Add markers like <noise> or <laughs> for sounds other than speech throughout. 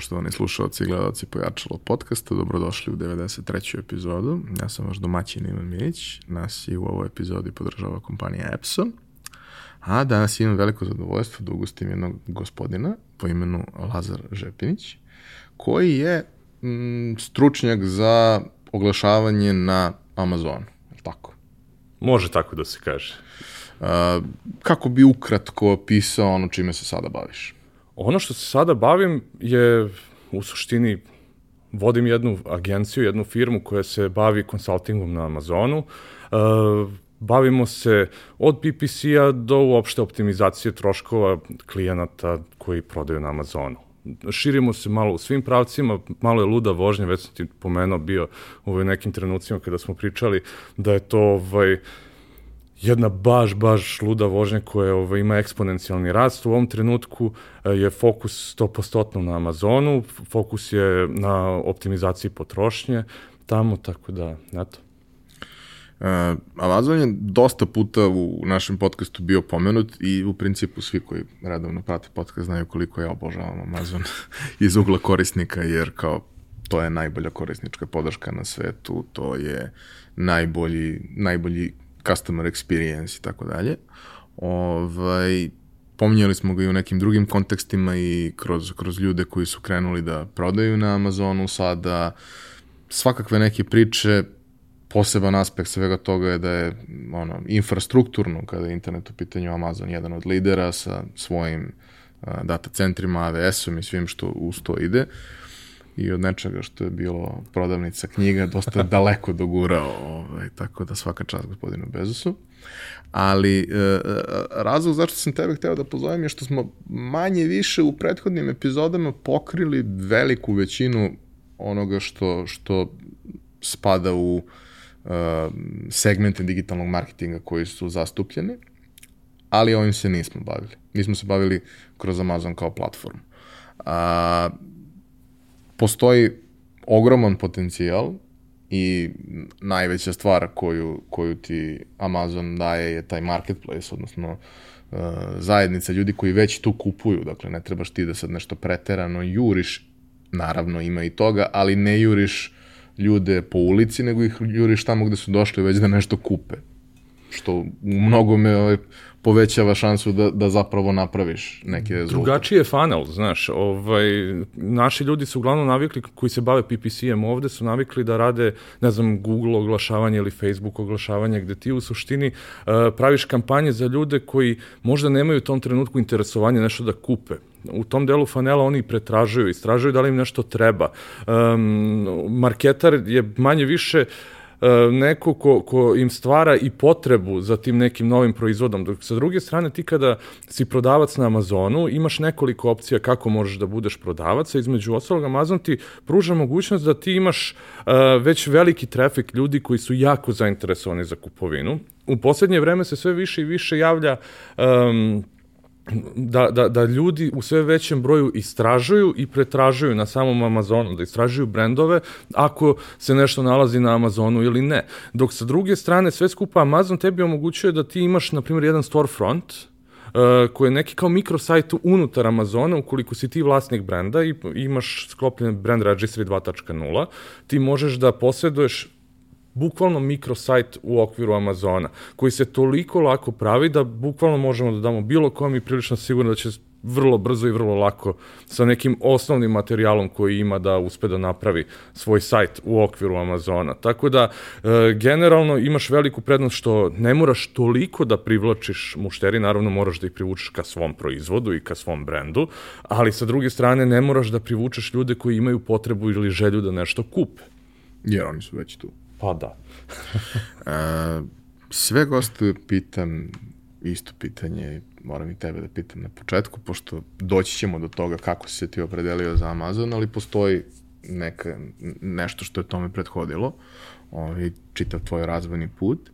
Poštovani slušalci i gledalci Pojačalo podcasta, dobrodošli u 93. epizodu. Ja sam vaš domaćin Ivan Milić, nas i u ovoj epizodi podržava kompanija Epson. A danas imam veliko zadovoljstvo da ugostim jednog gospodina po imenu Lazar Žepinić, koji je mm, stručnjak za oglašavanje na Amazonu, je tako? Može tako da se kaže. Uh, kako bi ukratko opisao ono čime se sada baviš? Ono što se sada bavim je u suštini vodim jednu agenciju, jednu firmu koja se bavi konsultingom na Amazonu. Uh, bavimo se od PPC-a do uopšte optimizacije troškova klijenata koji prodaju na Amazonu. Širimo se malo u svim pravcima, malo je luda vožnja, već sam ti pomenuo bio u ovaj nekim trenucima kada smo pričali da je to ovaj, jedna baš, baš luda vožnja koja ovaj, ima eksponencijalni rast. U ovom trenutku eh, je fokus 100% na Amazonu, fokus je na optimizaciji potrošnje tamo, tako da, eto. Uh, Amazon je dosta puta u našem podcastu bio pomenut i u principu svi koji redovno prate podcast znaju koliko ja obožavam Amazon <laughs> iz ugla korisnika jer kao to je najbolja korisnička podrška na svetu, to je najbolji, najbolji customer experience i tako dalje. Ovaj, pominjali smo ga i u nekim drugim kontekstima i kroz, kroz ljude koji su krenuli da prodaju na Amazonu sada, svakakve neke priče, poseban aspekt svega toga je da je ono, infrastrukturno, kada je internet u pitanju Amazon jedan od lidera sa svojim uh, data centrima, AWS-om i svim što uz to ide i od nečega što je bilo prodavnica knjiga dosta daleko dogurao, ovaj, tako da svaka čast gospodinu Bezosu. Ali e, e, razlog zašto sam tebe hteo da pozovem je što smo manje više u prethodnim epizodama pokrili veliku većinu onoga što, što spada u uh, segmente digitalnog marketinga koji su zastupljeni, ali ovim se nismo bavili. Nismo se bavili kroz Amazon kao platformu. A, postoji ogroman potencijal i najveća stvar koju, koju ti Amazon daje je taj marketplace, odnosno uh, zajednica ljudi koji već tu kupuju, dakle ne trebaš ti da sad nešto preterano juriš, naravno ima i toga, ali ne juriš ljude po ulici, nego ih juriš tamo gde su došli već da nešto kupe. Što u mnogome ovaj, povećava šansu da, da zapravo napraviš neki rezultat. Drugačiji je funnel, znaš, ovaj, naši ljudi su uglavnom navikli, koji se bave PPC-em ovde, su navikli da rade, ne znam, Google oglašavanje ili Facebook oglašavanje, gde ti u suštini uh, praviš kampanje za ljude koji možda nemaju u tom trenutku interesovanje nešto da kupe u tom delu fanela oni pretražuju, istražuju da li im nešto treba. Um, marketar je manje više uh, neko ko, ko im stvara i potrebu za tim nekim novim proizvodom. Dok sa druge strane ti kada si prodavac na Amazonu imaš nekoliko opcija kako možeš da budeš prodavac, a između ostalog Amazon ti pruža mogućnost da ti imaš uh, već veliki trafik ljudi koji su jako zainteresovani za kupovinu. U poslednje vreme se sve više i više javlja um, da, da, da ljudi u sve većem broju istražuju i pretražuju na samom Amazonu, da istražuju brendove ako se nešto nalazi na Amazonu ili ne. Dok sa druge strane sve skupa Amazon tebi omogućuje da ti imaš, na primjer, jedan storefront, Uh, koji je neki kao mikrosajt unutar Amazona, ukoliko si ti vlasnik brenda i imaš sklopljen brand registry 2.0, ti možeš da posjeduješ bukvalno mikrosajt u okviru Amazona, koji se toliko lako pravi da bukvalno možemo da damo bilo kom i prilično sigurno da će vrlo brzo i vrlo lako sa nekim osnovnim materijalom koji ima da uspe da napravi svoj sajt u okviru Amazona. Tako da, e, generalno imaš veliku prednost što ne moraš toliko da privlačiš mušteri, naravno moraš da ih privučeš ka svom proizvodu i ka svom brendu, ali sa druge strane ne moraš da privučeš ljude koji imaju potrebu ili želju da nešto kupe. Jer oni su već tu. Pa da. <laughs> A, sve goste pitam isto pitanje, moram i tebe da pitam na početku, pošto doći ćemo do toga kako si se ti opredelio za Amazon, ali postoji neka, nešto što je tome prethodilo, ovaj, čitav tvoj razvojni put,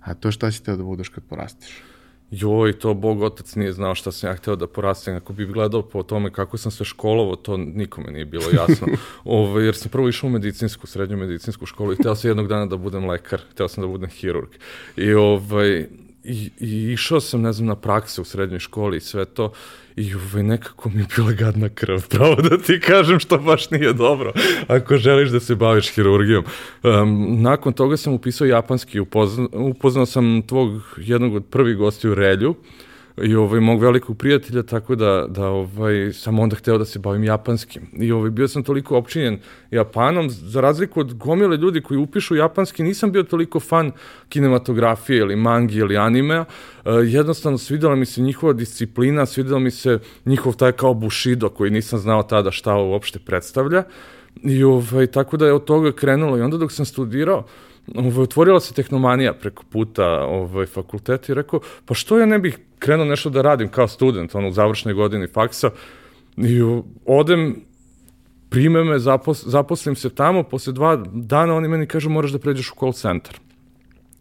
a to šta si teo da budeš kad porastiš? Joj, to Bog otac nije znao šta sam ja hteo da porastem. Ako bi gledao po tome kako sam se školovo, to nikome nije bilo jasno. Ove, <laughs> ovaj, jer sam prvo išao u medicinsku, srednju medicinsku školu i hteo sam jednog dana da budem lekar, hteo sam da budem hirurg. I ovaj, i, i išao sam, ne znam, na prakse u srednjoj školi i sve to i ovaj, nekako mi je bila gadna krv, pravo da ti kažem što baš nije dobro ako želiš da se baviš hirurgijom. Um, nakon toga sam upisao japanski, upoznao, upoznao sam tvog jednog od prvih gosti u Relju, i ovaj, mog velikog prijatelja, tako da, da ovaj, sam onda hteo da se bavim japanskim. I ovaj, bio sam toliko opčinjen Japanom, za razliku od gomile ljudi koji upišu japanski, nisam bio toliko fan kinematografije ili mangi ili animea, uh, jednostavno svidela mi se njihova disciplina, svidela mi se njihov taj kao bushido koji nisam znao tada šta uopšte predstavlja. I ovaj, tako da je od toga krenulo i onda dok sam studirao, ovaj, otvorila se tehnomanija preko puta ovaj, fakulteta i rekao, pa što ja ne bih krenuo nešto da radim kao student, ono, u završnoj godini faksa, i odem, prime me, zapos, zaposlim se tamo, posle dva dana oni meni kažu moraš da pređeš u call center.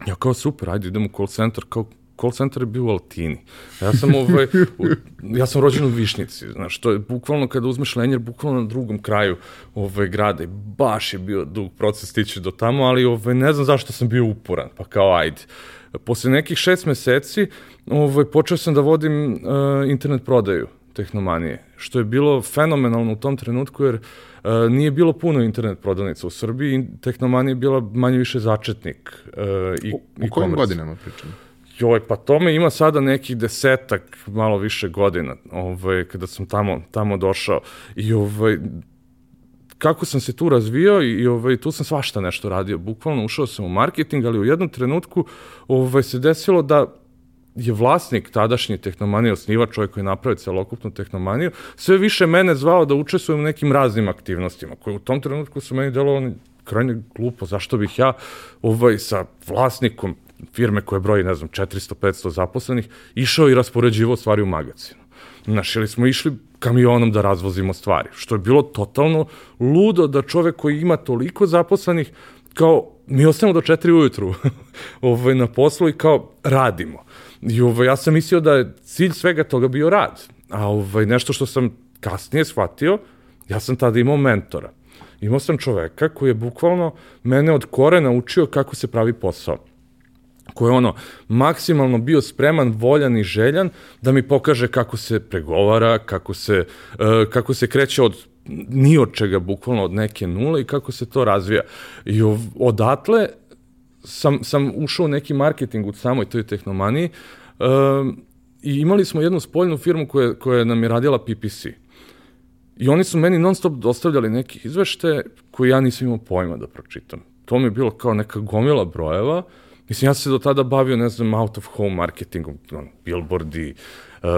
Ja kao super, ajde idem u call center, kao call center je bio u Altini. Ja sam, ovaj, u, ja sam rođen u Višnici, znaš, to je bukvalno kada uzmeš lenjer, bukvalno na drugom kraju ovaj, grada i baš je bio dug proces stići do tamo, ali ovaj, ne znam zašto sam bio uporan, pa kao ajde. Posle nekih šest meseci ovaj, počeo sam da vodim uh, internet prodaju tehnomanije, što je bilo fenomenalno u tom trenutku, jer uh, nije bilo puno internet prodavnica u Srbiji, tehnomanija je bila manje više začetnik uh, i, u, u kojim godinama pričamo? Joj, pa tome ima sada nekih desetak, malo više godina, ovaj, kada sam tamo, tamo došao. I ovaj, kako sam se tu razvio i, i ovaj, tu sam svašta nešto radio. Bukvalno ušao sam u marketing, ali u jednom trenutku ovaj, se desilo da je vlasnik tadašnje tehnomanije, osnivač čovjek koji je napravio celokupnu tehnomaniju, sve više mene zvao da učestvujem u nekim raznim aktivnostima, koje u tom trenutku su meni delovali krajne glupo, zašto bih ja ovaj, sa vlasnikom firme koje broji, ne znam, 400-500 zaposlenih, išao i raspoređivo stvari u magazinu. Znaš, ili smo išli kamionom da razvozimo stvari, što je bilo totalno ludo da čovek koji ima toliko zaposlenih, kao mi ostanemo do četiri ujutru <laughs> ovaj, na poslu i kao radimo. I ovaj, ja sam mislio da je cilj svega toga bio rad. A ovaj, nešto što sam kasnije shvatio, ja sam tada imao mentora. Imao sam čoveka koji je bukvalno mene od kore naučio kako se pravi posao ko je ono maksimalno bio spreman, voljan i željan da mi pokaže kako se pregovara, kako se, uh, kako se kreće od ni od čega, bukvalno od neke nule i kako se to razvija. I odatle sam, sam ušao u neki marketing u samoj toj tehnomaniji uh, i imali smo jednu spoljnu firmu koja, koja nam je radila PPC. I oni su meni non stop dostavljali neke izvešte koje ja nisam imao pojma da pročitam. To mi je bilo kao neka gomila brojeva, uh, Mislim, ja sam se do tada bavio, ne znam, out of home marketingom, on, billboardi, uh,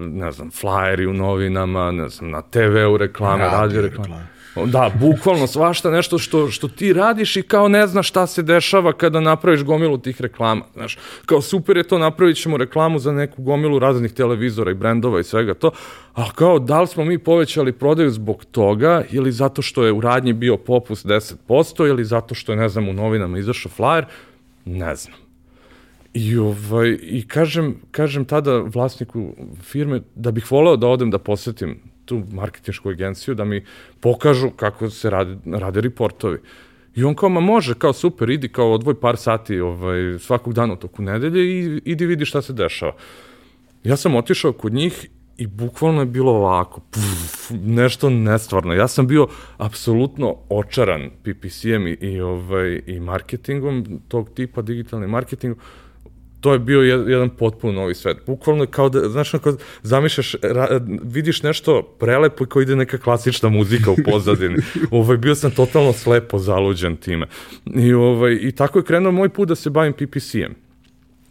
ne znam, flyeri u novinama, ne znam, na TV-u reklame, radio, radio reklame. reklame. Da, bukvalno svašta nešto što, što ti radiš i kao ne znaš šta se dešava kada napraviš gomilu tih reklama. Znaš, kao super je to, napravit ćemo reklamu za neku gomilu raznih televizora i brendova i svega to, a kao da li smo mi povećali prodaju zbog toga ili zato što je u radnji bio popust 10% ili zato što je, ne znam, u novinama izašao flyer, Ne znam. I, ovaj, i kažem, kažem tada vlasniku firme da bih voleo da odem da posetim tu marketinšku agenciju, da mi pokažu kako se rade, rade reportovi. I on kao, ma može, kao super, idi kao odvoj par sati ovaj, svakog dana u toku nedelje i idi vidi šta se dešava. Ja sam otišao kod njih i bukvalno je bilo ovako, puf, nešto nestvarno. Ja sam bio apsolutno očaran PPC-em i, i, ovaj, i marketingom tog tipa, digitalni marketing. To je bio jedan potpuno novi svet. Bukvalno je kao da, znaš, kao zamišljaš, ra, vidiš nešto prelepo i kao ide neka klasična muzika u pozadini. <laughs> ovaj, bio sam totalno slepo zaluđen time. I, ovaj, I tako je krenuo moj put da se bavim PPC-em.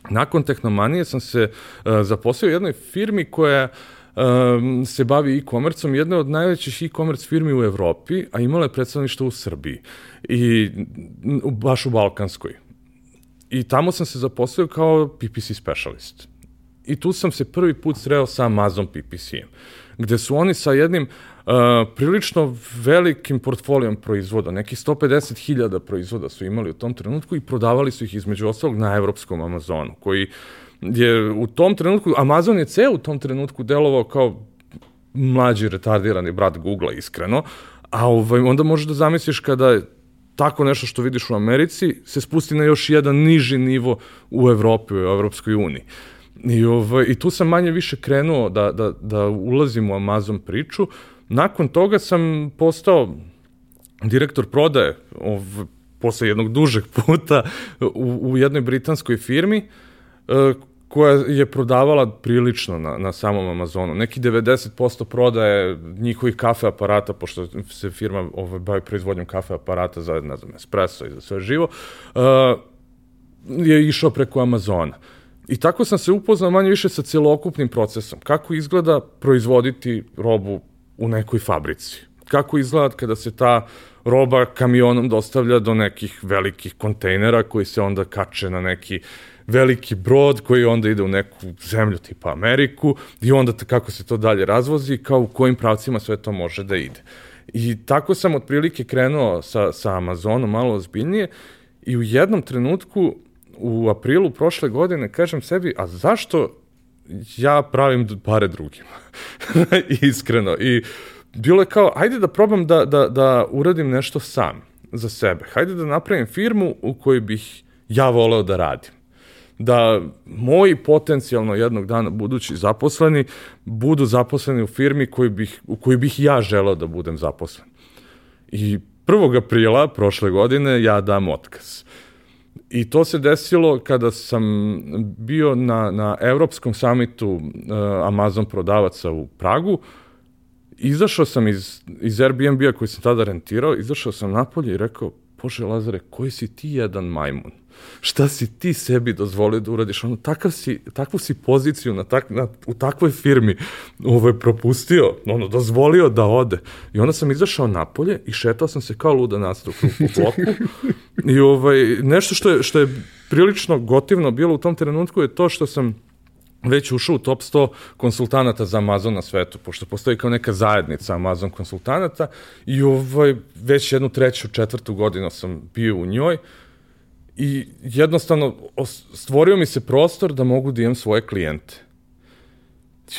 Nakon Tehnomanije sam se uh, zaposlio u jednoj firmi koja um, se bavi e-commerceom, jedna od najvećih e-commerce firmi u Evropi, a imala je predstavništvo u Srbiji i baš u Balkanskoj. I tamo sam se zaposlio kao PPC specialist. I tu sam se prvi put sreo sa Amazon PPC-em, gde su oni sa jednim uh, prilično velikim portfolijom proizvoda, nekih 150.000 proizvoda su imali u tom trenutku i prodavali su ih između ostalog na evropskom Amazonu, koji uh, je u tom trenutku, Amazon je ceo u tom trenutku delovao kao mlađi retardirani brat Google-a, iskreno, a ovaj, onda možeš da zamisliš kada tako nešto što vidiš u Americi se spusti na još jedan niži nivo u Evropi, u Evropskoj uniji. I, ovaj, I tu sam manje više krenuo da, da, da ulazim u Amazon priču. Nakon toga sam postao direktor prodaje ov, posle jednog dužeg puta u, u jednoj britanskoj firmi e, koja je prodavala prilično na, na samom Amazonu. Neki 90% prodaje njihovih kafe aparata, pošto se firma ovaj, bavi proizvodnjom kafe aparata za, ne znam, espresso i za sve živo, uh, je išao preko Amazona. I tako sam se upoznao manje više sa celokupnim procesom. Kako izgleda proizvoditi robu u nekoj fabrici. Kako izgleda kada se ta roba kamionom dostavlja do nekih velikih kontejnera koji se onda kače na neki veliki brod koji onda ide u neku zemlju tipa Ameriku i onda kako se to dalje razvozi, kao u kojim pravcima sve to može da ide. I tako sam otprilike krenuo sa, sa Amazonom malo ozbiljnije i u jednom trenutku u aprilu prošle godine kažem sebi, a zašto ja pravim pare drugima? <laughs> Iskreno. I bilo je kao, ajde da probam da, da, da uradim nešto sam za sebe. Hajde da napravim firmu u kojoj bih ja voleo da radim da moji potencijalno jednog dana budući zaposleni budu zaposleni u firmi koji bih, u kojoj bih ja želao da budem zaposlen. I 1. aprila prošle godine ja dam otkaz. I to se desilo kada sam bio na, na Evropskom samitu uh, Amazon prodavaca u Pragu. Izašao sam iz, iz Airbnb-a koji sam tada rentirao, izašao sam napolje i rekao, Bože Lazare, koji si ti jedan majmun? Šta si ti sebi dozvolio da uradiš, ono, takav si, takvu si poziciju na tak, na, u takvoj firmi ovaj, propustio, ono, dozvolio da ode. I onda sam izašao napolje i šetao sam se kao luda nastav po bloku. I ovaj, nešto što je, što je prilično gotivno bilo u tom trenutku je to što sam već ušao u top 100 konsultanata za Amazon na svetu, pošto postoji kao neka zajednica Amazon konsultanata i ovaj, već jednu treću, četvrtu godinu sam bio u njoj, i jednostavno stvorio mi se prostor da mogu da imam svoje klijente.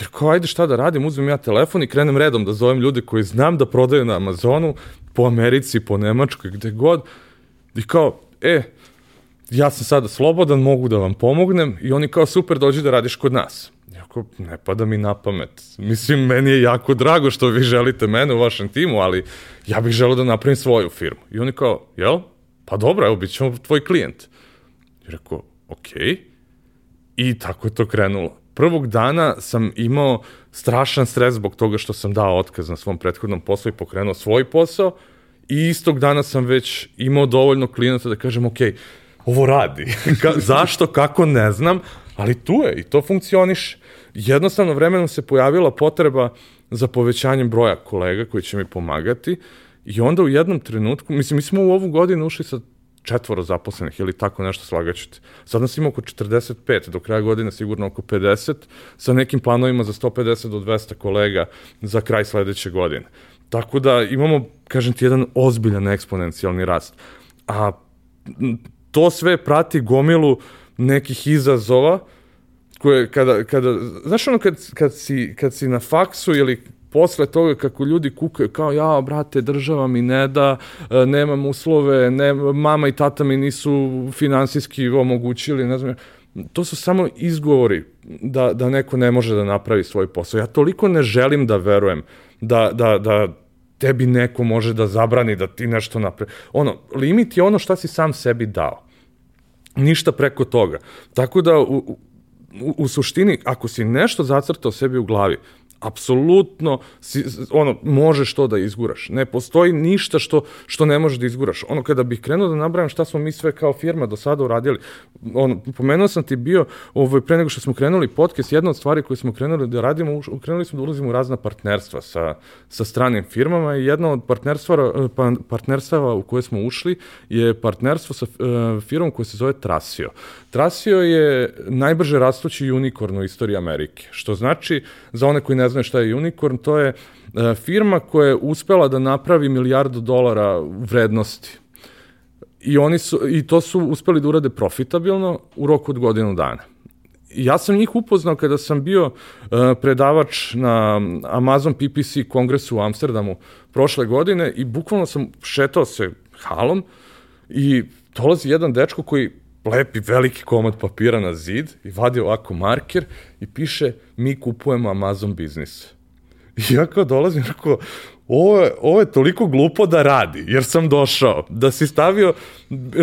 Jer kao, ajde šta da radim, uzmem ja telefon i krenem redom da zovem ljude koji znam da prodaju na Amazonu, po Americi, po Nemačkoj, gde god. I kao, e, ja sam sada slobodan, mogu da vam pomognem i oni kao, super, dođi da radiš kod nas. Jako, ne pada mi na pamet. Mislim, meni je jako drago što vi želite mene u vašem timu, ali ja bih želeo da napravim svoju firmu. I oni kao, jel? Pa dobro, evo, bit ćemo tvoj klijent. I rekao, okej. I tako je to krenulo. Prvog dana sam imao strašan stres zbog toga što sam dao otkaz na svom prethodnom poslu i pokrenuo svoj posao i istog dana sam već imao dovoljno klijenata da kažem, ok, ovo radi. <laughs> Ka, zašto, kako, ne znam, ali tu je i to funkcioniše. Jednostavno vremenom se pojavila potreba za povećanjem broja kolega koji će mi pomagati I onda u jednom trenutku, mislim, mi smo u ovu godinu ušli sa četvoro zaposlenih ili tako nešto slagaćete. Sad nas ima oko 45, do kraja godine sigurno oko 50, sa nekim planovima za 150 do 200 kolega za kraj sledeće godine. Tako da imamo, kažem ti, jedan ozbiljan eksponencijalni rast. A to sve prati gomilu nekih izazova koje kada, kada znaš ono kad, kad, si, kad si na faksu ili posle toga kako ljudi kukaju kao ja, brate, država mi ne da, e, nemam uslove, ne, mama i tata mi nisu finansijski omogućili, ne znam, to su samo izgovori da, da neko ne može da napravi svoj posao. Ja toliko ne želim da verujem da, da, da tebi neko može da zabrani da ti nešto napravi. Ono, limit je ono šta si sam sebi dao. Ništa preko toga. Tako da, u, u, u suštini, ako si nešto zacrtao sebi u glavi, apsolutno si, ono možeš to da izguraš. Ne postoji ništa što što ne možeš da izguraš. Ono kada bih krenuo da nabrajam šta smo mi sve kao firma do sada uradili. Ono pomenuo sam ti bio ovaj pre nego što smo krenuli podcast, jedna od stvari koje smo krenuli da radimo, krenuli smo da ulazimo u razna partnerstva sa sa stranim firmama i jedno od partnerstva pa, partnerstava u koje smo ušli je partnerstvo sa uh, firmom koja se zove Trasio. Trasio je najbrže rastući unikorn u istoriji Amerike, što znači za one koji ne znaju šta je unicorn, to je e, firma koja je uspela da napravi milijardu dolara vrednosti. I, oni su, I to su uspeli da urade profitabilno u roku od godinu dana. Ja sam njih upoznao kada sam bio uh, predavač na Amazon PPC kongresu u Amsterdamu prošle godine i bukvalno sam šetao se halom i dolazi jedan dečko koji lepi veliki komad papira na zid i vadi ovako marker i piše mi kupujemo Amazon biznis. I ja kao dolazim, rekao, ovo je, ovo je toliko glupo da radi, jer sam došao. Da si stavio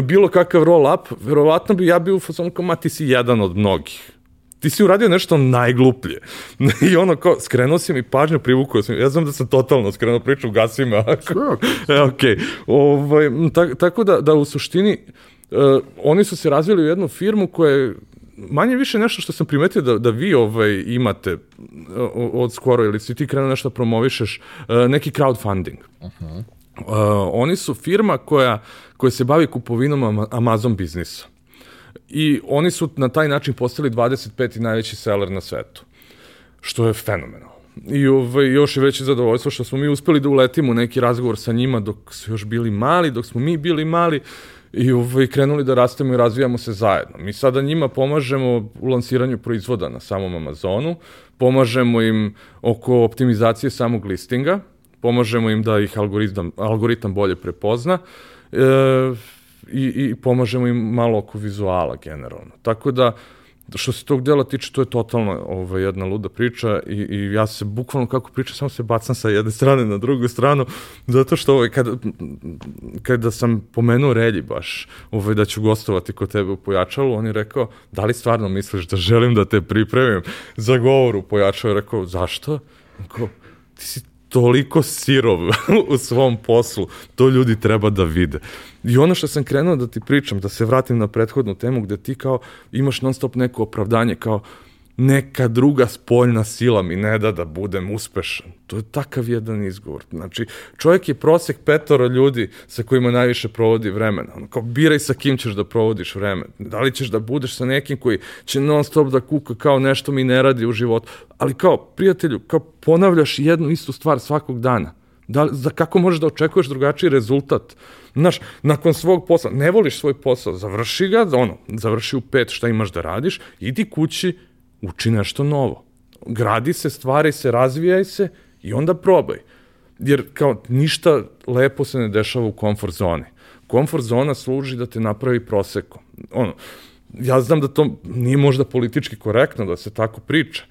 bilo kakav roll up, verovatno bi ja bio u fazonu kao, ma ti si jedan od mnogih. Ti si uradio nešto najgluplje. <laughs> I ono kao, skrenuo si mi pažnju, privukao sam. Ja znam da sam totalno skrenuo priču, gasim me. e, okay. ovaj, tak, tako da, da u suštini uh, oni su se razvili u jednu firmu koja je manje više nešto što sam primetio da, da vi ovaj, imate od skoro, ili si ti krenuo nešto promovišeš, neki crowdfunding. Uh -huh. uh, oni su firma koja, koja se bavi kupovinom Amazon biznisa. I oni su na taj način postali 25. najveći seller na svetu. Što je fenomenalno. I ovaj, još je veće zadovoljstvo što smo mi uspeli da uletimo u neki razgovor sa njima dok su još bili mali, dok smo mi bili mali, i ovaj, krenuli da rastemo i razvijamo se zajedno. Mi sada njima pomažemo u lansiranju proizvoda na samom Amazonu, pomažemo im oko optimizacije samog listinga, pomažemo im da ih algoritam, algoritam bolje prepozna e, i, i pomažemo im malo oko vizuala generalno. Tako da, što se tog dela tiče, to je totalno ovaj, jedna luda priča i, i ja se bukvalno kako pričam, samo se bacam sa jedne strane na drugu stranu, zato što ovaj, kada, kada sam pomenuo Relji baš, ovaj, da ću gostovati kod tebe u Pojačalu, on je rekao, da li stvarno misliš da želim da te pripremim za govor u Pojačalu? Rekao, zašto? Rekao, ti si toliko sirov <laughs> u svom poslu, to ljudi treba da vide. I ono što sam krenuo da ti pričam, da se vratim na prethodnu temu gde ti kao imaš non stop neko opravdanje kao neka druga spoljna sila mi ne da da budem uspešan. To je takav jedan izgovor. Znači, čovjek je prosek petoro ljudi sa kojima najviše provodi vremena. Ono, kao, biraj sa kim ćeš da provodiš vreme. Da li ćeš da budeš sa nekim koji će non stop da kuka kao nešto mi ne radi u životu. Ali kao, prijatelju, kao ponavljaš jednu istu stvar svakog dana. Da, za kako možeš da očekuješ drugačiji rezultat? Znaš, nakon svog posla, ne voliš svoj posao, završi ga, ono, završi u pet šta imaš da radiš, idi kući, uči nešto novo. Gradi se, stvari se, razvijaj se i onda probaj. Jer kao ništa lepo se ne dešava u komfort zoni. Komfort zona služi da te napravi proseko. Ono, ja znam da to nije možda politički korektno da se tako priča.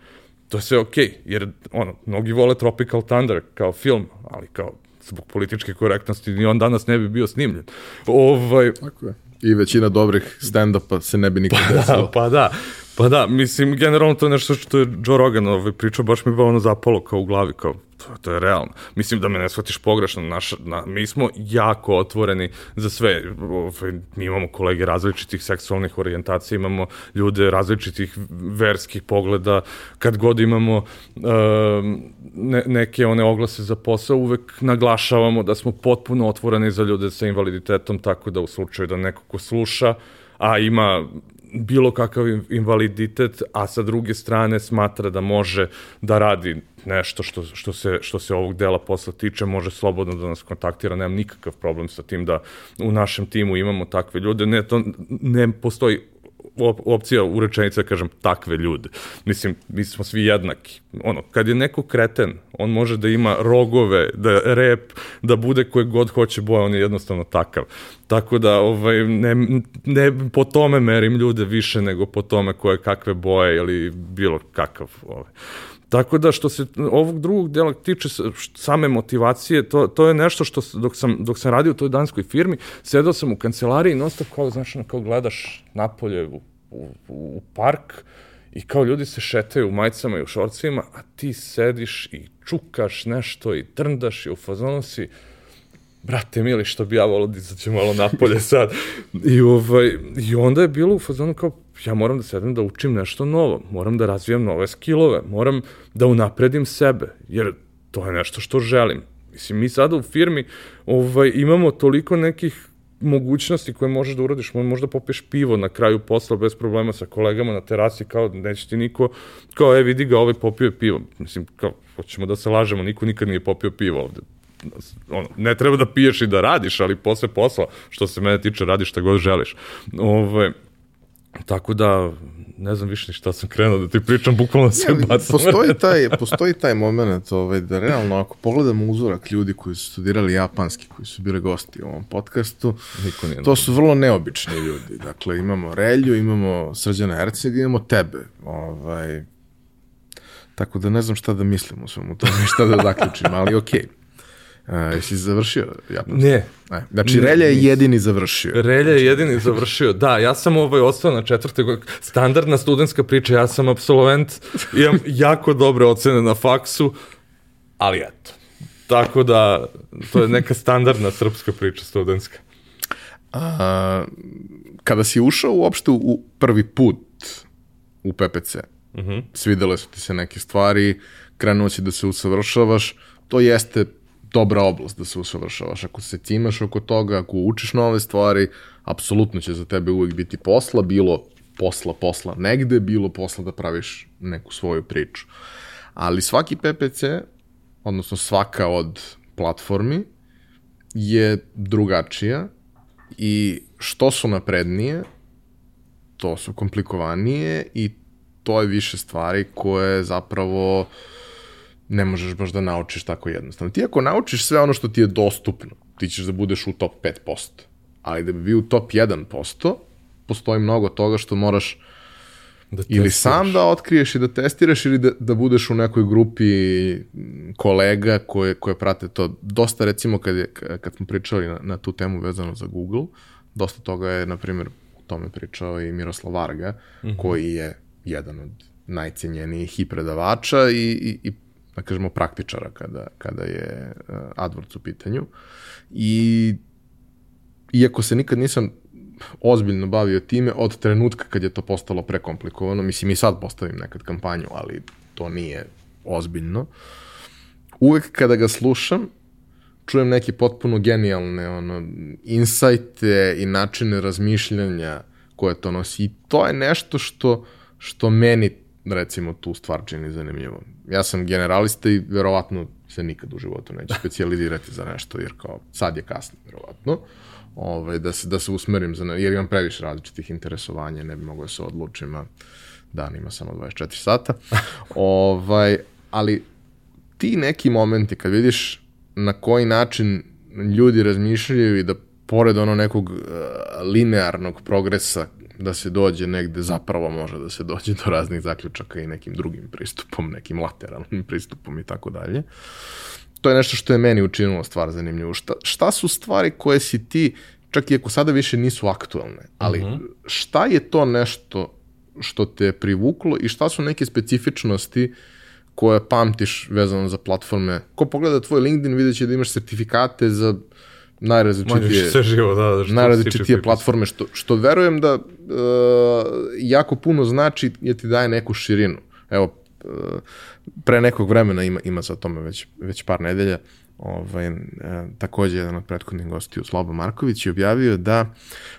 To je sve okej, okay, jer ono, mnogi vole Tropical Thunder kao film, ali kao zbog političke korektnosti ni on danas ne bi bio snimljen. Ovaj, Tako je. I većina dobrih stand-upa se ne bi nikad pa desilo. Da, pa da, Pa da, mislim, generalno to je nešto što je Joe Rogan ovaj, pričao, baš mi je ono zapalo kao u glavi, kao to, to je realno. Mislim da me ne shvatiš pogrešno, naš, na, mi smo jako otvoreni za sve. Ovaj, mi imamo kolege različitih seksualnih orijentacija, imamo ljude različitih verskih pogleda, kad god imamo uh, ne, neke one oglase za posao, uvek naglašavamo da smo potpuno otvoreni za ljude sa invaliditetom, tako da u slučaju da neko ko sluša, a ima bilo kakav invaliditet, a sa druge strane smatra da može da radi nešto što, što, se, što se ovog dela posla tiče, može slobodno da nas kontaktira, nemam nikakav problem sa tim da u našem timu imamo takve ljude, ne, to ne postoji op opcija u rečenici da kažem takve ljude. Mislim, mi smo svi jednaki. Ono, kad je neko kreten, on može da ima rogove, da rep, da bude koje god hoće boje, on je jednostavno takav. Tako da, ovaj, ne, ne po tome merim ljude više nego po tome koje kakve boje ili bilo kakav. Ovaj. Tako da što se ovog drugog dela tiče same motivacije, to, to je nešto što dok sam, dok sam radio u toj danskoj firmi, sedao sam u kancelariji i non kao, znaš, kao gledaš napolje u, u, u park i kao ljudi se šetaju u majicama i u šorcima, a ti sediš i čukaš nešto i trndaš i u fazonu si, brate mili, što bi ja volio da izađe malo napolje sad. I, ovaj, I onda je bilo u fazonu kao, ja moram da sedem da učim nešto novo, moram da razvijam nove skillove, moram da unapredim sebe, jer to je nešto što želim. Mislim, mi sada u firmi ovaj, imamo toliko nekih mogućnosti koje možeš da uradiš, možda popiješ pivo na kraju posla bez problema sa kolegama na terasi, kao neće ti niko, kao e vidi ga, ovaj popio je pivo. Mislim, kao, hoćemo da se lažemo, niko nikad nije popio pivo ovde. Ono, ne treba da piješ i da radiš, ali posle posla, što se mene tiče, radiš šta god želiš. Ove, Tako da, ne znam više ni šta sam krenuo da ti pričam, bukvalno se Ja, bacam. postoji taj, postoji taj moment ovaj, da realno ako pogledamo uzorak ljudi koji su studirali japanski, koji su bili gosti u ovom podcastu, Niko nije to su vrlo neobični ljudi. Dakle, imamo Relju, imamo Srđana Erceg, imamo tebe. Ovaj, tako da ne znam šta da mislim u svemu tome šta da zaključim, ali okej. Okay. Jesi završio japanski? Ne, Ne. Znači, Ne, Relja je jedini završio. Relja je jedini završio. Da, ja sam ovaj ostao na četvrte godine. Standardna studentska priča, ja sam absolvent, imam <laughs> jako dobre ocene na faksu, ali eto. Tako da, to je neka standardna srpska priča studentska. A, kada si ušao uopšte u, u prvi put u PPC, uh Mhm. -huh. svidele su ti se neke stvari, krenuo si da se usavršavaš, to jeste dobra oblast da se usavršavaš. Ako se cimaš oko toga, ako učiš nove stvari, apsolutno će za tebe uvijek biti posla, bilo posla, posla negde, bilo posla da praviš neku svoju priču. Ali svaki PPC, odnosno svaka od platformi, je drugačija i što su naprednije, to su komplikovanije i to je više stvari koje zapravo ne možeš baš da naučiš tako jednostavno. Ti ako naučiš sve ono što ti je dostupno, ti ćeš da budeš u top 5%. Ali da bi bio u top 1%, postoji mnogo toga što moraš Da ili sam da otkriješ i da testiraš ili da, da budeš u nekoj grupi kolega koje, koje prate to. Dosta recimo kad, je, kad smo pričali na, na tu temu vezano za Google, dosta toga je, na primjer, o tome pričao i Miroslav Varga, mm -hmm. koji je jedan od najcenjenijih i predavača i, i, i da kažemo praktičara kada, kada je uh, AdWords u pitanju. I iako se nikad nisam ozbiljno bavio time od trenutka kad je to postalo prekomplikovano, mislim i sad postavim nekad kampanju, ali to nije ozbiljno. Uvek kada ga slušam, čujem neke potpuno genijalne ono, insajte i načine razmišljanja koje to nosi. I to je nešto što, što meni recimo tu stvar čini zanimljivo. Ja sam generalista i verovatno se nikad u životu neću specializirati za nešto, jer kao sad je kasno, verovatno ovaj, da, se, da se usmerim, za, jer imam previše različitih interesovanja, ne bi mogao da se odlučim, a dan ima samo 24 sata. <laughs> ovaj, ali ti neki momenti kad vidiš na koji način ljudi razmišljaju i da pored ono nekog uh, linearnog progresa da se dođe negde, zapravo može da se dođe do raznih zaključaka i nekim drugim pristupom, nekim lateralnim <laughs> pristupom i tako dalje to je nešto što je meni učinilo stvar zanimljivu. Šta, šta su stvari koje si ti, čak i ako sada više nisu aktuelne, ali uh -huh. šta je to nešto što te je privuklo i šta su neke specifičnosti koje pamtiš vezano za platforme? Ko pogleda tvoj LinkedIn vidjet će da imaš sertifikate za najrazličitije, sve živo, da, da, što najrazličitije platforme, što, što verujem da uh, jako puno znači jer ti daje neku širinu. Evo, pre nekog vremena ima, ima za tome već, već par nedelja, ovaj, e, takođe jedan od prethodnih gostiju, Slobo Marković, je objavio da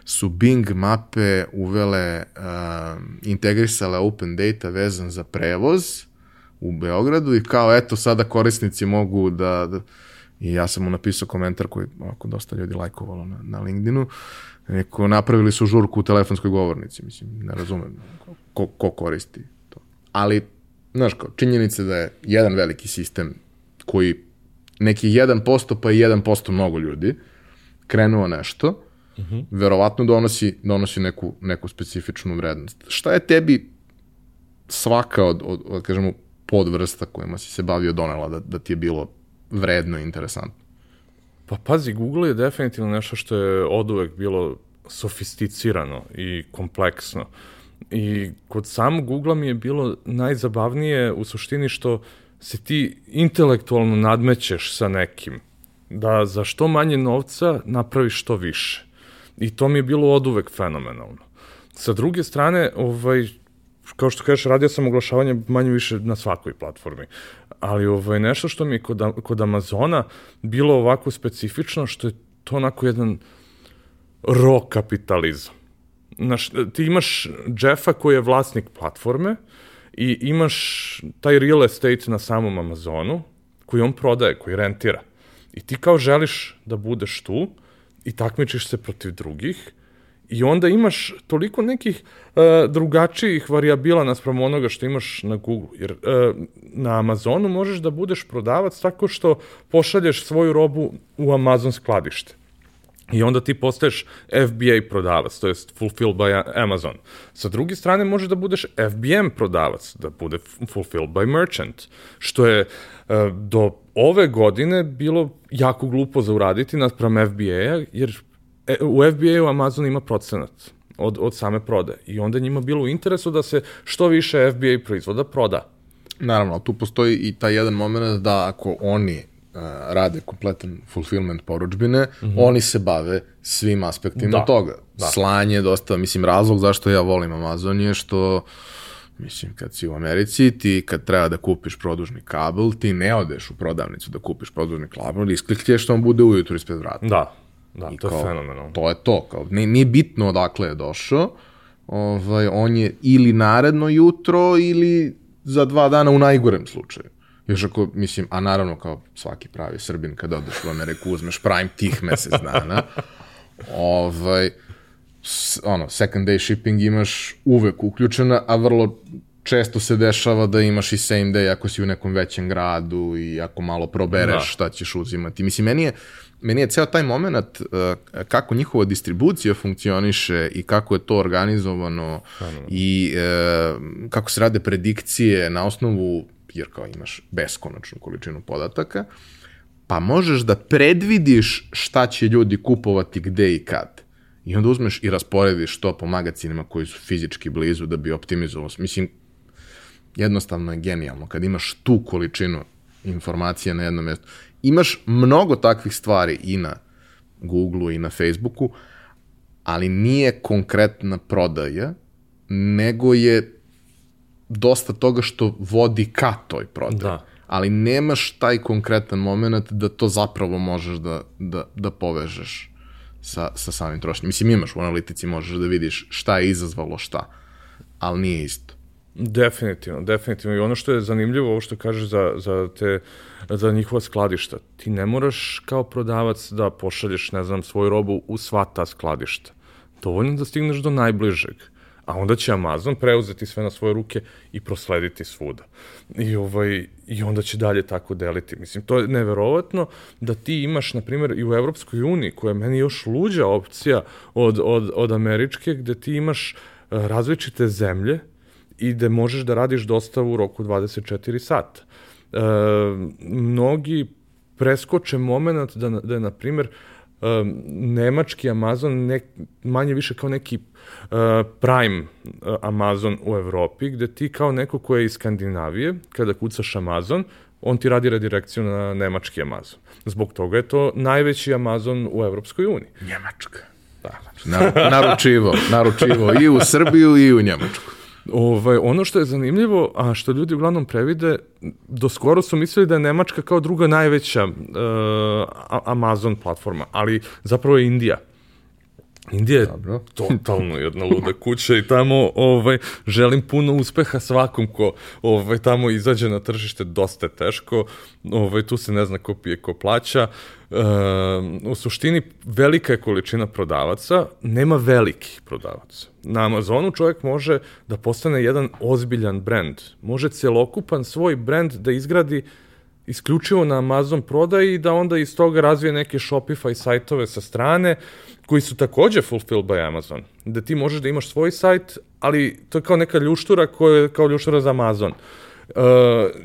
su Bing mape uvele, e, integrisale open data vezan za prevoz u Beogradu i kao eto sada korisnici mogu da, da i ja sam mu napisao komentar koji ovako dosta ljudi lajkovalo na, na LinkedInu, neko napravili su žurku u telefonskoj govornici, mislim, ne razumem ko, ko koristi to. Ali znaš kao, činjenica da je jedan veliki sistem koji neki 1% pa i 1% mnogo ljudi krenuo nešto, uh -huh. verovatno donosi, donosi neku, neku specifičnu vrednost. Šta je tebi svaka od, od, od kažemo, podvrsta kojima si se bavio donela da, da ti je bilo vredno i interesantno? Pa pazi, Google je definitivno nešto što je od uvek bilo sofisticirano i kompleksno. I kod samog Google mi je bilo najzabavnije u suštini što se ti intelektualno nadmećeš sa nekim. Da za što manje novca napraviš što više. I to mi je bilo od uvek fenomenalno. Sa druge strane, ovaj, kao što kažeš, radio sam oglašavanje manje više na svakoj platformi. Ali ovaj, nešto što mi je kod, kod Amazona bilo ovako specifično, što je to onako jedan raw kapitalizam znaš, ti imaš Jeffa koji je vlasnik platforme i imaš taj real estate na samom Amazonu koji on prodaje, koji rentira. I ti kao želiš da budeš tu i takmičiš se protiv drugih I onda imaš toliko nekih uh, drugačijih variabila naspram onoga što imaš na Google. Jer uh, na Amazonu možeš da budeš prodavac tako što pošalješ svoju robu u Amazon skladište. I onda ti postaješ FBA prodavac, to je Fulfilled by Amazon. Sa druge strane može da budeš FBM prodavac, da bude Fulfilled by Merchant, što je uh, do ove godine bilo jako glupo za uraditi naspram FBA-a, jer e, u FBA-u Amazon ima procenat od, od same prode. I onda njima bilo u interesu da se što više FBA proizvoda proda. Naravno, tu postoji i taj jedan moment da ako oni rade kompletan fulfillment poručbine, mm -hmm. oni se bave svim aspektima da. toga. Da. Slanje, dosta, mislim, razlog zašto ja volim Amazon je što Mislim, kad si u Americi, ti kad treba da kupiš produžni kabel, ti ne odeš u prodavnicu da kupiš produžni kabel, isklikćeš što on bude ujutru ispred vrata. Da, da, I to kao, je fenomenalno. To je to, kao, nije, nije bitno odakle je došao, ovaj, on je ili naredno jutro ili za dva dana u najgorem slučaju. Još ako, mislim, a naravno kao svaki pravi Srbin kada odeš u Ameriku uzmeš prime tih mesec dana, ovaj, s, ono, second day shipping imaš uvek uključena, a vrlo često se dešava da imaš i same day ako si u nekom većem gradu i ako malo probereš da. šta ćeš uzimati. Mislim, meni je, meni je ceo taj moment uh, kako njihova distribucija funkcioniše i kako je to organizovano ano. i uh, kako se rade predikcije na osnovu jer kao imaš beskonačnu količinu podataka, pa možeš da predvidiš šta će ljudi kupovati gde i kad. I onda uzmeš i rasporediš to po magacinima koji su fizički blizu da bi optimizovao. Mislim, jednostavno je genijalno kad imaš tu količinu informacija na jednom mjestu. Imaš mnogo takvih stvari i na Google-u i na Facebooku, ali nije konkretna prodaja, nego je dosta toga što vodi ka toj prodaji. Da. Ali nemaš taj konkretan moment da to zapravo možeš da, da, da povežeš sa, sa samim trošnjem. Mislim, imaš u analitici, možeš da vidiš šta je izazvalo šta, ali nije isto. Definitivno, definitivno. I ono što je zanimljivo, ovo što kažeš za, za, te, za njihova skladišta, ti ne moraš kao prodavac da pošalješ, ne znam, svoju robu u sva ta skladišta. Dovoljno da stigneš do najbližeg a onda će Amazon preuzeti sve na svoje ruke i proslediti svuda. I, ovaj, I onda će dalje tako deliti. Mislim, to je neverovatno da ti imaš, na primjer, i u Evropskoj uniji, koja je meni još luđa opcija od, od, od američke, gde ti imaš uh, različite zemlje i gde možeš da radiš dostavu u roku 24 sata. Uh, mnogi preskoče moment da, da je, na primjer, um, nemački Amazon ne, manje više kao neki uh, Prime uh, Amazon u Evropi, gde ti kao neko ko je iz Skandinavije, kada kucaš Amazon, on ti radi redirekciju na nemački Amazon. Zbog toga je to najveći Amazon u Evropskoj uniji. Njemačka. Da. naručivo, naručivo i u Srbiju i u Njemačku. Ovaj, ono što je zanimljivo, a što ljudi uglavnom previde, do skoro su mislili da je Nemačka kao druga najveća uh, Amazon platforma, ali zapravo je Indija. Indija je Dobro. <laughs> totalno jedna luda kuća i tamo ovaj, želim puno uspeha svakom ko ovaj, tamo izađe na tržište, dosta je teško, ovaj, tu se ne zna ko pije, ko plaća. E, u suštini velika je količina prodavaca, nema velikih prodavaca. Na Amazonu čovjek može da postane jedan ozbiljan brand, može celokupan svoj brand da izgradi isključivo na Amazon prodaji i da onda iz toga razvije neke Shopify sajtove sa strane, koji su takođe fulfilled by Amazon. Da ti možeš da imaš svoj sajt, ali to je kao neka ljuštura koja je kao ljuštura za Amazon. Uh,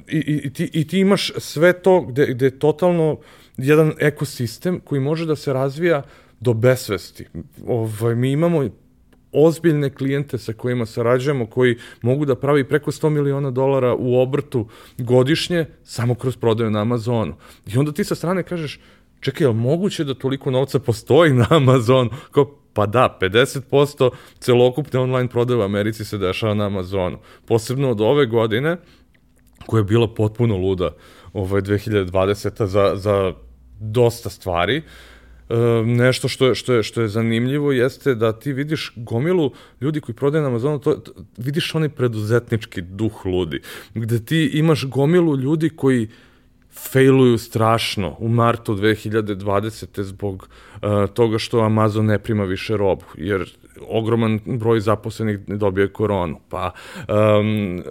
i, i, ti, I ti imaš sve to gde, gde je totalno jedan ekosistem koji može da se razvija do besvesti. Ovaj, mi imamo ozbiljne klijente sa kojima sarađujemo, koji mogu da pravi preko 100 miliona dolara u obrtu godišnje samo kroz prodaju na Amazonu. I onda ti sa strane kažeš, čekaj, je moguće da toliko novca postoji na Amazonu? Kao, pa da, 50% celokupne online prodaje u Americi se dešava na Amazonu. Posebno od ove godine, koja je bila potpuno luda, ovaj 2020. za, za dosta stvari, E, nešto što je, što, je, što je zanimljivo jeste da ti vidiš gomilu ljudi koji prodaju na Amazonu, to, vidiš onaj preduzetnički duh ludi, gde ti imaš gomilu ljudi koji failuju strašno u martu 2020. zbog uh, toga što Amazon ne prima više robu. Jer ogroman broj zaposlenih dobije koronu, pa um,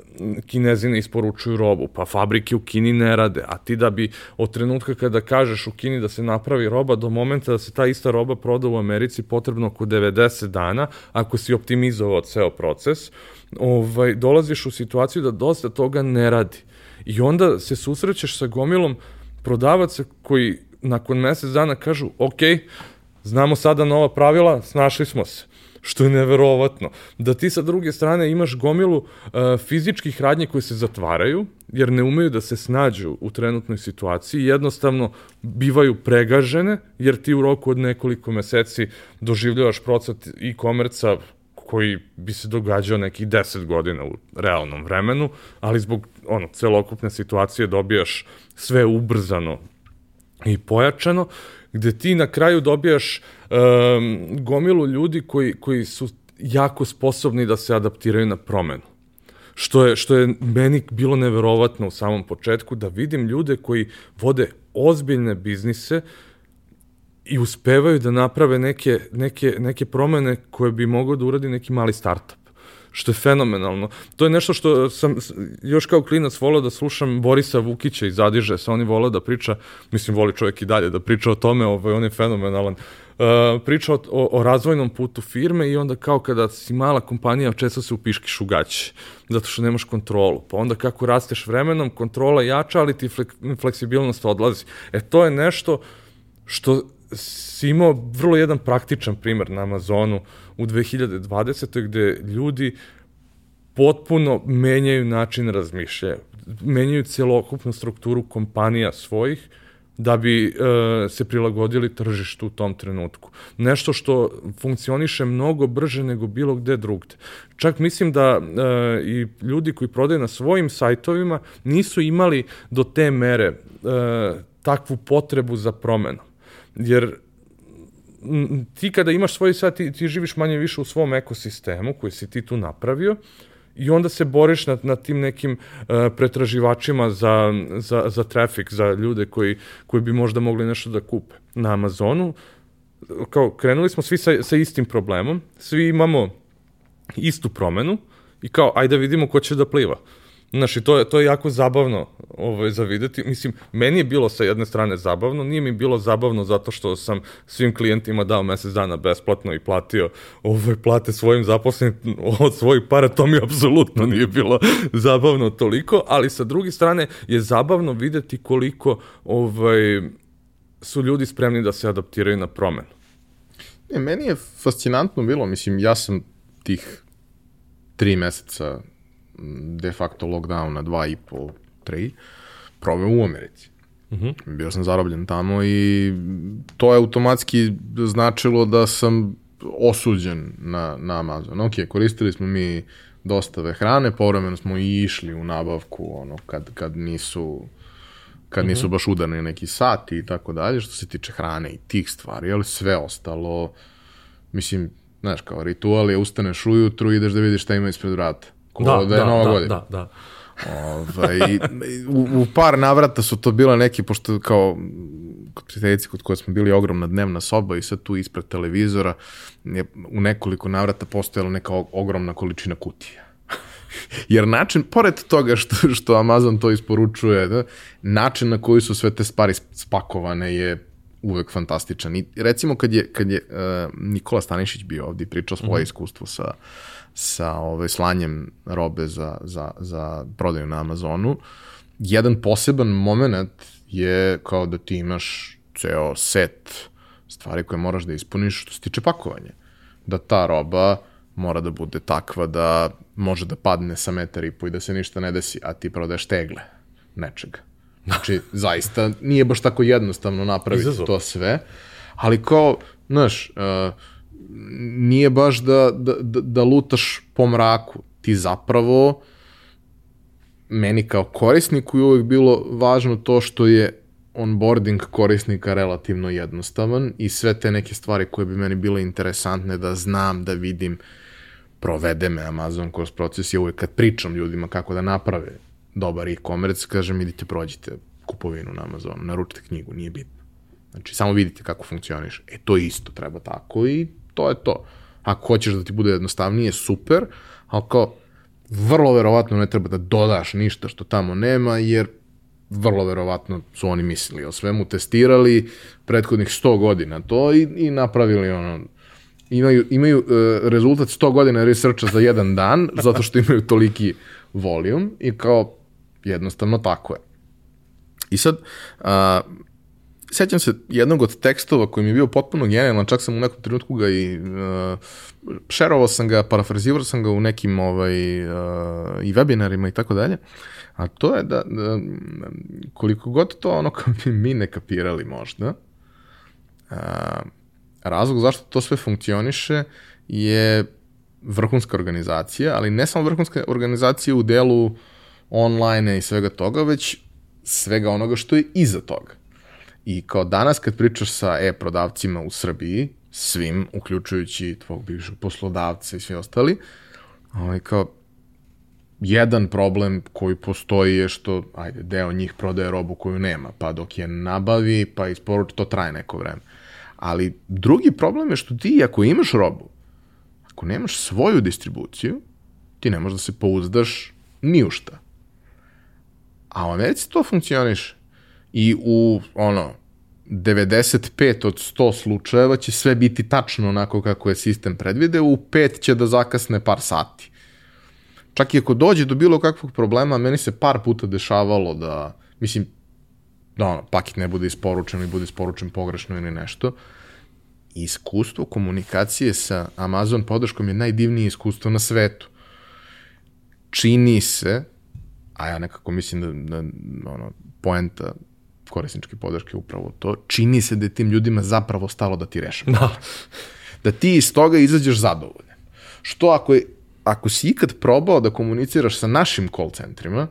kinezi ne isporučuju robu, pa fabrike u Kini ne rade, a ti da bi od trenutka kada kažeš u Kini da se napravi roba do momenta da se ta ista roba proda u Americi potrebno oko 90 dana, ako si optimizovao ceo proces, ovaj, dolaziš u situaciju da dosta toga ne radi. I onda se susrećeš sa gomilom prodavaca koji nakon mesec dana kažu, ok, znamo sada nova pravila, snašli smo se što je neverovatno. Da ti sa druge strane imaš gomilu uh, fizičkih radnje koje se zatvaraju, jer ne umeju da se snađu u trenutnoj situaciji, jednostavno bivaju pregažene, jer ti u roku od nekoliko meseci doživljavaš procet e-komerca koji bi se događao nekih 10 godina u realnom vremenu, ali zbog ono, celokupne situacije dobijaš sve ubrzano i pojačano, gde ti na kraju dobijaš um, gomilu ljudi koji, koji su jako sposobni da se adaptiraju na promenu. Što je, što je meni bilo neverovatno u samom početku, da vidim ljude koji vode ozbiljne biznise, i uspevaju da naprave neke, neke, neke promene koje bi mogao da uradi neki mali startup što je fenomenalno. To je nešto što sam još kao klinac volao da slušam Borisa Vukića iz Adiže, sa oni volao da priča, mislim voli čovjek i dalje da priča o tome, ovaj, on je fenomenalan. Uh, priča o, o, razvojnom putu firme i onda kao kada si mala kompanija često se upiškiš u gaće, zato što nemaš kontrolu. Pa onda kako rasteš vremenom, kontrola jača, ali ti flek, fleksibilnost odlazi. E to je nešto što si imao vrlo jedan praktičan primer na Amazonu u 2020. gde ljudi potpuno menjaju način razmišljaja, menjaju celokupnu strukturu kompanija svojih, da bi e, se prilagodili tržištu u tom trenutku. Nešto što funkcioniše mnogo brže nego bilo gde drugde. Čak mislim da e, i ljudi koji prodaju na svojim sajtovima nisu imali do te mere e, takvu potrebu za promenom jer ti kada imaš svoj sad, ti, ti živiš manje više u svom ekosistemu koji si ti tu napravio i onda se boriš na, na tim nekim uh, pretraživačima za, za, za trafik, za ljude koji, koji bi možda mogli nešto da kupe. Na Amazonu, kao krenuli smo svi sa, sa istim problemom, svi imamo istu promenu i kao, ajde da vidimo ko će da pliva. Uh, Znaš, i to je, to je jako zabavno ovaj, za videti. Mislim, meni je bilo sa jedne strane zabavno, nije mi bilo zabavno zato što sam svim klijentima dao mesec dana besplatno i platio ovaj, plate svojim zaposlenim od svojih para, to mi apsolutno nije bilo zabavno toliko, ali sa druge strane je zabavno videti koliko ovaj, su ljudi spremni da se adaptiraju na promenu. Ne, meni je fascinantno bilo, mislim, ja sam tih tri meseca de facto lockdowna, po, tri, proveo u Americi. Mhm. -huh. Bio sam zarobljen tamo i to je automatski značilo da sam osuđen na, na Amazon. Ok, koristili smo mi dostave hrane, povremeno smo i išli u nabavku ono, kad, kad nisu kad nisu uh mhm. -huh. baš udarni neki sati i tako dalje, što se tiče hrane i tih stvari, ali sve ostalo, mislim, znaš, kao ritual je ustaneš ujutru, ideš da vidiš šta ima ispred vrata ko da, da je da, Nova da, godina. Da, da. Ovaj, u, u par navrata su to bile neki, pošto kao prijateljici kod koje smo bili ogromna dnevna soba i sad tu ispred televizora je u nekoliko navrata postojala neka ogromna količina kutija. <laughs> Jer način, pored toga što, što Amazon to isporučuje, da, način na koji su sve te stvari spakovane je uvek fantastičan. I recimo kad je, kad je uh, Nikola Stanišić bio ovdje i pričao svoje mm -hmm. iskustvo sa sa ovaj, slanjem robe za, za, za prodaju na Amazonu, jedan poseban moment je kao da ti imaš ceo set stvari koje moraš da ispuniš što se tiče pakovanja. Da ta roba mora da bude takva da može da padne sa metar i po i da se ništa ne desi, a ti prodaješ tegle nečega. Znači, <laughs> zaista nije baš tako jednostavno napraviti Izazov. to sve, ali kao, znaš, uh, nije baš da, da, da, da lutaš po mraku. Ti zapravo, meni kao korisniku je uvek bilo važno to što je onboarding korisnika relativno jednostavan i sve te neke stvari koje bi meni bile interesantne da znam, da vidim, provede me Amazon kroz proces. Ja uvek kad pričam ljudima kako da naprave dobar e-commerce, kažem idite prođite kupovinu na Amazonu, naručite knjigu, nije bitno. Znači, samo vidite kako funkcioniš. E, to isto treba tako i to je to. Ako hoćeš da ti bude jednostavnije, super, ali kao vrlo verovatno ne treba da dodaš ništa što tamo nema, jer vrlo verovatno su oni mislili o svemu, testirali prethodnih 100 godina to i, i napravili ono, imaju, imaju uh, rezultat 100 godina researcha za jedan dan, <laughs> zato što imaju toliki volijum i kao jednostavno tako je. I sad, uh, sećam se jednog od tekstova koji mi je bio potpuno genijalan, čak sam u nekom trenutku ga i uh, šerovao sam ga, parafrazivao sam ga u nekim ovaj, uh, i webinarima i tako dalje, a to je da, da koliko god to ono kao bi mi ne kapirali možda, uh, razlog zašto to sve funkcioniše je vrhunska organizacija, ali ne samo vrhunska organizacija u delu online i svega toga, već svega onoga što je iza toga. I kao danas kad pričaš sa e-prodavcima u Srbiji, svim, uključujući tvog bivšeg poslodavca i svi ostali, ovaj, kao jedan problem koji postoji je što, ajde, deo njih prodaje robu koju nema, pa dok je nabavi, pa isporuči, to traje neko vreme. Ali drugi problem je što ti, ako imaš robu, ako nemaš svoju distribuciju, ti ne možeš da se pouzdaš ni u šta. A u Americi to funkcioniše. I u, ono, 95 od 100 slučajeva će sve biti tačno onako kako je sistem predvide, u 5 će da zakasne par sati. Čak i ako dođe do bilo kakvog problema, meni se par puta dešavalo da, mislim, da ono, paket ne bude isporučen ili bude isporučen pogrešno ili nešto. Iskustvo komunikacije sa Amazon podrškom je najdivnije iskustvo na svetu. Čini se, a ja nekako mislim da, da ono, poenta korisničke podrške upravo to, čini se da je tim ljudima zapravo stalo da ti reše. Da. Da ti iz toga izađeš zadovoljan. Što ako, je, ako si ikad probao da komuniciraš sa našim call centrima,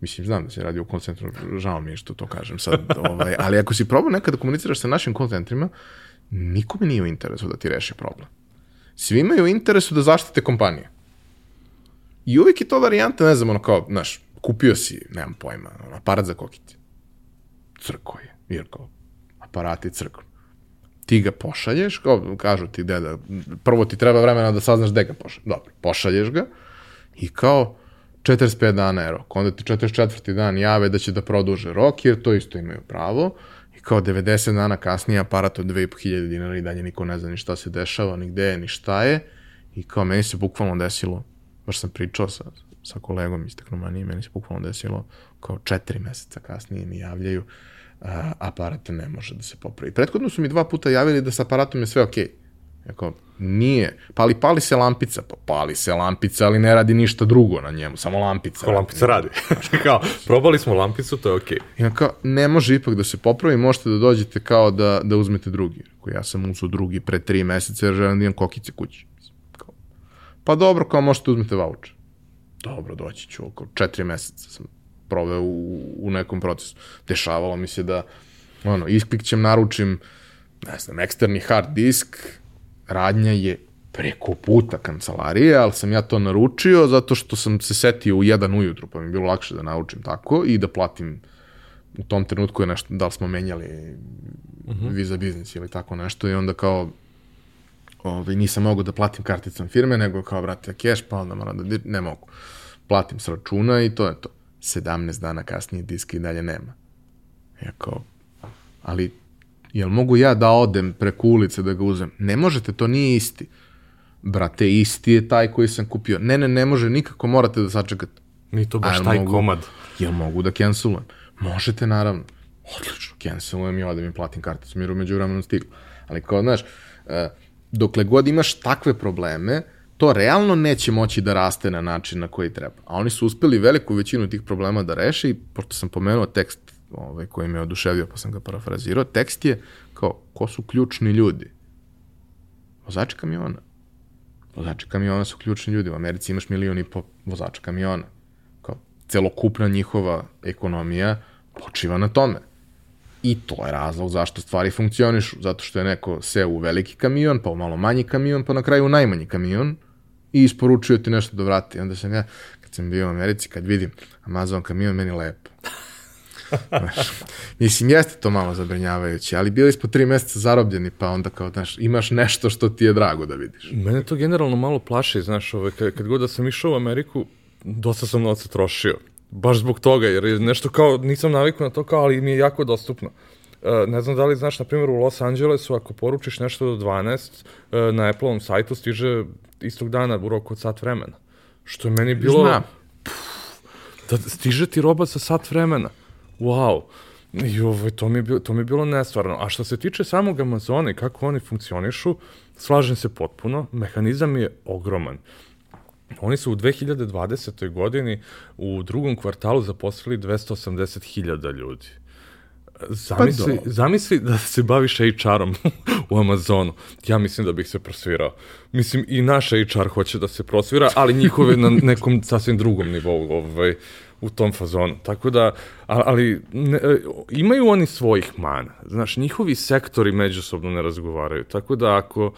mislim, znam da se radi o call centru, žao mi je što to kažem sad, <laughs> ovaj, ali ako si probao nekada da komuniciraš sa našim call centrima, nikome nije u interesu da ti reši problem. Svi imaju u interesu da zaštite kompanije. I uvijek je to varijanta, ne znam, ono kao, znaš, kupio si, nemam pojma, aparat za kokiti crko je, jer kao aparati crknu. Ti ga pošalješ, kao, kažu ti gde da, prvo ti treba vremena da saznaš gde ga pošalješ. Dobro, pošalješ ga i kao 45 dana je rok. Onda ti 44. dan jave da će da produže rok, jer to isto imaju pravo. I kao 90 dana kasnije aparat od 2500 dinara i dalje niko ne zna ni šta se dešava, ni gde je, ni šta je. I kao meni se bukvalno desilo, baš sam pričao sa, sa kolegom iz Teknomanije, meni se bukvalno desilo kao četiri meseca kasnije mi javljaju a, aparat ne može da se popravi. Prethodno su mi dva puta javili da sa aparatom je sve okej. Okay. Jako, nije. Pali, pali se lampica. Pa pali se lampica, ali ne radi ništa drugo na njemu, samo lampica. Ko lampica radi. <laughs> kao, probali smo lampicu, to je okej. Okay. Ja kao, ne može ipak da se popravi, možete da dođete kao da, da uzmete drugi. Kao, ja sam uzao drugi pre tri meseca jer želim da imam kokice kući. Kao, pa dobro, kao možete da uzmete voucher. Dobro, doći ću, oko četiri meseca sam proveo u, u nekom procesu. Dešavalo mi se da, ono, isklikćem, naručim, ne znam, eksterni hard disk, radnja je preko puta kancelarije, ali sam ja to naručio zato što sam se setio u jedan ujutru, pa mi je bilo lakše da naručim tako i da platim u tom trenutku je nešto, da li smo menjali uh mhm. -huh. Visa biznis ili tako nešto i onda kao ovaj, nisam mogao da platim karticom firme, nego kao, brate, keš, pa onda moram da, ne mogu. Platim s računa i to je to. 17 dana kasnije diska i dalje nema. Ja kao, ali jel mogu ja da odem preko ulice da ga uzem? Ne možete, to nije isti. Brate, isti je taj koji sam kupio. Ne, ne, ne može nikako, morate da sačekate. Ni to baš taj mogu, komad. Jel mogu da cancelujem? Možete, naravno. Odlično, cancelujem i odem i platim karticu, jer umeđu vremenom stiglo. Ali kao, znaš, e, dokle god imaš takve probleme, to realno neće moći da raste na način na koji treba. A oni su uspeli veliku većinu tih problema da reše i pošto sam pomenuo tekst ovaj, koji me oduševio pa sam ga parafrazirao, tekst je kao ko su ključni ljudi? Vozači kamiona. Vozači kamiona su ključni ljudi. U Americi imaš milion i po vozača kamiona. Kao celokupna njihova ekonomija počiva na tome. I to je razlog zašto stvari funkcionišu. Zato što je neko seo u veliki kamion, pa u malo manji kamion, pa na kraju u najmanji kamion i isporučio ti nešto da vrati. Onda sam ja, kad sam bio u Americi, kad vidim Amazon kamion, meni lepo. Znaš, <laughs> mislim, jeste to malo zabrinjavajuće, ali bili smo tri meseca zarobljeni, pa onda kao, znaš, imaš nešto što ti je drago da vidiš. Mene to generalno malo plaši, znaš, ove, kad, kad god da sam išao u Ameriku, dosta sam novca trošio. Baš zbog toga, jer je nešto kao, nisam navikao na to kao, ali mi je jako dostupno. Uh, ne znam da li znaš, na primjer, u Los Angelesu, ako poručiš nešto do 12, uh, na Apple-ovom sajtu stiže istog dana u roku od sat vremena. Što je meni bilo... Znam. Da stiže ti roba za sat vremena. Wow. I ovo, to, mi je bilo, to mi je bilo nestvarno. A što se tiče samog Amazona i kako oni funkcionišu, slažem se potpuno. Mehanizam je ogroman. Oni su u 2020. godini u drugom kvartalu zaposlili 280.000 ljudi. Zamisli, Pa do. zamisli da se baviš HR-om u Amazonu. Ja mislim da bih se prosvirao. Mislim, i naš HR hoće da se prosvira, ali njihove na nekom sasvim drugom nivou ovaj, u tom fazonu. Tako da, ali ne, e, imaju oni svojih mana. Znaš, njihovi sektori međusobno ne razgovaraju. Tako da ako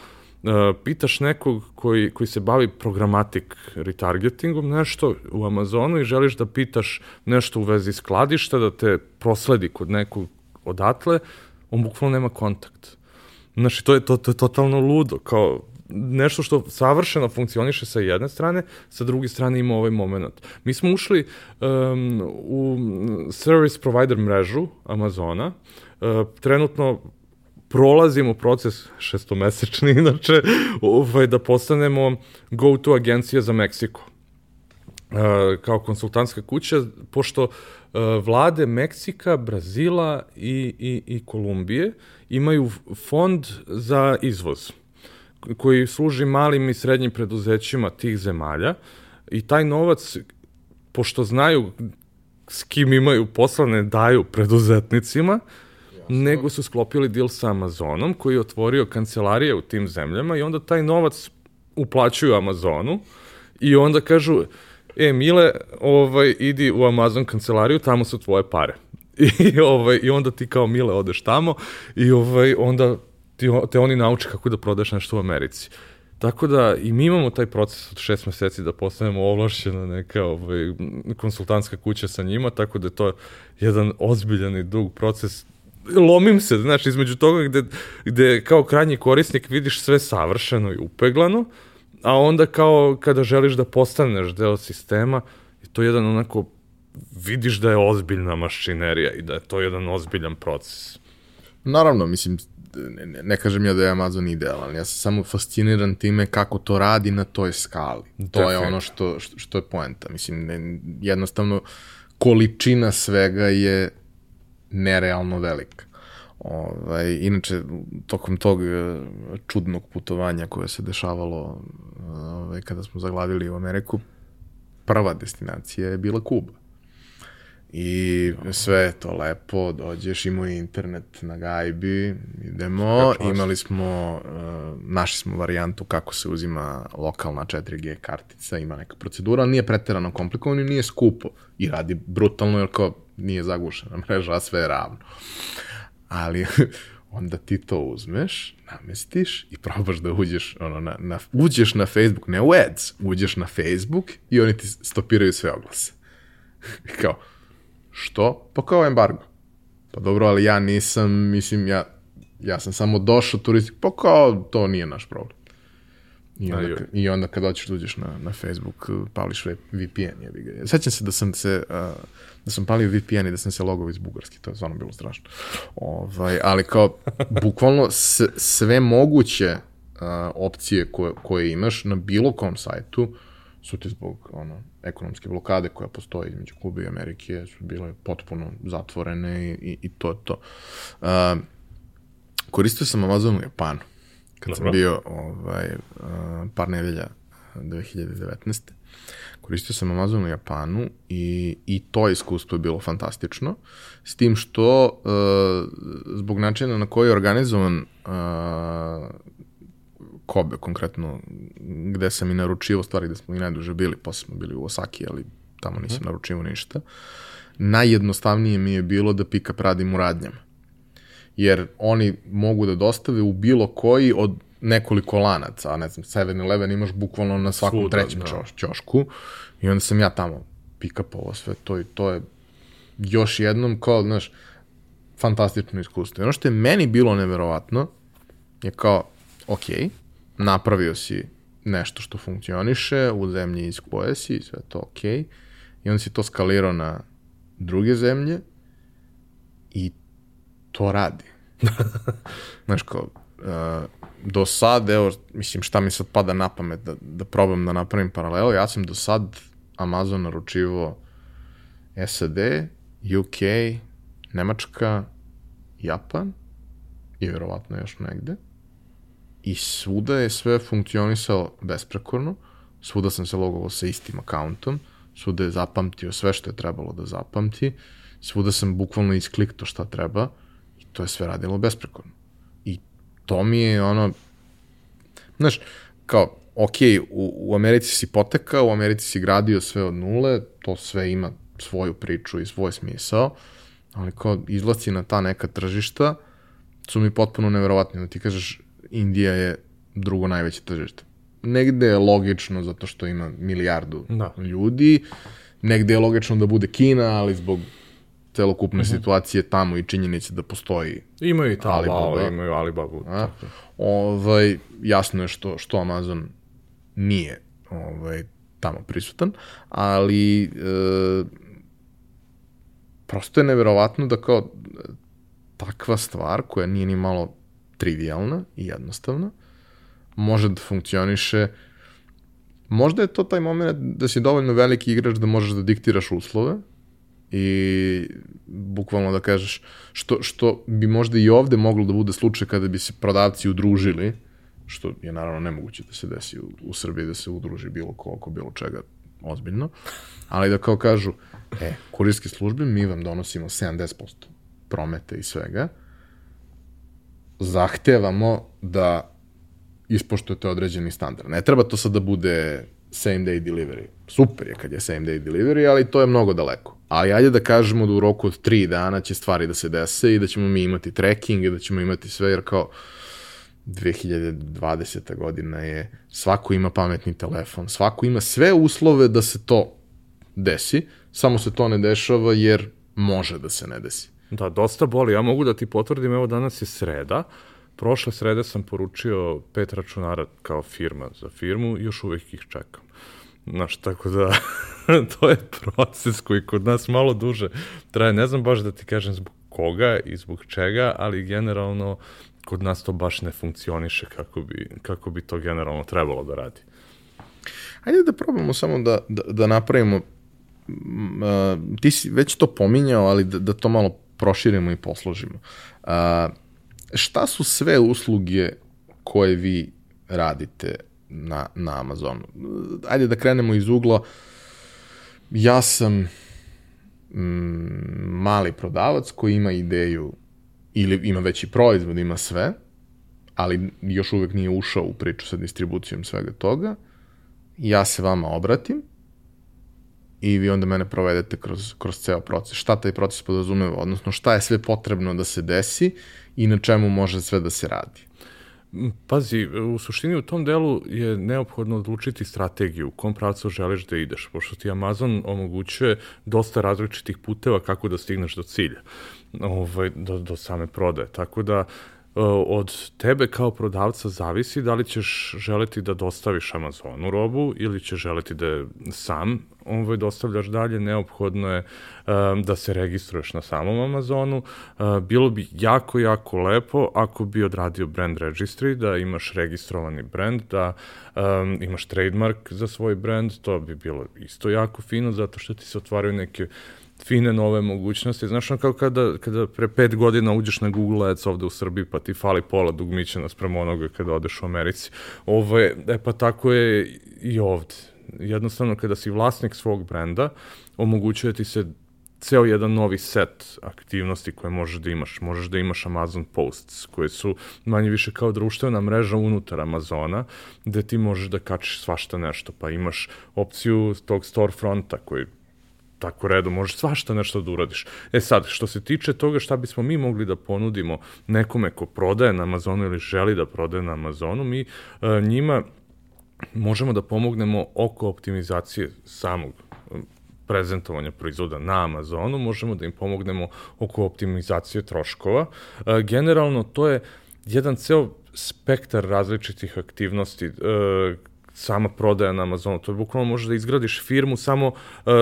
pitaš nekog koji, koji se bavi programatik retargetingom nešto u Amazonu i želiš da pitaš nešto u vezi skladišta, da te prosledi kod nekog odatle, on bukvalno nema kontakt. Znači, to je, to, to je totalno ludo, kao nešto što savršeno funkcioniše sa jedne strane, sa druge strane ima ovaj moment. Mi smo ušli um, u service provider mrežu Amazona, uh, trenutno prolazimo proces šestomesečni, <laughs> inače, ovaj, da postanemo go-to agencija za Meksiko. Uh, kao konsultantska kuća, pošto uh, vlade Meksika, Brazila i, i, i Kolumbije imaju fond za izvoz koji služi malim i srednjim preduzećima tih zemalja i taj novac, pošto znaju s kim imaju poslane, daju preduzetnicima, nego su sklopili deal sa Amazonom koji je otvorio kancelarije u tim zemljama i onda taj novac uplaćuju Amazonu i onda kažu, e, Mile, ovaj, idi u Amazon kancelariju, tamo su tvoje pare. <laughs> I, ovaj, I onda ti kao Mile odeš tamo i ovaj, onda ti, te oni nauče kako da prodeš nešto u Americi. Tako da i mi imamo taj proces od šest meseci da postanemo ovlašćena neka ovaj, konsultantska kuća sa njima, tako da je to jedan ozbiljan i dug proces lomim se, znači, između toga gde, gde kao krajnji korisnik vidiš sve savršeno i upeglano, a onda kao kada želiš da postaneš deo sistema, je to jedan onako, vidiš da je ozbiljna mašinerija i da je to jedan ozbiljan proces. Naravno, mislim, ne, ne, kažem ja da je Amazon idealan, ja sam samo fasciniran time kako to radi na toj skali. To je ono što, što, što je poenta. Mislim, ne, jednostavno, količina svega je nerealno velika. Ovaj, inače, tokom tog e, čudnog putovanja koje se dešavalo ovaj, kada smo zaglavili u Ameriku, prva destinacija je bila Kuba. I sve je to lepo, dođeš, imao je internet na gajbi, idemo, imali smo, uh, našli smo varijantu kako se uzima lokalna 4G kartica, ima neka procedura, ali nije preterano komplikovano i nije skupo i radi brutalno jer kao nije zagušena <laughs> mreža, a sve je ravno. Ali <laughs> onda ti to uzmeš, namestiš i probaš da uđeš, ono, na, na, uđeš na Facebook, ne u ads, uđeš na Facebook i oni ti stopiraju sve oglase. <laughs> Kao, što? Pa kao embargo. Pa dobro, ali ja nisam, mislim, ja, ja sam samo došao turisti, pa kao, to nije naš problem. I onda, ka- I onda kad hoćeš da uđeš na, na Facebook, pališ VPN, jebi ga. Sećam se da sam se, uh, da sam palio VPN i da sam se logovao iz Bugarske, to je stvarno bilo strašno. Ovaj, ali kao, bukvalno s, sve moguće uh, opcije koje, koje imaš na bilo kom sajtu su ti zbog ono, ekonomske blokade koja postoji između Kube i Amerike su bile potpuno zatvorene i, i, i to je to. Uh, koristio sam Amazon u Japanu kad sam Dobro. bio ovaj, uh, par nedelja 2019. Koristio sam Amazon u Japanu i, i to iskustvo je bilo fantastično, s tim što uh, zbog načina na koji je organizovan uh, Kobe konkretno, gde sam i naručivao stvari, gde smo i najduže bili, posle smo bili u Osaki, ali tamo nisam naručivao ništa. Najjednostavnije mi je bilo da pick-up radim u radnjama. Jer oni mogu da dostave u bilo koji od nekoliko lanaca, a ne znam, 7-Eleven imaš bukvalno na svakom Svuda, trećem da. čoš, ćošku i onda sam ja tamo pick-upovao sve to i to je još jednom kao, znaš, fantastično iskustvo. I ono što je meni bilo neverovatno je kao, ok, napravio si nešto što funkcioniše u zemlji iz koje si, sve to ok, i onda si to skalirao na druge zemlje i to radi. <laughs> Znaš, kao, uh, do sad, evo, mislim, šta mi sad pada na pamet da, da probam da napravim paralelu, ja sam do sad Amazon naručivo SAD, UK, Nemačka, Japan i verovatno još negde. I svuda je sve funkcionisalo besprekorno, svuda sam se logovao sa istim akauntom, svuda je zapamtio sve što je trebalo da zapamti, svuda sam bukvalno isklikto šta treba i to je sve radilo besprekorno. I to mi je ono, znaš, kao, ok, u, u Americi si potekao, u Americi si gradio sve od nule, to sve ima svoju priču i svoj smisao, ali kao izlaci na ta neka tržišta su mi potpuno neverovatni. Da ti kažeš, Indija je drugo najveće tržište. Negde je logično zato što ima milijardu da. ljudi, negde je logično da bude Kina, ali zbog celokupne mhm. -huh. situacije tamo i činjenice da postoji Imaju i ta Alibaba. imaju Alibabu. A? Ovaj, jasno je što, što Amazon nije ovaj, tamo prisutan, ali e, prosto je neverovatno da kao takva stvar koja nije ni malo trivialna i jednostavna može da funkcioniše možda je to taj moment da si dovoljno veliki igrač da možeš da diktiraš uslove i bukvalno da kažeš što, što bi možda i ovde moglo da bude slučaj kada bi se prodavci udružili što je naravno nemoguće da se desi u, u Srbiji da se udruži bilo ko oko bilo čega ozbiljno, ali da kao kažu, e, kurirske službe, mi vam donosimo 70% prometa i svega, zahtevamo da ispoštujete određeni standard. Ne treba to sad da bude same day delivery. Super je kad je same day delivery, ali to je mnogo daleko. Ali ajde da kažemo da u roku od tri dana će stvari da se dese i da ćemo mi imati tracking i da ćemo imati sve, jer kao 2020. godina je, svako ima pametni telefon, svako ima sve uslove da se to desi, samo se to ne dešava jer može da se ne desi. Da, dosta boli. Ja mogu da ti potvrdim, evo danas je sreda, prošle srede sam poručio pet računara kao firma za firmu još uvek ih čekam. Znaš, tako da <laughs> to je proces koji kod nas malo duže traje. Ne znam baš da ti kažem zbog koga i zbog čega, ali generalno kod nas to baš ne funkcioniše kako bi, kako bi to generalno trebalo da radi. Ajde da probamo samo da, da, da napravimo, uh, ti si već to pominjao, ali da, da to malo proširimo i posložimo. Uh, šta su sve usluge koje vi radite na, na Amazonu? Ajde da krenemo iz ugla. Ja sam mm, mali prodavac koji ima ideju ili ima veći proizvod, ima sve, ali još uvek nije ušao u priču sa distribucijom svega toga, ja se vama obratim i vi onda mene provedete kroz, kroz ceo proces. Šta taj proces podrazumeva, odnosno šta je sve potrebno da se desi i na čemu može sve da se radi. Pazi, u suštini u tom delu je neophodno odlučiti strategiju, u kom pravcu želiš da ideš, pošto ti Amazon omogućuje dosta različitih puteva kako da stigneš do cilja, ovaj, do, do same prodaje. Tako da, od tebe kao prodavca zavisi da li ćeš želeti da dostaviš Amazonu robu ili ćeš želeti da sam ovaj, dostavljaš dalje, neophodno je um, da se registruješ na samom Amazonu. Uh, bilo bi jako, jako lepo ako bi odradio brand registry, da imaš registrovani brand, da um, imaš trademark za svoj brand, to bi bilo isto jako fino, zato što ti se otvaraju neke fine nove mogućnosti. Znaš, ono kao kada, kada pre pet godina uđeš na Google Ads ovde u Srbiji, pa ti fali pola dugmića nasprem onoga kada odeš u Americi. Ovo je, e pa tako je i ovde jednostavno kada si vlasnik svog brenda, omogućuje ti se ceo jedan novi set aktivnosti koje možeš da imaš. Možeš da imaš Amazon Posts, koje su manje više kao društvena mreža unutar Amazona, gde ti možeš da kačiš svašta nešto, pa imaš opciju tog storefronta koji tako redu, možeš svašta nešto da uradiš. E sad, što se tiče toga šta bismo mi mogli da ponudimo nekome ko prodaje na Amazonu ili želi da prodaje na Amazonu, mi uh, njima možemo da pomognemo oko optimizacije samog prezentovanja proizvoda na Amazonu, možemo da im pomognemo oko optimizacije troškova. E, generalno, to je jedan ceo spektar različitih aktivnosti e, sama prodaja na Amazonu. To je bukvalno možeš da izgradiš firmu samo uh,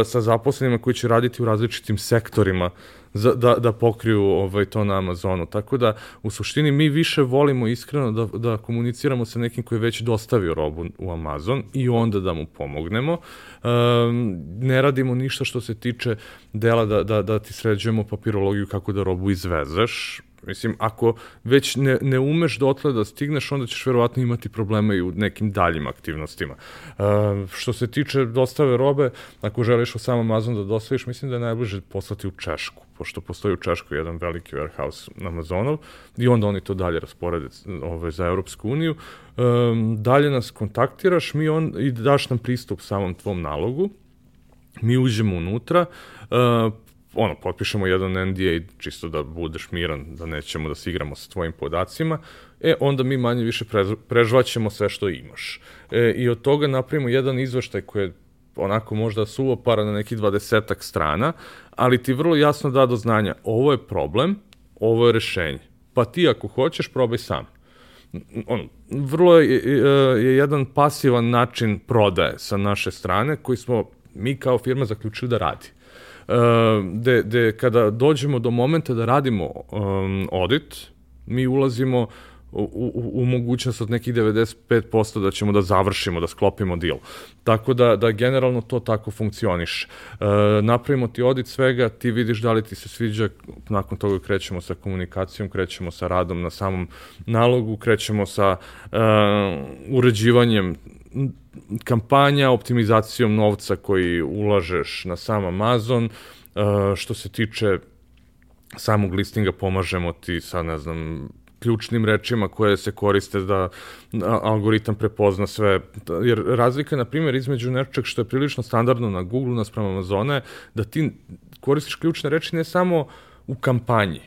sa zaposlenima koji će raditi u različitim sektorima za, da, da pokriju ovaj, to na Amazonu. Tako da, u suštini, mi više volimo iskreno da, da komuniciramo sa nekim koji je već dostavio robu u Amazon i onda da mu pomognemo. Um, ne radimo ništa što se tiče dela da, da, da ti sređujemo papirologiju kako da robu izvezeš, Mislim, ako već ne, ne umeš dotle da stigneš, onda ćeš verovatno imati problema i u nekim daljim aktivnostima. Uh, što se tiče dostave robe, ako želiš u sam Amazon da dostaviš, mislim da je najbliže poslati u Češku, pošto postoji u Češkoj jedan veliki warehouse na Amazonov i onda oni to dalje rasporede ovaj, za Europsku uniju. Um, dalje nas kontaktiraš mi on, i daš nam pristup samom tvom nalogu, mi uđemo unutra, uh, ono, potpišemo jedan NDA čisto da budeš miran, da nećemo da se igramo sa tvojim podacima, e, onda mi manje više prežvaćemo sve što imaš. E, I od toga napravimo jedan izveštaj koji je onako možda para na nekih dvadesetak strana, ali ti vrlo jasno da do znanja, ovo je problem, ovo je rešenje. Pa ti ako hoćeš, probaj sam. On, vrlo je, je jedan pasivan način prodaje sa naše strane koji smo mi kao firma zaključili da radi gde, gde kada dođemo do momenta da radimo um, audit, mi ulazimo u, u, u mogućnost od nekih 95% da ćemo da završimo, da sklopimo deal. Tako da, da generalno to tako funkcioniš. E, napravimo ti audit svega, ti vidiš da li ti se sviđa, nakon toga krećemo sa komunikacijom, krećemo sa radom na samom nalogu, krećemo sa e, uređivanjem kampanja, optimizacijom novca koji ulažeš na sam Amazon, uh, što se tiče samog listinga pomažemo ti sa, ne znam, ključnim rečima koje se koriste da algoritam prepozna sve. Jer razlika, na primjer, između nečeg što je prilično standardno na Google naspram Amazona da ti koristiš ključne reči ne samo u kampanji,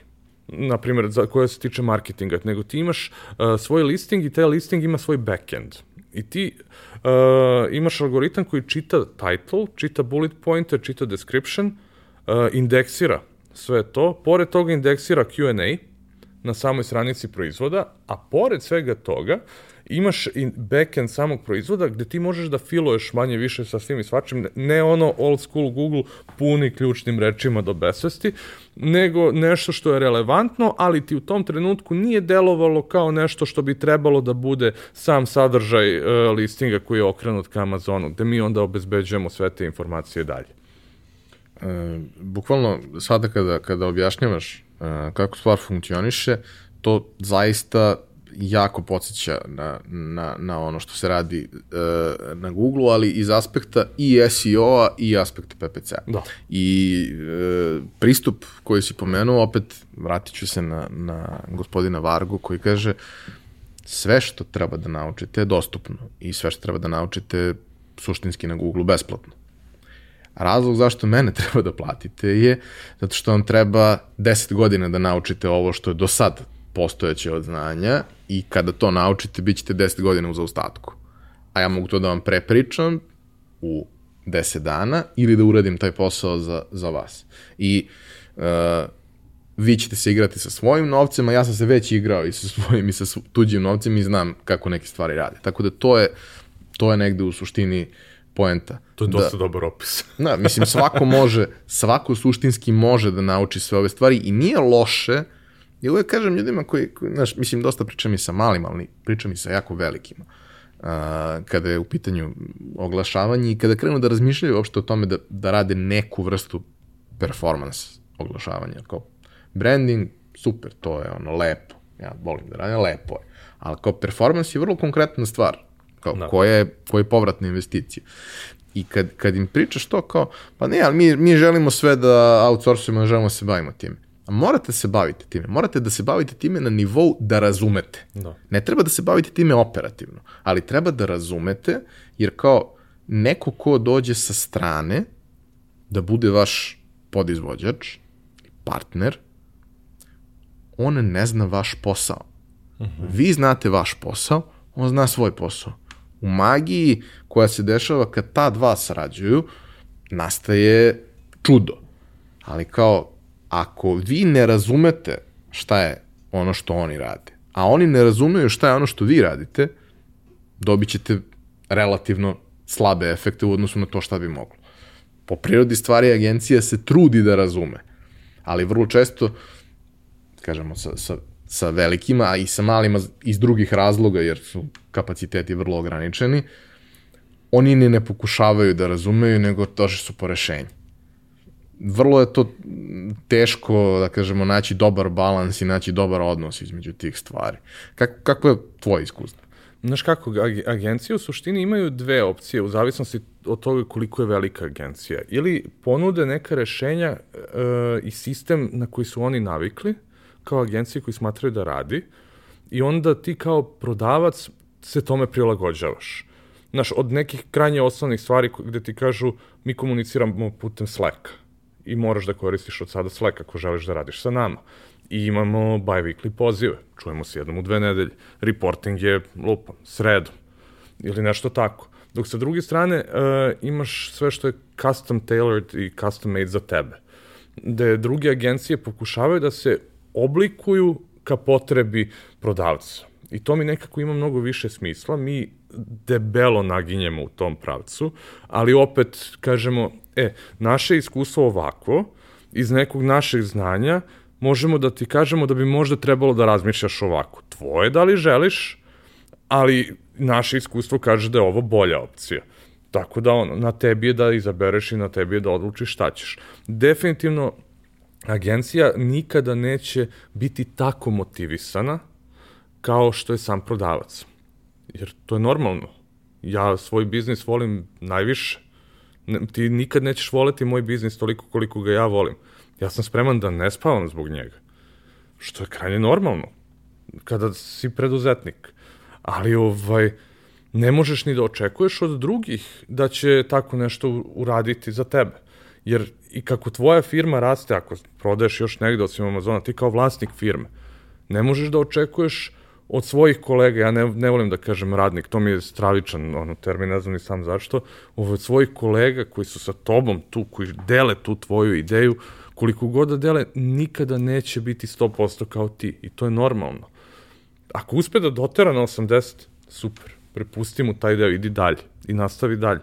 na primjer, za koja se tiče marketinga, nego ti imaš uh, svoj listing i taj listing ima svoj backend. I ti uh, imaš algoritam koji čita title, čita bullet pointer, čita description, uh, indeksira sve to, pored toga indeksira Q&A na samoj stranici proizvoda, a pored svega toga imaš i backend samog proizvoda gde ti možeš da filuješ manje više sa svim i svačim, ne ono old school Google puni ključnim rečima do besvesti, nego nešto što je relevantno, ali ti u tom trenutku nije delovalo kao nešto što bi trebalo da bude sam sadržaj uh, listinga koji je okrenut ka Amazonu, gde mi onda obezbeđujemo sve te informacije dalje. E, bukvalno sada kada, kada objašnjavaš e, kako stvar funkcioniše, to zaista jako podsjeća na, na, na ono što se radi uh, na Google, ali iz aspekta i SEO-a i aspekta PPC-a. Da. I uh, pristup koji si pomenuo, opet vratit ću se na, na gospodina Vargu koji kaže sve što treba da naučite je dostupno i sve što treba da naučite suštinski na Google besplatno. Razlog zašto mene <laughs> treba da platite je zato što vam treba 10 godina da naučite ovo što je do sad postojeće od znanja i kada to naučite, bit ćete 10 godina u zaostatku. A ja mogu to da vam prepričam u 10 dana ili da uradim taj posao za, za vas. I uh, vi ćete se igrati sa svojim novcem, a ja sam se već igrao i sa svojim i sa tuđim novcem i znam kako neke stvari rade. Tako da to je, to je negde u suštini poenta. To je dosta da, dobar opis. <laughs> da, mislim, svako može, svako suštinski može da nauči sve ove stvari i nije loše uh, Ja uvek kažem ljudima koji, koji znaš, mislim, dosta pričam i sa malim, ali pričam i sa jako velikima. Uh, kada je u pitanju oglašavanje i kada krenu da razmišljaju uopšte o tome da, da rade neku vrstu performance oglašavanja. Kao branding, super, to je ono lepo. Ja volim da radim, lepo je. Ali kao performance je vrlo konkretna stvar. Kao, da. koja, je, koja je povratna investicija. I kad, kad im pričaš to kao, pa ne, ali mi, mi želimo sve da outsourcujemo, želimo da se bavimo time morate se baviti time. Morate da se bavite time na nivou da razumete. Da. Ne treba da se bavite time operativno, ali treba da razumete, jer kao neko ko dođe sa strane da bude vaš podizvođač, partner, on ne zna vaš posao. Uh mhm. -huh. Vi znate vaš posao, on zna svoj posao. U magiji koja se dešava kad ta dva sarađuju, nastaje čudo. Ali kao, ako vi ne razumete šta je ono što oni rade, a oni ne razumeju šta je ono što vi radite, dobit ćete relativno slabe efekte u odnosu na to šta bi moglo. Po prirodi stvari agencija se trudi da razume, ali vrlo često, kažemo, sa, sa, sa velikima, a i sa malima iz drugih razloga, jer su kapaciteti vrlo ograničeni, oni ni ne pokušavaju da razumeju, nego došli su po rešenju. Vrlo je to teško, da kažemo, naći dobar balans i naći dobar odnos između tih stvari. Kako, kako je tvoje iskustvo? Znaš kako, agencije u suštini imaju dve opcije u zavisnosti od toga koliko je velika agencija. Ili ponude neka rešenja e, i sistem na koji su oni navikli, kao agencije koji smatraju da radi, i onda ti kao prodavac se tome prilagođavaš. Znaš, od nekih krajnje osnovnih stvari gde ti kažu mi komuniciramo putem Slack i moraš da koristiš od sada Slack ako želiš da radiš sa nama i imamo bi-weekly pozive. Čujemo se jednom u dve nedelje. Reporting je lupam, sredom ili nešto tako. Dok sa druge strane uh, imaš sve što je custom tailored i custom made za tebe. Gde druge agencije pokušavaju da se oblikuju ka potrebi prodavca. I to mi nekako ima mnogo više smisla. Mi debelo naginjemo u tom pravcu, ali opet kažemo, e, naše iskustvo ovako, iz nekog našeg znanja, možemo da ti kažemo da bi možda trebalo da razmišljaš ovako. Tvoje da li želiš, ali naše iskustvo kaže da je ovo bolja opcija. Tako da ono, na tebi je da izabereš i na tebi je da odlučiš šta ćeš. Definitivno, agencija nikada neće biti tako motivisana kao što je sam prodavac. Jer to je normalno. Ja svoj biznis volim najviše. Ti nikad nećeš voleti moj biznis toliko koliko ga ja volim ja sam spreman da ne spavam zbog njega. Što je krajnje normalno, kada si preduzetnik. Ali ovaj, ne možeš ni da očekuješ od drugih da će tako nešto uraditi za tebe. Jer i kako tvoja firma raste, ako prodaješ još negde osim Amazona, ti kao vlasnik firme, ne možeš da očekuješ od svojih kolega, ja ne, ne volim da kažem radnik, to mi je stravičan ono, termin, ne znam ni sam zašto, ovo od svojih kolega koji su sa tobom tu, koji dele tu tvoju ideju, koliko god da dele, nikada neće biti 100% kao ti. I to je normalno. Ako uspe da dotera na 80, super. Prepusti mu taj deo, idi dalje. I nastavi dalje.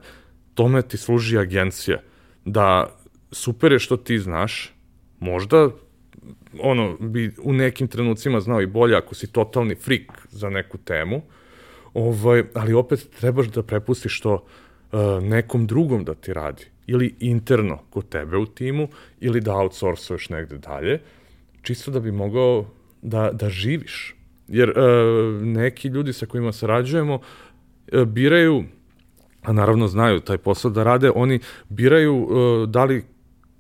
Tome ti služi agencija. Da super je što ti znaš, možda ono, bi u nekim trenucima znao i bolje ako si totalni frik za neku temu, ovaj, ali opet trebaš da prepustiš to uh, nekom drugom da ti radi ili interno kod tebe u timu ili da outsourcuješ negde dalje, čisto da bi mogao da, da živiš. Jer uh, neki ljudi sa kojima sarađujemo uh, biraju, a naravno znaju taj posao da rade, oni biraju uh, da li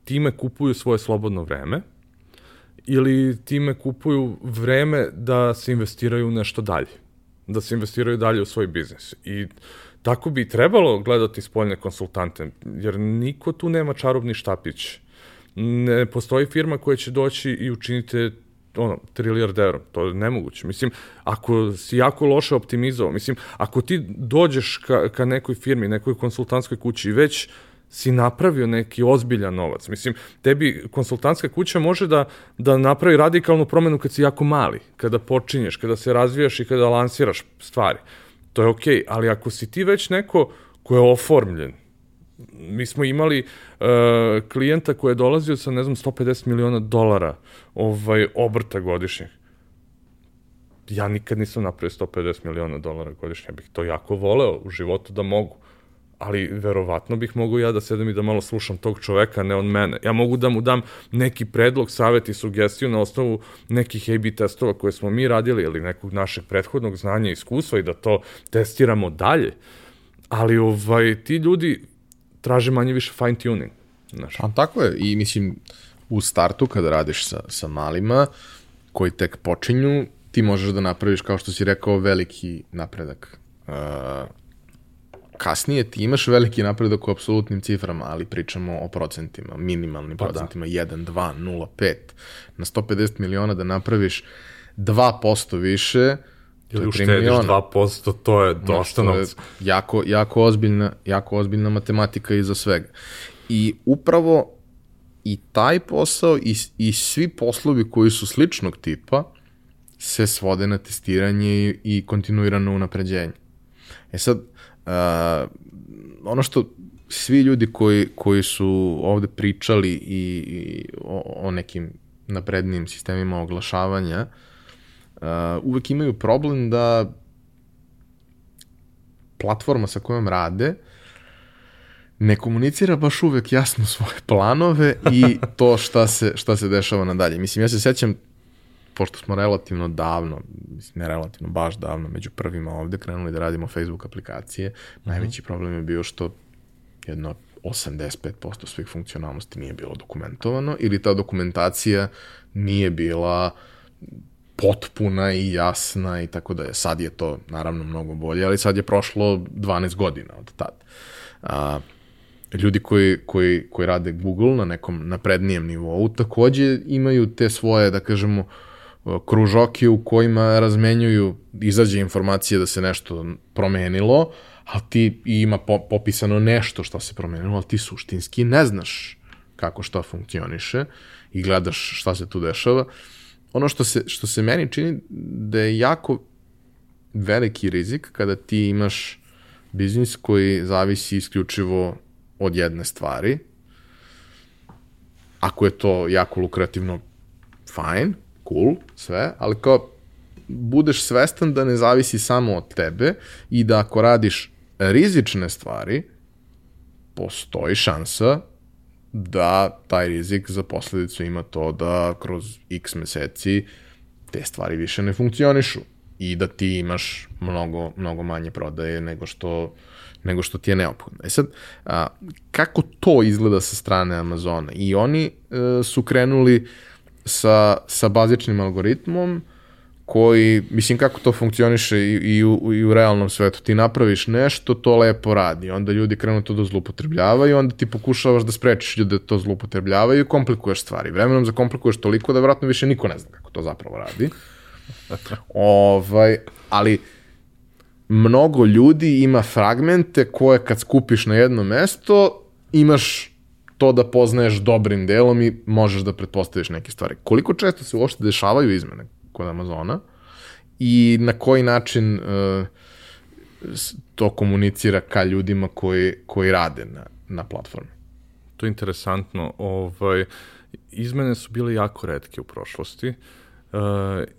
time kupuju svoje slobodno vreme ili time kupuju vreme da se investiraju u nešto dalje. Da se investiraju dalje u svoj biznis. I Tako bi trebalo gledati spoljne konsultante, jer niko tu nema čarobni štapić. Ne postoji firma koja će doći i učinite ono, triliard euro, to je nemoguće. Mislim, ako si jako loše optimizovao, mislim, ako ti dođeš ka, ka nekoj firmi, nekoj konsultantskoj kući i već si napravio neki ozbiljan novac. Mislim, tebi konsultantska kuća može da, da napravi radikalnu promenu kad si jako mali, kada počinješ, kada se razvijaš i kada lansiraš stvari to je okej, okay, ali ako si ti već neko ko je oformljen, mi smo imali uh, klijenta koji je dolazio sa, ne znam, 150 miliona dolara ovaj, obrta godišnjeg. Ja nikad nisam napravio 150 miliona dolara godišnje, bih to jako voleo u životu da mogu ali verovatno bih mogu ja da sedem i da malo slušam tog čoveka, ne on mene. Ja mogu da mu dam neki predlog, savet i sugestiju na osnovu nekih A-B testova koje smo mi radili ili nekog našeg prethodnog znanja i iskustva i da to testiramo dalje. Ali ovaj, ti ljudi traže manje više fine tuning. Znaš. A tako je i mislim u startu kada radiš sa, sa malima koji tek počinju, ti možeš da napraviš kao što si rekao veliki napredak. Uh, kasnije ti imaš veliki napredak u apsolutnim ciframa, ali pričamo o procentima, minimalnim pa da. procentima, da. 1, 2, 0, 5. Na 150 miliona da napraviš 2% više, Ili uštediš 2%, to je dosta novca. Jako, jako, ozbiljna, jako ozbiljna matematika iza svega. I upravo i taj posao i, i svi poslovi koji su sličnog tipa se svode na testiranje i, i kontinuirano unapređenje. E sad, uh, ono što svi ljudi koji, koji su ovde pričali i, i o, o nekim naprednim sistemima oglašavanja, uh, uvek imaju problem da platforma sa kojom rade ne komunicira baš uvek jasno svoje planove i <laughs> to šta se, šta se dešava nadalje. Mislim, ja se sećam, pošto smo relativno davno, mislim, ne relativno, baš davno, među prvima ovde krenuli da radimo Facebook aplikacije, najveći problem je bio što jedno 85% svih funkcionalnosti nije bilo dokumentovano ili ta dokumentacija nije bila potpuna i jasna i tako da je. Sad je to naravno mnogo bolje, ali sad je prošlo 12 godina od tad. A, ljudi koji, koji, koji rade Google na nekom naprednijem nivou takođe imaju te svoje, da kažemo, kružoke u kojima razmenjuju, izađe informacije da se nešto promenilo, ali ti ima po, popisano nešto što se promenilo, ali ti suštinski ne znaš kako šta funkcioniše i gledaš šta se tu dešava. Ono što se, što se meni čini da je jako veliki rizik kada ti imaš biznis koji zavisi isključivo od jedne stvari. Ako je to jako lukrativno, fine, cool, sve, ali kao budeš svestan da ne zavisi samo od tebe i da ako radiš rizične stvari, postoji šansa da taj rizik za posledicu ima to da kroz x meseci te stvari više ne funkcionišu i da ti imaš mnogo, mnogo manje prodaje nego što, nego što ti je neophodno. E sad, a, kako to izgleda sa strane Amazona? I oni e, su krenuli sa, sa bazičnim algoritmom, koji, mislim kako to funkcioniše i, i, u, i u realnom svetu, ti napraviš nešto, to lepo radi, onda ljudi krenu to da zlupotrebljavaju, onda ti pokušavaš da sprečiš ljude da to zlupotrebljavaju i komplikuješ stvari. Vremenom zakomplikuješ toliko da vratno više niko ne zna kako to zapravo radi. <laughs> ovaj, ali mnogo ljudi ima fragmente koje kad skupiš na jedno mesto, imaš to da poznaješ dobrim delom i možeš da pretpostaviš neke stvari. Koliko često se uopšte dešavaju izmene kod Amazona i na koji način uh, to komunicira ka ljudima koji, koji rade na, na platformi? To je interesantno. Ovaj, izmene su bile jako redke u prošlosti uh,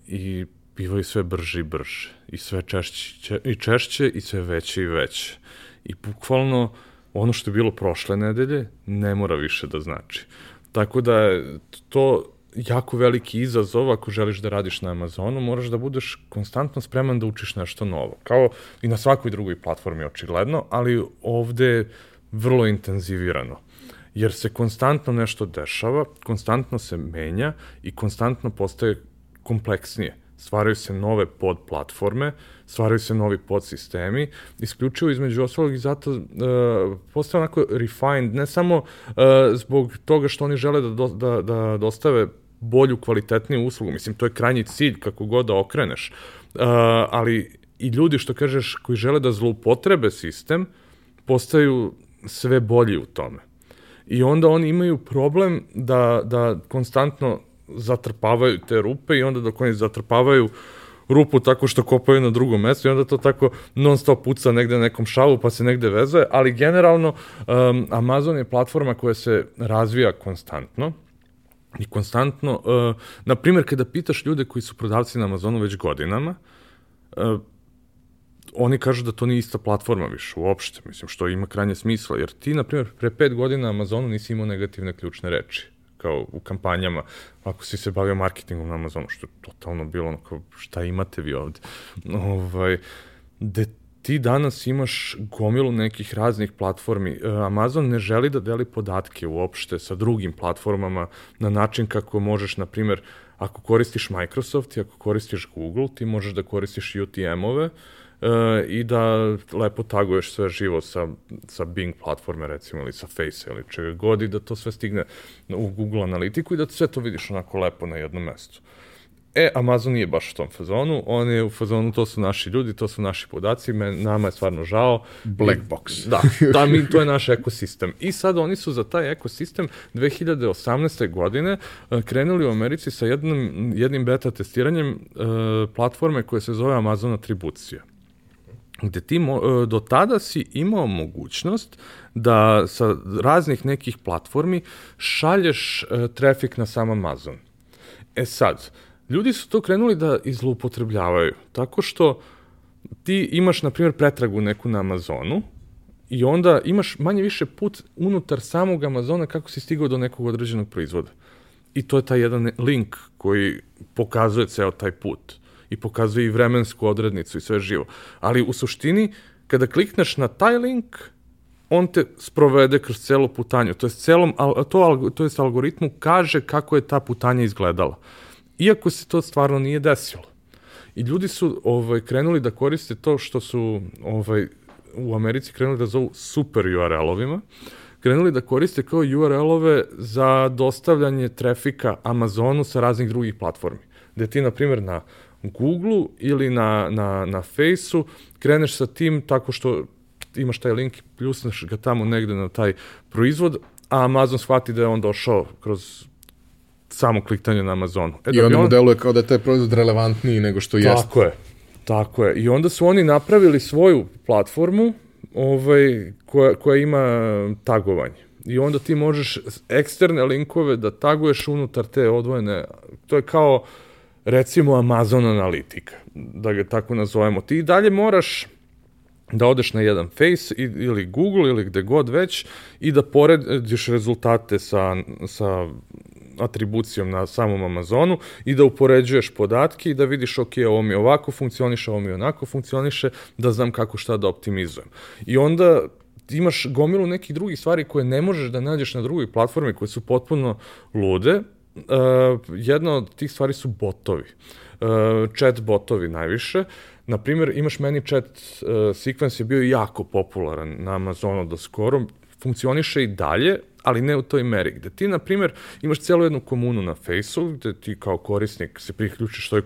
i bivaju sve brže i brže i sve češće i češće i sve veće i veće. I bukvalno ono što je bilo prošle nedelje ne mora više da znači. Tako da to jako veliki izazov ako želiš da radiš na Amazonu, moraš da budeš konstantno spreman da učiš nešto novo. Kao i na svakoj drugoj platformi očigledno, ali ovde vrlo intenzivirano. Jer se konstantno nešto dešava, konstantno se menja i konstantno postaje kompleksnije stvaraju se nove podplatforme, stvaraju se novi podsistemi, isključivo između ostalog i zato uh, postaje onako refined, ne samo uh, zbog toga što oni žele da, do, da, da dostave bolju, kvalitetniju uslugu, mislim, to je krajnji cilj kako god da okreneš, uh, ali i ljudi, što kažeš, koji žele da zloupotrebe sistem, postaju sve bolji u tome. I onda oni imaju problem da, da konstantno zatrpavaju te rupe i onda dok oni zatrpavaju rupu tako što kopaju na drugom mestu i onda to tako non stop puca negde nekom šavu pa se negde vezuje, ali generalno um, Amazon je platforma koja se razvija konstantno i konstantno, uh, na primjer kada pitaš ljude koji su prodavci na Amazonu već godinama, uh, oni kažu da to nije ista platforma više uopšte, mislim, što ima krajnje smisla, jer ti, na primjer, pre pet godina na Amazonu nisi imao negativne ključne reči kao u kampanjama, ako si se bavio marketingom na Amazonu, što je totalno bilo ono kao šta imate vi ovde. Ovaj, de ti danas imaš gomilu nekih raznih platformi. E, Amazon ne želi da deli podatke uopšte sa drugim platformama na način kako možeš, na primjer, ako koristiš Microsoft i ako koristiš Google, ti možeš da koristiš UTM-ove, uh, i da lepo taguješ sve živo sa, sa Bing platforme recimo ili sa Face ili čega god i da to sve stigne u Google analitiku i da sve to vidiš onako lepo na jednom mestu. E, Amazon nije baš u tom fazonu, on je u fazonu, to su naši ljudi, to su naši podaci, men, nama je stvarno žao. Black box. Da, da mi, to je naš ekosistem. I sad oni su za taj ekosistem 2018. godine uh, krenuli u Americi sa jednim, jednim beta testiranjem uh, platforme koja se zove Amazon Atribucija gde ti mo, e, do tada si imao mogućnost da sa raznih nekih platformi šalješ uh, trafik na sam Amazon. E sad, ljudi su to krenuli da izlupotrebljavaju, tako što ti imaš, na primjer, pretragu neku na Amazonu i onda imaš manje više put unutar samog Amazona kako si stigao do nekog određenog proizvoda. I to je taj jedan link koji pokazuje ceo taj put i pokazuje i vremensku odrednicu i sve živo. Ali u suštini, kada klikneš na taj link, on te sprovede kroz celu putanju. To je celom, to, to je algoritmu kaže kako je ta putanja izgledala. Iako se to stvarno nije desilo. I ljudi su ovaj, krenuli da koriste to što su ovaj, u Americi krenuli da zovu super URL-ovima, krenuli da koriste kao URL-ove za dostavljanje trafika Amazonu sa raznih drugih platformi. Gde ti, na primjer, na Google ili na, na, na Faceu kreneš sa tim tako što imaš taj link i pljusneš ga tamo negde na taj proizvod, a Amazon shvati da je on došao kroz samo kliktanje na Amazonu. E, I da onda on... mu deluje kao da je taj proizvod relevantniji nego što jeste. Tako je, tako je. I onda su oni napravili svoju platformu ovaj, koja, koja ima tagovanje. I onda ti možeš eksterne linkove da taguješ unutar te odvojene, to je kao recimo Amazon Analitika, da ga tako nazovemo. Ti dalje moraš da odeš na jedan Face ili Google ili gde god već i da porediš rezultate sa, sa atribucijom na samom Amazonu i da upoređuješ podatke i da vidiš ok, ovo mi ovako funkcioniše, ovo mi onako funkcioniše, da znam kako šta da optimizujem. I onda imaš gomilu nekih drugih stvari koje ne možeš da nađeš na drugoj platformi koje su potpuno lude. Uh, jedna od tih stvari su botovi. Uh, chat botovi najviše. Na primjer, imaš meni chat uh, sequence je bio jako popularan na Amazonu do skoro, funkcioniše i dalje, ali ne u toj meri, gde ti, na primjer, imaš celu jednu komunu na Faceu, gde ti kao korisnik se priključiš toj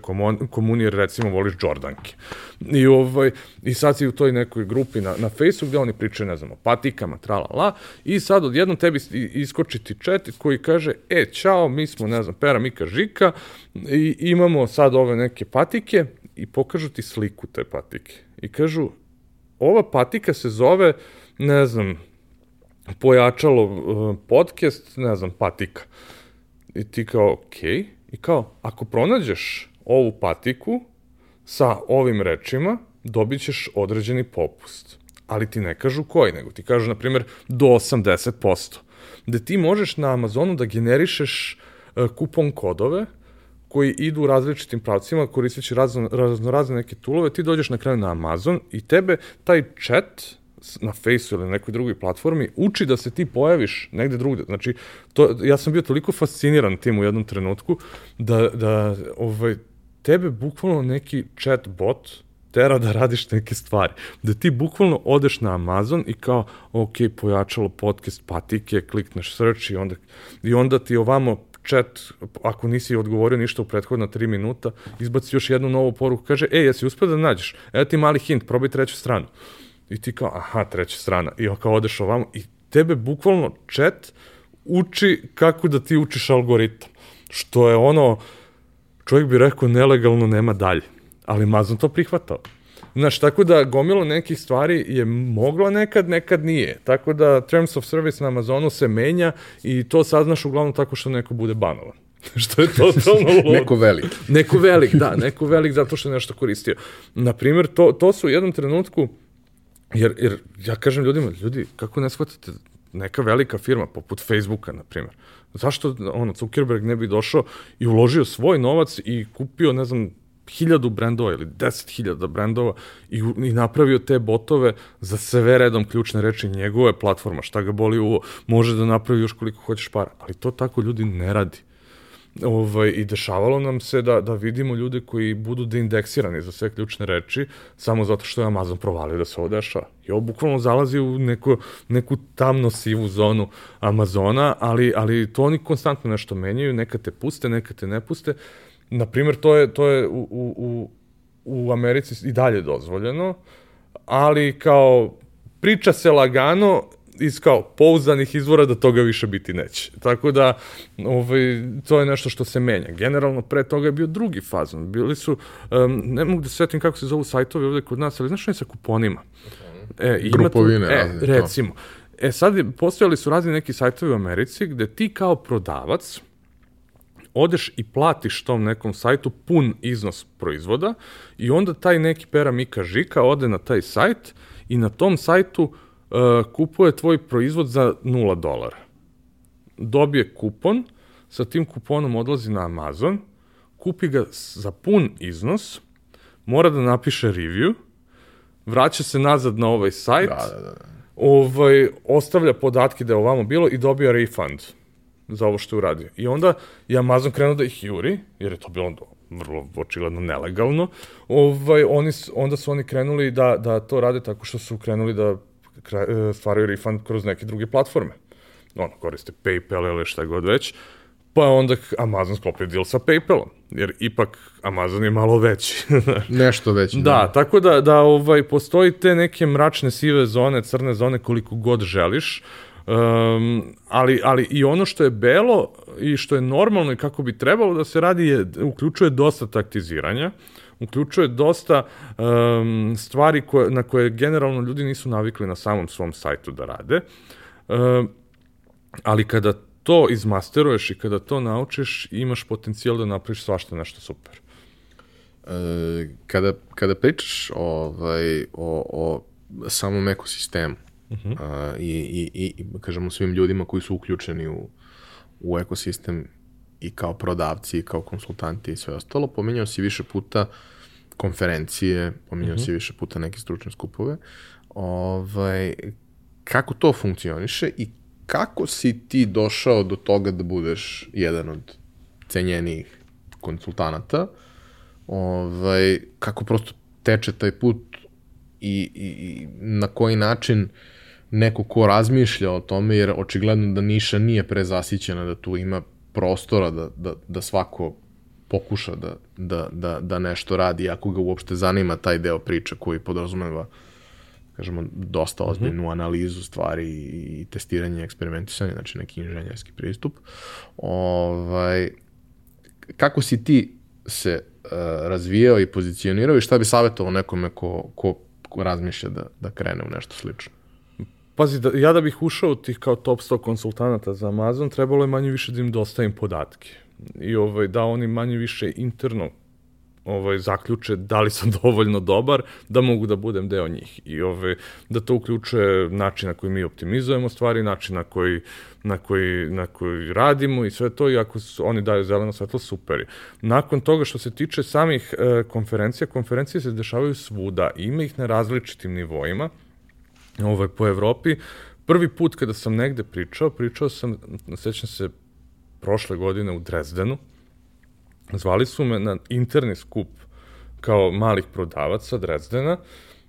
komuni, jer recimo voliš Jordanke. I, ovaj, I sad si u toj nekoj grupi na, na Faceu, gde oni pričaju, ne znam, o patikama, trala, la, i sad odjednom tebi iskoči ti chat koji kaže, e, čao, mi smo, ne znam, Pera, Mika, Žika, i imamo sad ove neke patike, i pokažu ti sliku te patike. I kažu, ova patika se zove, ne znam, pojačalo uh, podcast, ne znam, patika. I ti kao. Okay. I kao, ako pronađeš ovu patiku sa ovim rečima, dobit ćeš određeni popust. Ali ti ne kažu koji, nego ti kažu, na primjer, do 80%. Gde ti možeš na Amazonu da generišeš uh, kupon kodove koji idu u različitim pravcima, koristeći razno, razno razne neke tulove, ti dođeš na kraju na Amazon i tebe taj chat na Faceu ili na nekoj drugoj platformi, uči da se ti pojaviš negde drugde. Znači, to, ja sam bio toliko fasciniran tim u jednom trenutku, da, da ovaj, tebe bukvalno neki chat bot tera da radiš neke stvari. Da ti bukvalno odeš na Amazon i kao, ok, pojačalo podcast patike, klikneš search i onda, i onda ti ovamo chat, ako nisi odgovorio ništa u prethodna 3 minuta, izbaci još jednu novu poruku, kaže, ej, jesi uspio da nađeš? Evo ti mali hint, probaj treću stranu. I ti kao, aha, treća strana. I kao odeš ovamo i tebe bukvalno chat uči kako da ti učiš algoritam. Što je ono, čovjek bi rekao, nelegalno nema dalje. Ali Amazon to prihvatao. Znaš, tako da gomilo nekih stvari je mogla nekad, nekad nije. Tako da Terms of Service na Amazonu se menja i to saznaš uglavnom tako što neko bude banovan. <laughs> što je totalno <laughs> ludo. neko velik. neko velik, da, neko velik zato što je nešto koristio. Naprimer, to, to su u jednom trenutku Jer, jer ja kažem ljudima, ljudi, kako ne shvatate neka velika firma, poput Facebooka, na primjer, zašto ono, Zuckerberg ne bi došao i uložio svoj novac i kupio, ne znam, hiljadu brendova ili deset hiljada brendova i, i napravio te botove za sve redom ključne reči njegove platforma, šta ga boli uvo, može da napravi još koliko hoćeš para, ali to tako ljudi ne radi. Ovaj, I dešavalo nam se da, da vidimo ljude koji budu deindeksirani za sve ključne reči, samo zato što je Amazon provalio da se ovo dešava. I ovo bukvalno zalazi u neko, neku tamno sivu zonu Amazona, ali, ali to oni konstantno nešto menjaju, neka te puste, neka te ne puste. na primjer, to je, to je u, u, u Americi i dalje dozvoljeno, ali kao priča se lagano iz kao pouzdanih izvora da toga više biti neće. Tako da ovaj, to je nešto što se menja. Generalno pre toga je bio drugi fazon. Bili su, um, ne mogu da se setim kako se zovu sajtovi ovde kod nas, ali znaš ne sa kuponima. E, ima Grupovine. Tu, e, recimo. To. E sad, postojali su razni neki sajtovi u Americi gde ti kao prodavac odeš i platiš tom nekom sajtu pun iznos proizvoda i onda taj neki pera Mika Žika ode na taj sajt i na tom sajtu uh, kupuje tvoj proizvod za 0 dolara. Dobije kupon, sa tim kuponom odlazi na Amazon, kupi ga za pun iznos, mora da napiše review, vraća se nazad na ovaj sajt, da, da, da. Ovaj, ostavlja podatke da je ovamo bilo i dobija refund za ovo što je uradio. I onda je Amazon krenuo da ih juri, jer je to bilo vrlo očigledno nelegalno, ovaj, oni, onda su oni krenuli da, da to rade tako što su krenuli da stvaraju refund kroz neke druge platforme. Ono, koriste PayPal ili šta god već, pa onda Amazon sklopio deal sa PayPalom, jer ipak Amazon je malo veći. <laughs> Nešto veći. Da, da, tako da, da ovaj, postoji te neke mračne sive zone, crne zone koliko god želiš, Um, ali, ali i ono što je belo i što je normalno i kako bi trebalo da se radi je, uključuje dosta taktiziranja, uključuje dosta um, stvari koje, na koje generalno ljudi nisu navikli na samom svom sajtu da rade. Um, ali kada to izmasteruješ i kada to naučiš, imaš potencijal da napraviš svašta nešto super. E, kada, kada pričaš ovaj, o, o samom ekosistemu, uh -huh. uh, i, i, i, kažemo, svim ljudima koji su uključeni u, u ekosistem i kao prodavci, i kao konsultanti i sve ostalo. Pominjao si više puta konferencije, pominjao uh -huh. si više puta neke stručne skupove. Ovaj, kako to funkcioniše i kako si ti došao do toga da budeš jedan od cenjenijih konsultanata? Ovaj, kako prosto teče taj put i, i, i na koji način neko ko razmišlja o tome, jer očigledno da Niša nije prezasićena, da tu ima prostora da, da, da svako pokuša da, da, da, da nešto radi, ako ga uopšte zanima taj deo priče koji podrazumeva kažemo, dosta mhm. ozbiljnu mm -hmm. analizu stvari i testiranje i eksperimentisanje, znači neki inženjerski pristup. Ovaj, kako si ti se uh, razvijao i pozicionirao i šta bi savjetovao nekome ko, ko, ko razmišlja da, da krene u nešto slično? Pazi, da, ja da bih ušao u tih kao top 100 konsultanata za Amazon, trebalo je manje više da im dostavim podatke. I ovaj, da oni manje više interno ovaj, zaključe da li sam <laughs> dovoljno dobar da mogu da budem deo njih. I ovaj, da to uključuje način na koji mi optimizujemo stvari, način na koji, na koji, na koji radimo i sve to i ako su, oni daju zeleno svetlo, super. Nakon toga što se tiče samih e, konferencija, konferencije se dešavaju svuda, ima ih na različitim nivoima, ovaj, po Evropi. Prvi put kada sam negde pričao, pričao sam, sećam se, prošle godine u Drezdenu. Zvali su me na interni skup kao malih prodavaca Drezdena,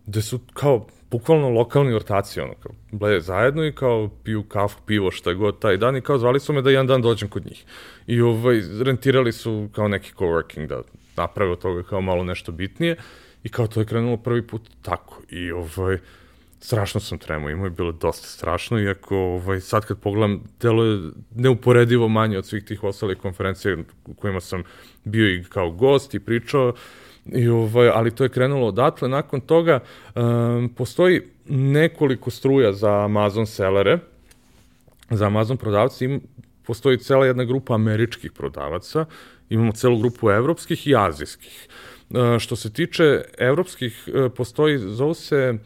gde su kao bukvalno lokalni ortaci, ono, kao, bleje zajedno i kao piju kafu, pivo, šta god taj dan i kao zvali su me da jedan dan dođem kod njih. I ovaj, rentirali su kao neki coworking da naprave od toga kao malo nešto bitnije i kao to je krenulo prvi put tako. I ovaj, strašno sam tremao, imao je bilo dosta strašno, iako ovaj, sad kad pogledam, telo je neuporedivo manje od svih tih ostalih konferencija u kojima sam bio i kao gost i pričao, I ovaj, ali to je krenulo odatle. Nakon toga um, postoji nekoliko struja za Amazon sellere, za Amazon prodavci, im, postoji cela jedna grupa američkih prodavaca, imamo celu grupu evropskih i azijskih. Uh, što se tiče evropskih, uh, postoji, zovu se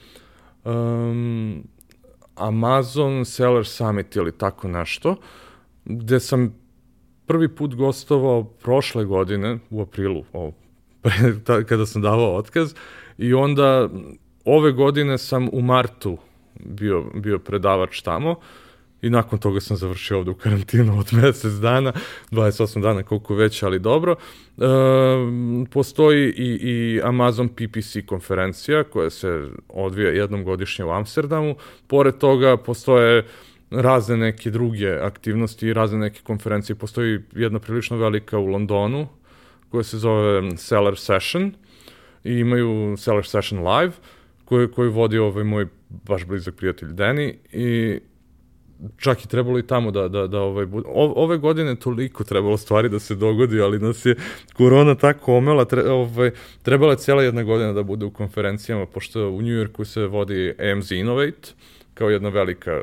um, Amazon Seller Summit ili tako nešto, gde sam prvi put gostovao prošle godine, u aprilu, o, <laughs> kada sam davao otkaz, i onda ove godine sam u martu bio, bio predavač tamo i nakon toga sam završio ovde u karantinu od mesec dana, 28 dana koliko već, ali dobro. E, postoji i, i Amazon PPC konferencija koja se odvija jednom godišnje u Amsterdamu. Pored toga postoje razne neke druge aktivnosti i razne neke konferencije. Postoji jedna prilično velika u Londonu, koja se zove Seller Session i imaju Seller Session Live koju, koju vodi ovaj moj baš blizak prijatelj Deni i čak i trebalo i tamo da, da, da ovaj, ove godine toliko trebalo stvari da se dogodi, ali nas je korona tako omela, tre, ovaj, trebala je cijela jedna godina da bude u konferencijama, pošto u Njujorku se vodi AMZ Innovate, kao jedna velika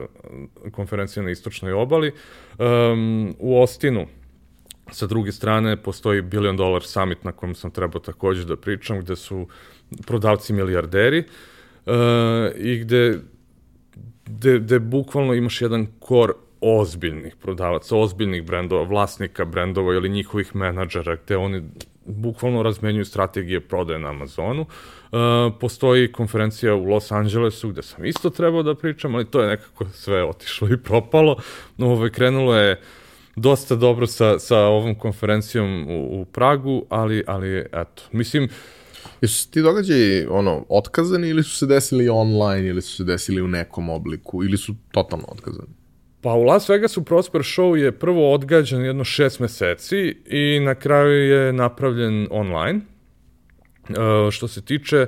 konferencija na istočnoj obali. Um, u Ostinu, sa druge strane, postoji Billion Dollar Summit na kojem sam trebao takođe da pričam, gde su prodavci milijarderi uh, i gde gde, gde bukvalno imaš jedan kor ozbiljnih prodavaca, ozbiljnih brendova, vlasnika brendova ili njihovih menadžera, gde oni bukvalno razmenjuju strategije prodaje na Amazonu. Uh, postoji konferencija u Los Angelesu gde sam isto trebao da pričam, ali to je nekako sve otišlo i propalo. Ove, ovaj, krenulo je dosta dobro sa, sa ovom konferencijom u, u Pragu, ali, ali eto, mislim, uh, Jesu ti događaji ono, otkazani ili su se desili online ili su se desili u nekom obliku ili su totalno otkazani? Pa u Las Vegasu Prosper Show je prvo odgađan jedno šest meseci i na kraju je napravljen online. E, što se tiče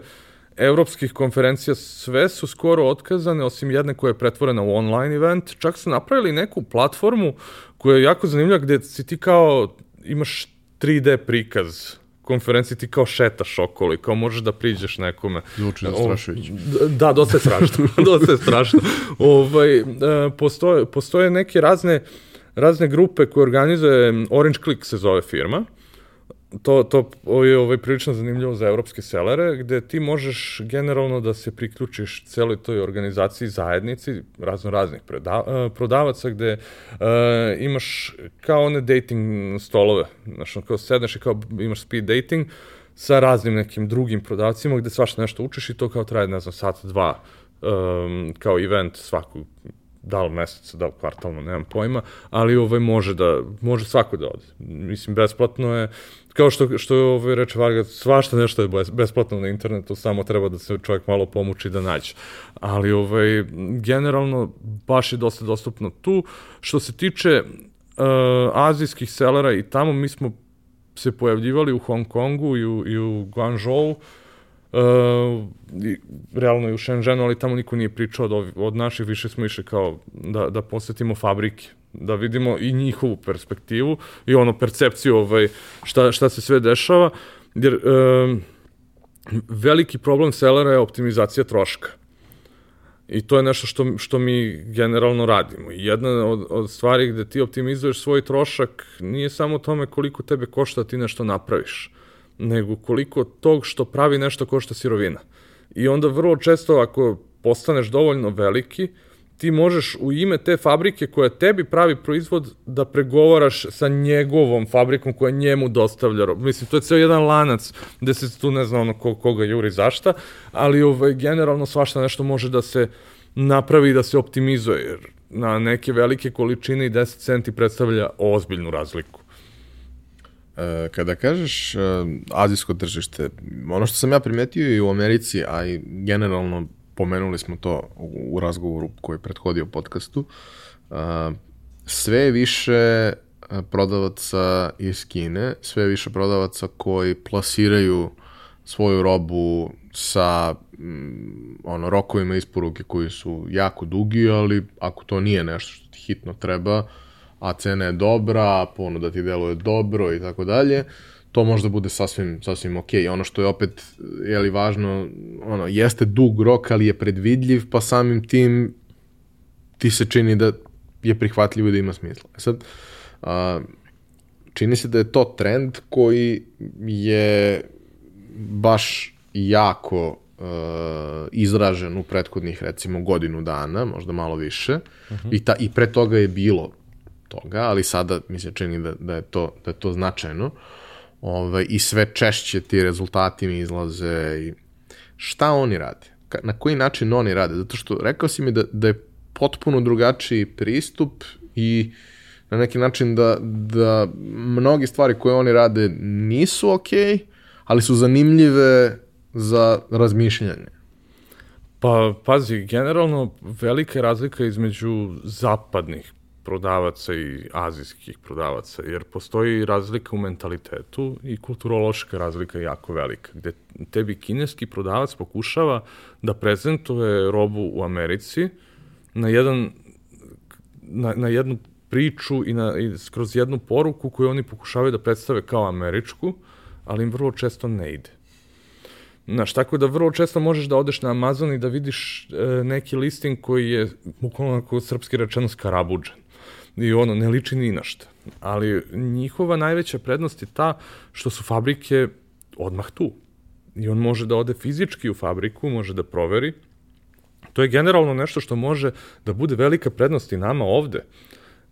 evropskih konferencija, sve su skoro otkazane, osim jedne koja je pretvorena u online event. Čak su napravili neku platformu koja je jako zanimljiva, gde si ti kao imaš 3D prikaz konferenciji ti kao šetaš okolo i kao možeš da priđeš nekome. Zvuči zastrašujuće. Da, dosta je strašno. <laughs> dosta je strašno. ovaj, e, postoje, postoje neke razne, razne grupe koje organizuje, Orange Click se zove firma, to, to je ovaj, prilično zanimljivo za evropske selere, gde ti možeš generalno da se priključiš celoj toj organizaciji zajednici, razno raznih preda, uh, prodavaca, gde uh, imaš kao one dating stolove, znaš, kao sedneš i kao imaš speed dating, sa raznim nekim drugim prodavcima gde svašta nešto učiš i to kao traje, ne znam, sat, dva, um, kao event svakog da li meseca, da li kvartalno, nemam pojma, ali ovaj može da, može svako da ode. Mislim, besplatno je, kao što, što ovaj, reče Varga, svašta nešto je besplatno na internetu, samo treba da se čovjek malo pomuči da nađe. Ali, ovaj, generalno, baš je dosta dostupno tu. Što se tiče uh, azijskih sellera i tamo, mi smo se pojavljivali u Hong Kongu i u, i u Guangzhou, Uh, realno i u Shenzhenu, ali tamo niko nije pričao od, od naših, više smo išli kao da, da posetimo fabrike, da vidimo i njihovu perspektivu i ono percepciju ovaj, šta, šta se sve dešava, jer uh, veliki problem sellera je optimizacija troška. I to je nešto što, što mi generalno radimo. I jedna od, od stvari gde ti optimizuješ svoj trošak nije samo tome koliko tebe košta da ti nešto napraviš nego koliko tog što pravi nešto košta sirovina. I onda vrlo često ako postaneš dovoljno veliki, ti možeš u ime te fabrike koja tebi pravi proizvod da pregovaraš sa njegovom fabrikom koja njemu dostavlja robu. Mislim, to je ceo jedan lanac gde se tu ne zna ono ko, koga juri zašta, ali ovaj, generalno svašta nešto može da se napravi da se optimizuje, jer na neke velike količine i 10 centi predstavlja ozbiljnu razliku. E, kada kažeš e, azijsko tržište, ono što sam ja primetio i u Americi, a i generalno pomenuli smo to u razgovoru koji je prethodio podcastu, e, sve više prodavaca iz Kine, sve više prodavaca koji plasiraju svoju robu sa mm, ono rokovima isporuke koji su jako dugi, ali ako to nije nešto što ti hitno treba, a cena je dobra, ponuda ti deluje dobro i tako dalje, to možda bude sasvim, sasvim ok. Ono što je opet, je li važno, ono, jeste dug rok, ali je predvidljiv, pa samim tim ti se čini da je prihvatljivo i da ima smisla. E sad, a, čini se da je to trend koji je baš jako uh, izražen u prethodnih recimo godinu dana, možda malo više, uh -huh. i, ta, i pre toga je bilo toga, ali sada mi se čini da, da, je, to, da je to značajno. Ovaj, I sve češće ti rezultati mi izlaze i šta oni rade? Na koji način oni rade? Zato što rekao si mi da, da je potpuno drugačiji pristup i na neki način da, da mnogi stvari koje oni rade nisu okej, okay, ali su zanimljive za razmišljanje. Pa, pazi, generalno velika je razlika između zapadnih prodavaca i azijskih prodavaca, jer postoji razlika u mentalitetu i kulturološka razlika je jako velika, gde tebi kineski prodavac pokušava da prezentuje robu u Americi na jedan na, na jednu priču i, na, i kroz jednu poruku koju oni pokušavaju da predstave kao američku, ali im vrlo često ne ide. Znaš, tako da vrlo često možeš da odeš na Amazon i da vidiš e, neki listing koji je bukvalno ako srpski rečeno skarabuđen. I ono, ne liči ni na šta. Ali njihova najveća prednost je ta što su fabrike odmah tu. I on može da ode fizički u fabriku, može da proveri. To je generalno nešto što može da bude velika prednost i nama ovde.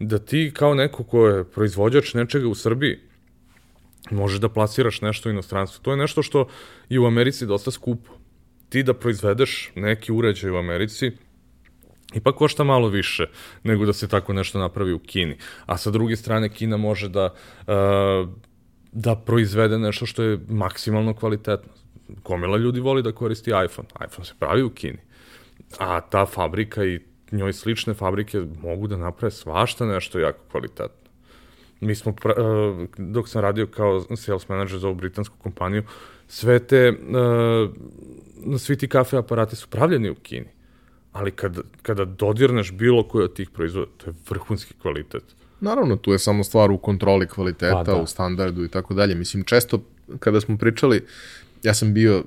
Da ti kao neko ko je proizvođač nečega u Srbiji, možeš da plasiraš nešto u inostranstvu. To je nešto što je u Americi dosta skupo. Ti da proizvedeš neki uređaj u Americi, ipak košta malo više nego da se tako nešto napravi u Kini. A sa druge strane, Kina može da, uh, da proizvede nešto što je maksimalno kvalitetno. Komila ljudi voli da koristi iPhone. iPhone se pravi u Kini. A ta fabrika i njoj slične fabrike mogu da naprave svašta nešto jako kvalitetno. Mi smo, uh, dok sam radio kao sales manager za ovu britansku kompaniju, sve te, uh, svi ti kafe aparati su pravljeni u Kini. Ali kada, kada dodirneš bilo koji od tih proizvoda, to je vrhunski kvalitet. Naravno, tu je samo stvar u kontroli kvaliteta, pa, da. u standardu i tako dalje. Mislim, često kada smo pričali, ja sam bio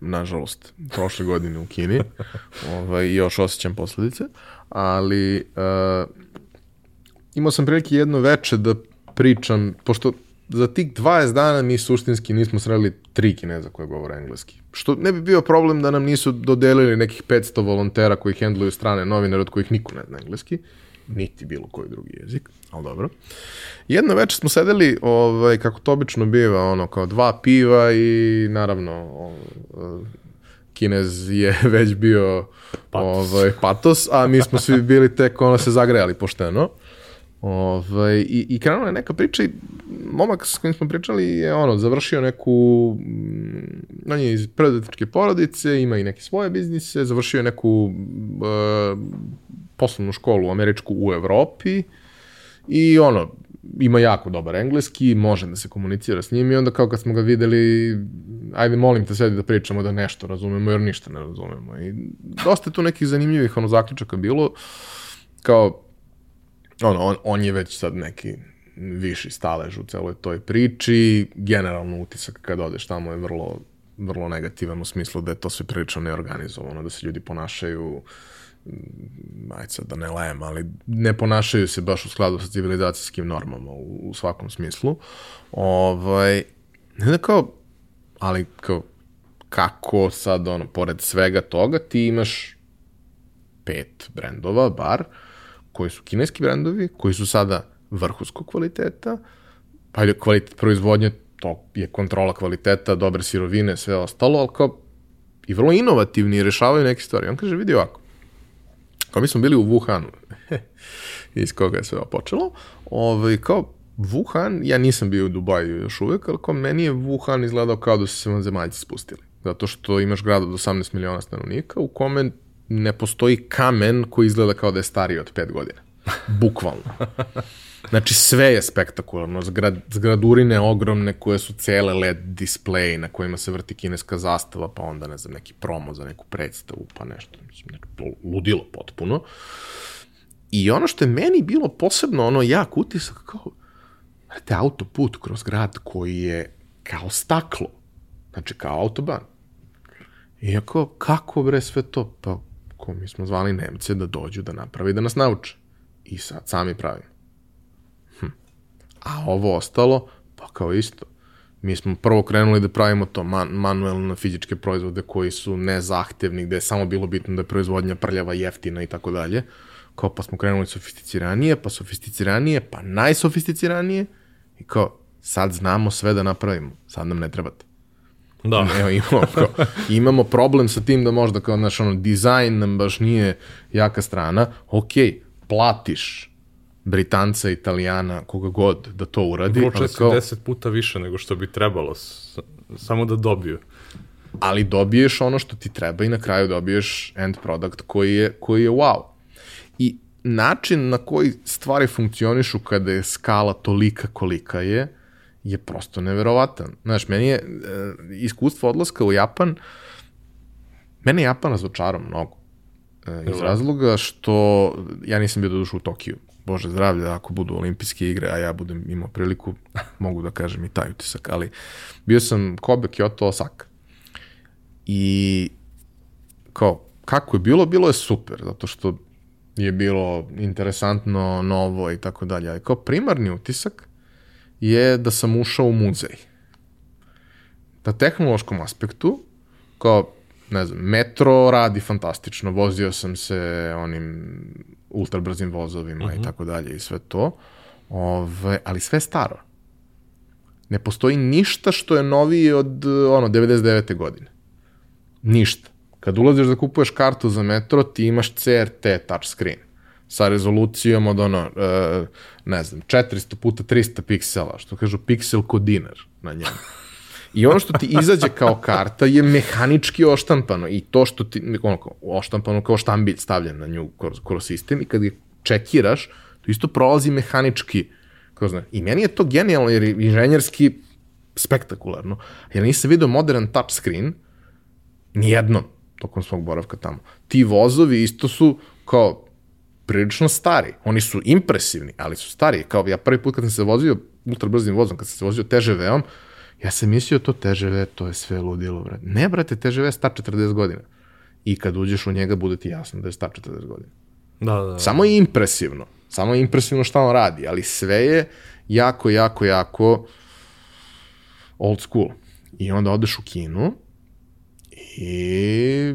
nažalost, prošle godine u Kini, <laughs> ovaj, još osjećam posledice, ali uh, imao sam prilike jedno veče da pričam, pošto za tih 20 dana mi suštinski nismo sreli tri kineza koje govore engleski. Što ne bi bio problem da nam nisu dodelili nekih 500 volontera koji hendluju strane novinare od kojih niko ne zna engleski, niti bilo koji drugi jezik, ali dobro. Jedno veče smo sedeli, ovaj, kako to obično biva, ono, kao dva piva i naravno, ovaj, Kinez je <laughs> već bio patos. Ovaj, patos, a mi smo svi bili tek ono se zagrejali pošteno. Ovaj, i, I krenula je neka priča i momak s kojim smo pričali je ono, završio neku, mm, on je iz preduzetničke porodice, ima i neke svoje biznise, završio je neku uh, poslovnu školu američku u Evropi i ono, ima jako dobar engleski, može da se komunicira s njim i onda kao kad smo ga videli, ajde molim te sedi da pričamo da nešto razumemo jer ništa ne razumemo. I dosta tu nekih zanimljivih ono zaključaka bilo, kao ono, on, on je već sad neki viši stalež u celoj toj priči, generalno utisak kad odeš tamo je vrlo, vrlo negativan u smislu da je to sve prilično neorganizovano, da se ljudi ponašaju ajde sad da ne lajem, ali ne ponašaju se baš u skladu sa civilizacijskim normama u, u svakom smislu. Ovaj, ne kao, ali kao, kako sad, ono, pored svega toga, ti imaš pet brendova, bar, uh, koji su kineski brendovi, koji su sada vrhunskog kvaliteta, pa je kvalitet proizvodnje, to je kontrola kvaliteta, dobre sirovine, sve ostalo, ali kao i vrlo inovativni i rešavaju neke stvari. On kaže, vidi ovako, kao mi smo bili u Wuhanu, <laughs> iz koga je sve počelo, ovaj, kao Wuhan, ja nisam bio u Dubaju još uvek, ali kao meni je Wuhan izgledao kao da su se vanzemaljci spustili. Zato što imaš grad od 18 miliona stanovnika u kome ne postoji kamen koji izgleda kao da je stariji od 5 godina. Bukvalno. Znači sve je spektakularno, Zgrad, zgradurine ogromne koje su cele LED display na kojima se vrti kineska zastava, pa onda ne znam neki promo za neku predstavu, pa nešto, mislim, neko ludilo potpuno. I ono što je meni bilo posebno ono jak utisak kao, vrte, autoput kroz grad koji je kao staklo, znači kao autoban. Iako, kako bre sve to? Pa ko mi smo zvali Nemce da dođu da napravi da nas nauče. I sad sami pravimo. Hm. A ovo ostalo, pa kao isto. Mi smo prvo krenuli da pravimo to man, manuelno fizičke proizvode koji su nezahtevni, gde je samo bilo bitno da je proizvodnja prljava, jeftina i tako dalje. Kao pa smo krenuli sofisticiranije, pa sofisticiranije, pa najsofisticiranije i kao sad znamo sve da napravimo, sad nam ne trebate. Da. Evo, imamo, kao, imamo problem sa tim da možda kao, znaš, ono, dizajn nam baš nije jaka strana. Ok, platiš Britanca, Italijana, koga god da to uradi. Često kao, deset puta više nego što bi trebalo, samo da dobiju. Ali dobiješ ono što ti treba i na kraju dobiješ end product koji je, koji je wow. I način na koji stvari funkcionišu kada je skala tolika kolika je, je prosto neverovatan. Znaš, meni je e, iskustvo odlaska u Japan, mene Japan razočarao mnogo. E, iz razloga što ja nisam bio do dušu u Tokiju. Bože zdravlje, ako budu olimpijske igre, a ja budem imao priliku, <laughs> mogu da kažem i taj utisak, ali bio sam Kobe, Kyoto, Osaka. I kao, kako je bilo, bilo je super, zato što je bilo interesantno, novo i tako dalje. Ali kao primarni utisak je da sam ušao u muzej. Na tehnološkom aspektu, kao, ne znam, metro radi fantastično, vozio sam se onim ultrabrzim vozovima uh -huh. i mhm. tako dalje i sve to, Ove, ali sve staro. Ne postoji ništa što je novije od ono 99. godine. Ništa. Kad ulaziš da kupuješ kartu za metro, ti imaš CRT touchscreen sa rezolucijom od ono, uh, ne znam, 400 puta 300 piksela, što kažu piksel ko dinar na njemu. I ono što ti izađe kao karta je mehanički oštampano i to što ti, ono, oštampano kao štambilj stavljen na nju kroz, kroz sistem i kad ga čekiraš, to isto prolazi mehanički kroz ne. I meni je to genijalno jer je inženjerski spektakularno, jer nisam vidio modern touchscreen nijednom tokom svog boravka tamo. Ti vozovi isto su kao prilično stari. Oni su impresivni, ali su stari. Kao ja prvi put kad sam se vozio ultrabrzim vozom, kad sam se vozio TŽV-om, ja sam mislio to TŽV, to je sve ludilo, brate. Ne, brate, TŽV je star 40 godina. I kad uđeš u njega, bude ti jasno da je star 40 godina. Da, da, da. Samo je impresivno. Samo je impresivno šta on radi, ali sve je jako, jako, jako old school. I onda odeš u kinu i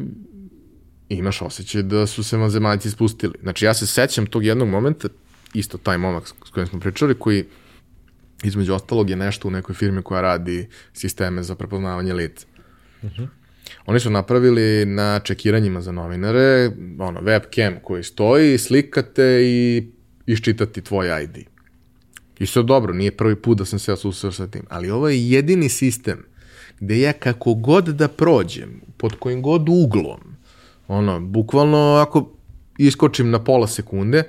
imaš osjećaj da su se mazemaljci spustili. Znači, ja se sećam tog jednog momenta, isto taj momak s kojim smo pričali, koji između ostalog je nešto u nekoj firmi koja radi sisteme za prepoznavanje lica. Uh -huh. Oni su napravili na čekiranjima za novinare, ono, webcam koji stoji, slikate i iščitati tvoj ID. I sve dobro, nije prvi put da sam se ja susreo sa tim, ali ovo je jedini sistem gde ja kako god da prođem, pod kojim god uglom, ono, bukvalno ako iskočim na pola sekunde,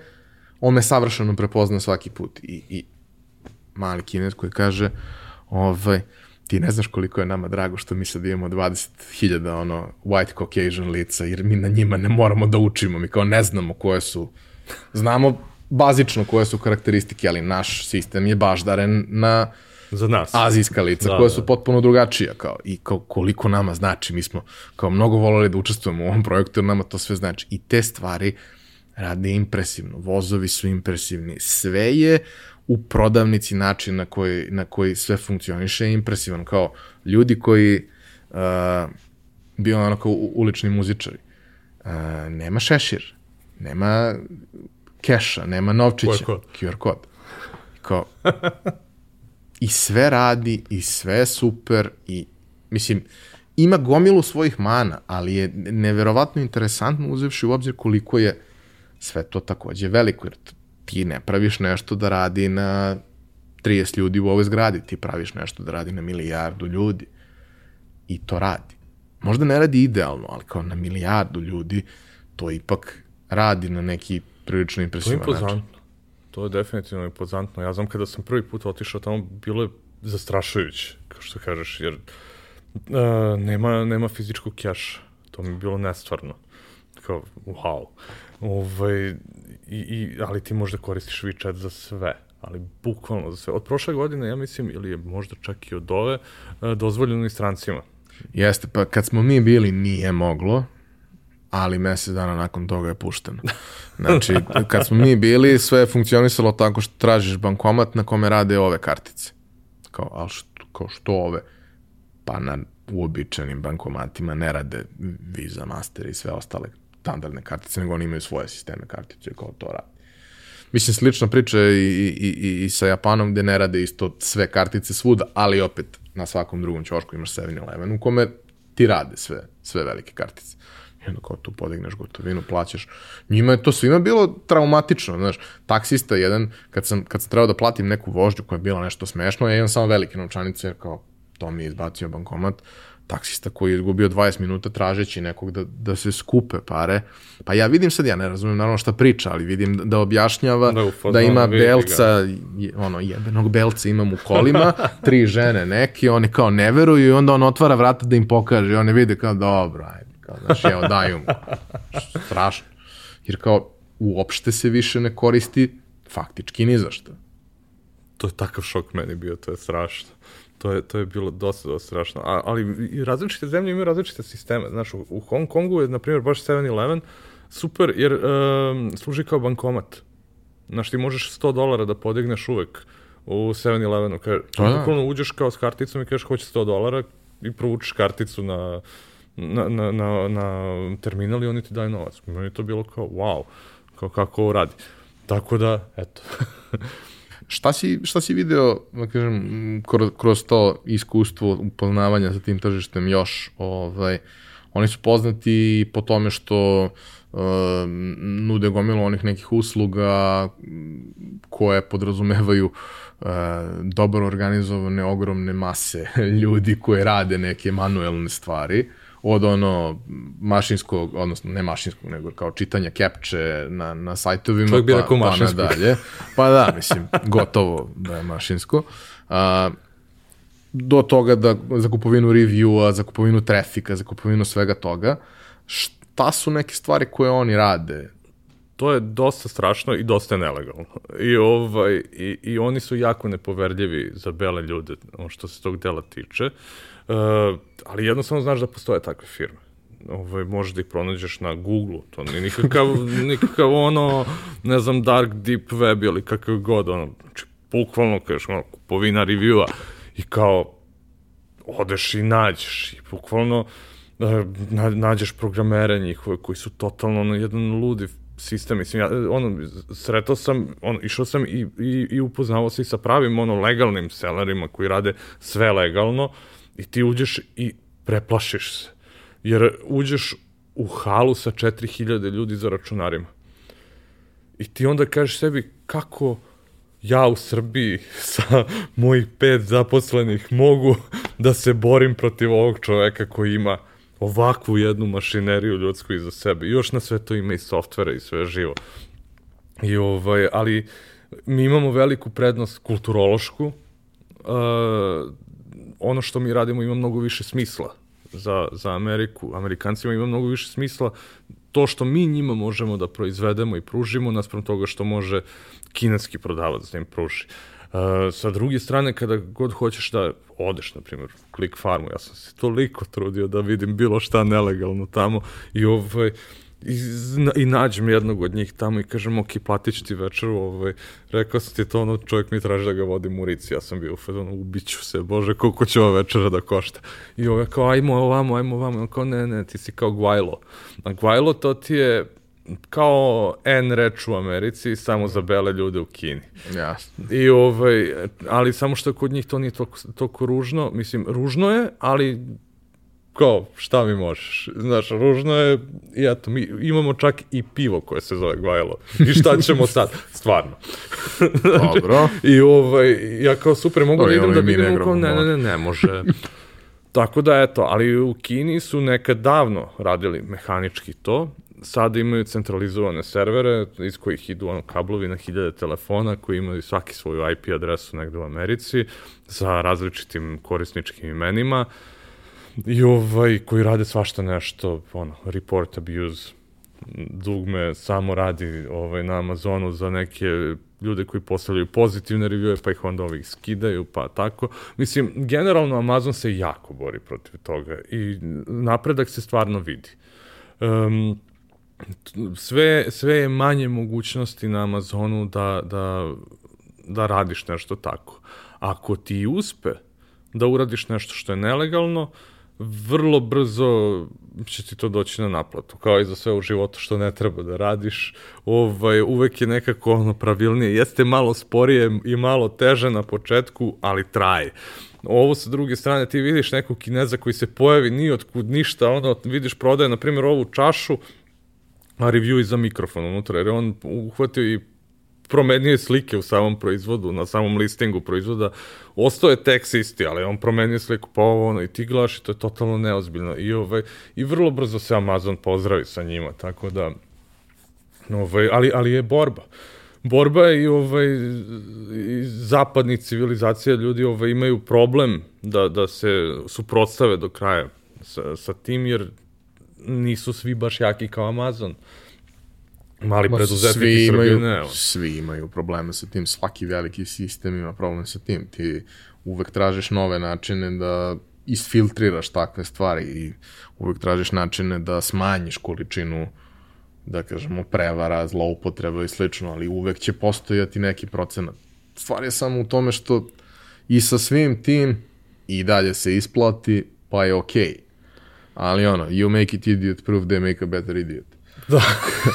on me savršeno prepozna svaki put. I, i mali kines koji kaže, ovaj, ti ne znaš koliko je nama drago što mi sad imamo 20.000 ono, white Caucasian lica, jer mi na njima ne moramo da učimo, mi kao ne znamo koje su, znamo bazično koje su karakteristike, ali naš sistem je baždaren na za nas. Azijska lica da, koja su da. potpuno drugačija kao i kao koliko nama znači. Mi smo kao mnogo volali da učestvujemo u ovom projektu jer nama to sve znači. I te stvari rade impresivno. Vozovi su impresivni. Sve je u prodavnici način na koji, na koji sve funkcioniše je impresivan. Kao ljudi koji uh, bio ono kao ulični muzičari. Uh, nema šešir, nema keša, nema novčića. QR kod. QR kod. Kao, <laughs> i sve radi i sve je super i mislim ima gomilu svojih mana, ali je neverovatno interesantno uzevši u obzir koliko je sve to takođe veliko, jer ti ne praviš nešto da radi na 30 ljudi u ovoj zgradi, ti praviš nešto da radi na milijardu ljudi i to radi. Možda ne radi idealno, ali kao na milijardu ljudi to ipak radi na neki prilično impresivan način. To je definitivno impozantno. Ja znam kada sam prvi put otišao tamo, bilo je zastrašujuće, kao što kažeš, jer uh, nema, nema fizičkog keša. To mi je bilo nestvarno. Kao, wow. Ovaj, i, i, ali ti možda koristiš WeChat za sve ali bukvalno za sve. Od prošle godine, ja mislim, ili je možda čak i od ove, dozvoljeno i strancima. Jeste, pa kad smo mi bili nije moglo, ali mesec dana nakon toga je pušteno. <laughs> Znači, kad smo mi bili, sve je funkcionisalo tako što tražiš bankomat na kome rade ove kartice. Kao, ali što, kao što ove? Pa na uobičajenim bankomatima ne rade Visa, Master i sve ostale standardne kartice, nego oni imaju svoje sisteme kartice kao to radi. Mislim, slična priča i, i, i, i sa Japanom gde ne rade isto sve kartice svuda, ali opet na svakom drugom ćošku imaš 7-Eleven u kome ti rade sve, sve velike kartice. I onda kao tu podigneš gotovinu, plaćaš. Njima je to svima bilo traumatično, znaš. Taksista jedan, kad sam, kad sam trebao da platim neku vožnju koja je bila nešto smešno, ja imam samo velike novčanice, jer kao to mi je izbacio bankomat, taksista koji je izgubio 20 minuta tražeći nekog da, da se skupe pare. Pa ja vidim sad, ja ne razumem naravno šta priča, ali vidim da objašnjava da, da ima belca, je, ono, jebenog belca imam u kolima, <laughs> tri žene neki, oni kao ne veruju i onda on otvara vrata da im pokaže i oni vide kao dobro, ajde, kao, znaš, evo daju mu. Strašno. Jer kao, uopšte se više ne koristi faktički ni za što. To je takav šok meni bio, to je strašno. To je, to je bilo dosta, dosta strašno. A, ali i različite zemlje imaju različite sisteme. Znaš, u, u Hong Kongu je, na primjer, baš 7-Eleven super, jer um, služi kao bankomat. Znaš, ti možeš 100 dolara da podigneš uvek u 7-Elevenu. Kaže, da. bukvalno uđeš kao s karticom i kažeš hoće 100 dolara i provučeš karticu na, na, na, na, na terminal i oni ti daju novac. Meni je to bilo kao, wow, kao kako ovo radi. Tako da, eto. <laughs> Šta si, šta si video, da kažem, kroz, kroz to iskustvo upoznavanja sa tim tržištem još? Ovaj, oni su poznati po tome što uh, nude gomilu onih nekih usluga koje podrazumevaju uh, dobro organizovane ogromne mase <laughs> ljudi koje rade neke manuelne stvari. Uh, od ono mašinskog, odnosno ne mašinskog, nego kao čitanja kepče na, na sajtovima, Čovjek bi pa, rekao pa nadalje. Pa da, mislim, gotovo da je mašinsko. A, do toga da za kupovinu review-a, za kupovinu trafika, za kupovinu svega toga, šta su neke stvari koje oni rade? To je dosta strašno i dosta nelegalno. I, ovaj, i, i oni su jako nepoverljivi za bele ljude, što se tog dela tiče. Uh, ali jednostavno znaš da postoje takve firme. Ovaj, možeš da ih pronađeš na Google-u, to nije nikakav, <laughs> nikakav ono, ne znam, dark deep web ili kakav god, ono, znači, bukvalno, kažeš, ono, kupovina reviewa i kao, odeš i nađeš i bukvalno uh, nađeš programere njihove koji su totalno ono, jedan ludi sistem, mislim, ja, ono, sretao sam, ono, išao sam i, i, i upoznao se i sa pravim, ono, legalnim selerima koji rade sve legalno, uh, I ti uđeš i preplašiš se. Jer uđeš u halu sa 4000 ljudi za računarima. I ti onda kažeš sebi kako ja u Srbiji <laughs> sa mojih pet zaposlenih mogu da se borim protiv ovog čoveka koji ima ovakvu jednu mašineriju ljudsku iza sebe. Još na sve to ima i softvera i sve živo. I ovaj, ali mi imamo veliku prednost kulturološku, ono što mi radimo ima mnogo više smisla za, za Ameriku. Amerikancima ima mnogo više smisla to što mi njima možemo da proizvedemo i pružimo naspram toga što može kineski prodavac da im pruži. Uh, sa druge strane, kada god hoćeš da odeš, na primjer, u Click Farmu, ja sam se toliko trudio da vidim bilo šta nelegalno tamo i ovaj, i, i nađem jednog od njih tamo i kažem, ok, platit ću ti večeru, ovaj, rekao sam ti to, ono, čovjek mi traži da ga vodim u Rici, ja sam bio u fedonu, ubiću se, bože, koliko će ova večera da košta. I ovaj, kao, ajmo ovamo, ajmo ovamo, on kao, ne, ne, ti si kao Guajlo. A Guajlo to ti je kao N reč u Americi, samo za bele ljude u Kini. Jasno. I ovaj, ali samo što kod njih to nije toliko, toliko ružno, mislim, ružno je, ali kao, šta mi možeš? Znaš, ružno je, i eto, mi imamo čak i pivo koje se zove Gvajlo. I šta ćemo <laughs> sad? Stvarno. Dobro. <laughs> I ovaj, ja kao super mogu da idem da vidim, kao, ne, ne, ne, ne može. Tako da, eto, ali u Kini su nekad davno radili mehanički to, sada imaju centralizovane servere iz kojih idu ono kablovi na hiljade telefona koji imaju svaki svoju IP adresu negde u Americi sa različitim korisničkim imenima. Uh, i ovaj, koji rade svašta nešto, ono, report abuse, dugme samo radi ovaj, na Amazonu za neke ljude koji postavljaju pozitivne reviewe, pa ih onda ovih skidaju, pa tako. Mislim, generalno Amazon se jako bori protiv toga i napredak se stvarno vidi. Um, sve, sve je manje mogućnosti na Amazonu da, da, da radiš nešto tako. Ako ti uspe da uradiš nešto što je nelegalno, uh, vrlo brzo će ti to doći na naplatu, kao i za sve u životu što ne treba da radiš, ovaj, uvek je nekako ono pravilnije, jeste malo sporije i malo teže na početku, ali traje. Ovo sa druge strane, ti vidiš nekog kineza koji se pojavi ni otkud ništa, ono, vidiš prodaje, na primjer, ovu čašu, a review i za mikrofon unutra, jer on uhvatio i promenio slike u samom proizvodu, na samom listingu proizvoda, ostao je tekst isti, ali on promenio sliku pa ovo, ono, i ti gledaš i to je totalno neozbiljno. I, ovaj, I vrlo brzo se Amazon pozdravi sa njima, tako da, ovaj, ali, ali je borba. Borba je i, ovaj, i zapadnih civilizacija ljudi ovaj, imaju problem da, da se suprotstave do kraja sa, sa tim, jer nisu svi baš jaki kao Amazon. Uh, Mali preduzetnik iz Srbije, ne. Svi imaju probleme sa tim, svaki veliki sistem ima problem sa tim. Ti uvek tražiš nove načine da isfiltriraš takve stvari i uvek tražiš načine da smanjiš količinu da kažemo prevara, zloupotreba i slično, ali uvek će postojati neki procenat. Stvar je samo u tome što i sa svim tim i dalje se isplati, pa je okej. Okay. Ali ono, you make it idiot, prove they make a better idiot. Da.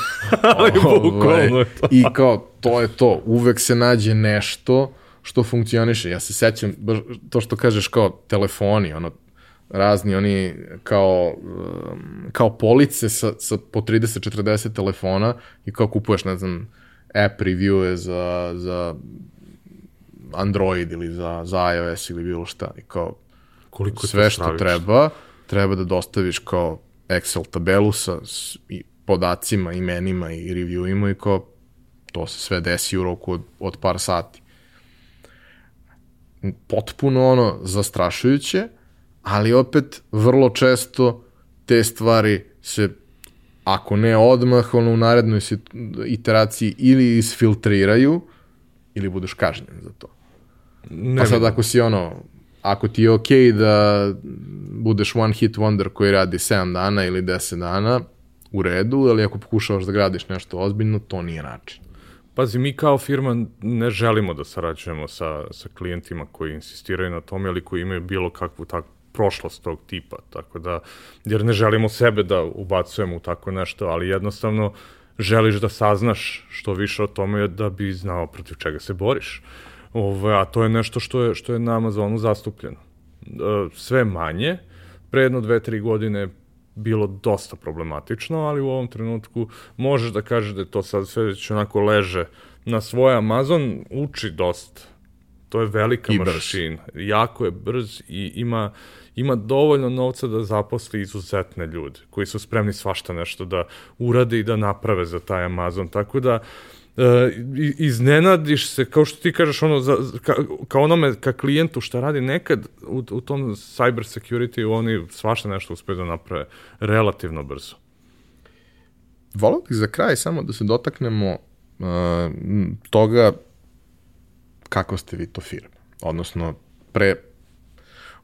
<laughs> Ali bukvalno je ovaj, to. I kao, to je to. Uvek se nađe nešto što funkcioniše. Ja se sećam, to što kažeš kao telefoni, ono, razni oni kao, um, kao police sa, sa po 30-40 telefona i kao kupuješ, ne znam, app reviewe za, za Android ili za, za iOS ili bilo šta. I kao, Koliko sve što treba, treba da dostaviš kao Excel tabelu sa i podacima, imenima i reviewima i kao to se sve desi u roku od, od par sati. Potpuno ono zastrašujuće, ali opet vrlo često te stvari se ako ne odmah, ono u narednoj iteraciji ili isfiltriraju ili budeš kažnjen za to. Ne pa sad ako si ono, ako ti je okej okay da budeš one hit wonder koji radi 7 dana ili 10 dana, u redu, ali ako pokušavaš da gradiš nešto ozbiljno, to nije način. Pazi, mi kao firma ne želimo da sarađujemo sa, sa klijentima koji insistiraju na tome ili koji imaju bilo kakvu tak, prošlost tog tipa, tako da, jer ne želimo sebe da ubacujemo u tako nešto, ali jednostavno želiš da saznaš što više o tome da bi znao protiv čega se boriš. Ove, a to je nešto što je, što je na Amazonu zastupljeno. E, sve manje, pre jedno, dve, tri godine bilo dosta problematično, ali u ovom trenutku možeš da kažeš da je to sad sve već onako leže na svoj Amazon, uči dosta. To je velika I mašina. Brz. Jako je brz i ima, ima dovoljno novca da zaposli izuzetne ljude koji su spremni svašta nešto da urade i da naprave za taj Amazon. Tako da uh, iznenadiš se, kao što ti kažeš, ono, za, ka, kao onome, ka klijentu šta radi nekad u, u tom cyber security, oni svašta nešto uspeju da naprave relativno brzo. Volio bih za kraj samo da se dotaknemo uh, toga kako ste vi to firma. Odnosno, pre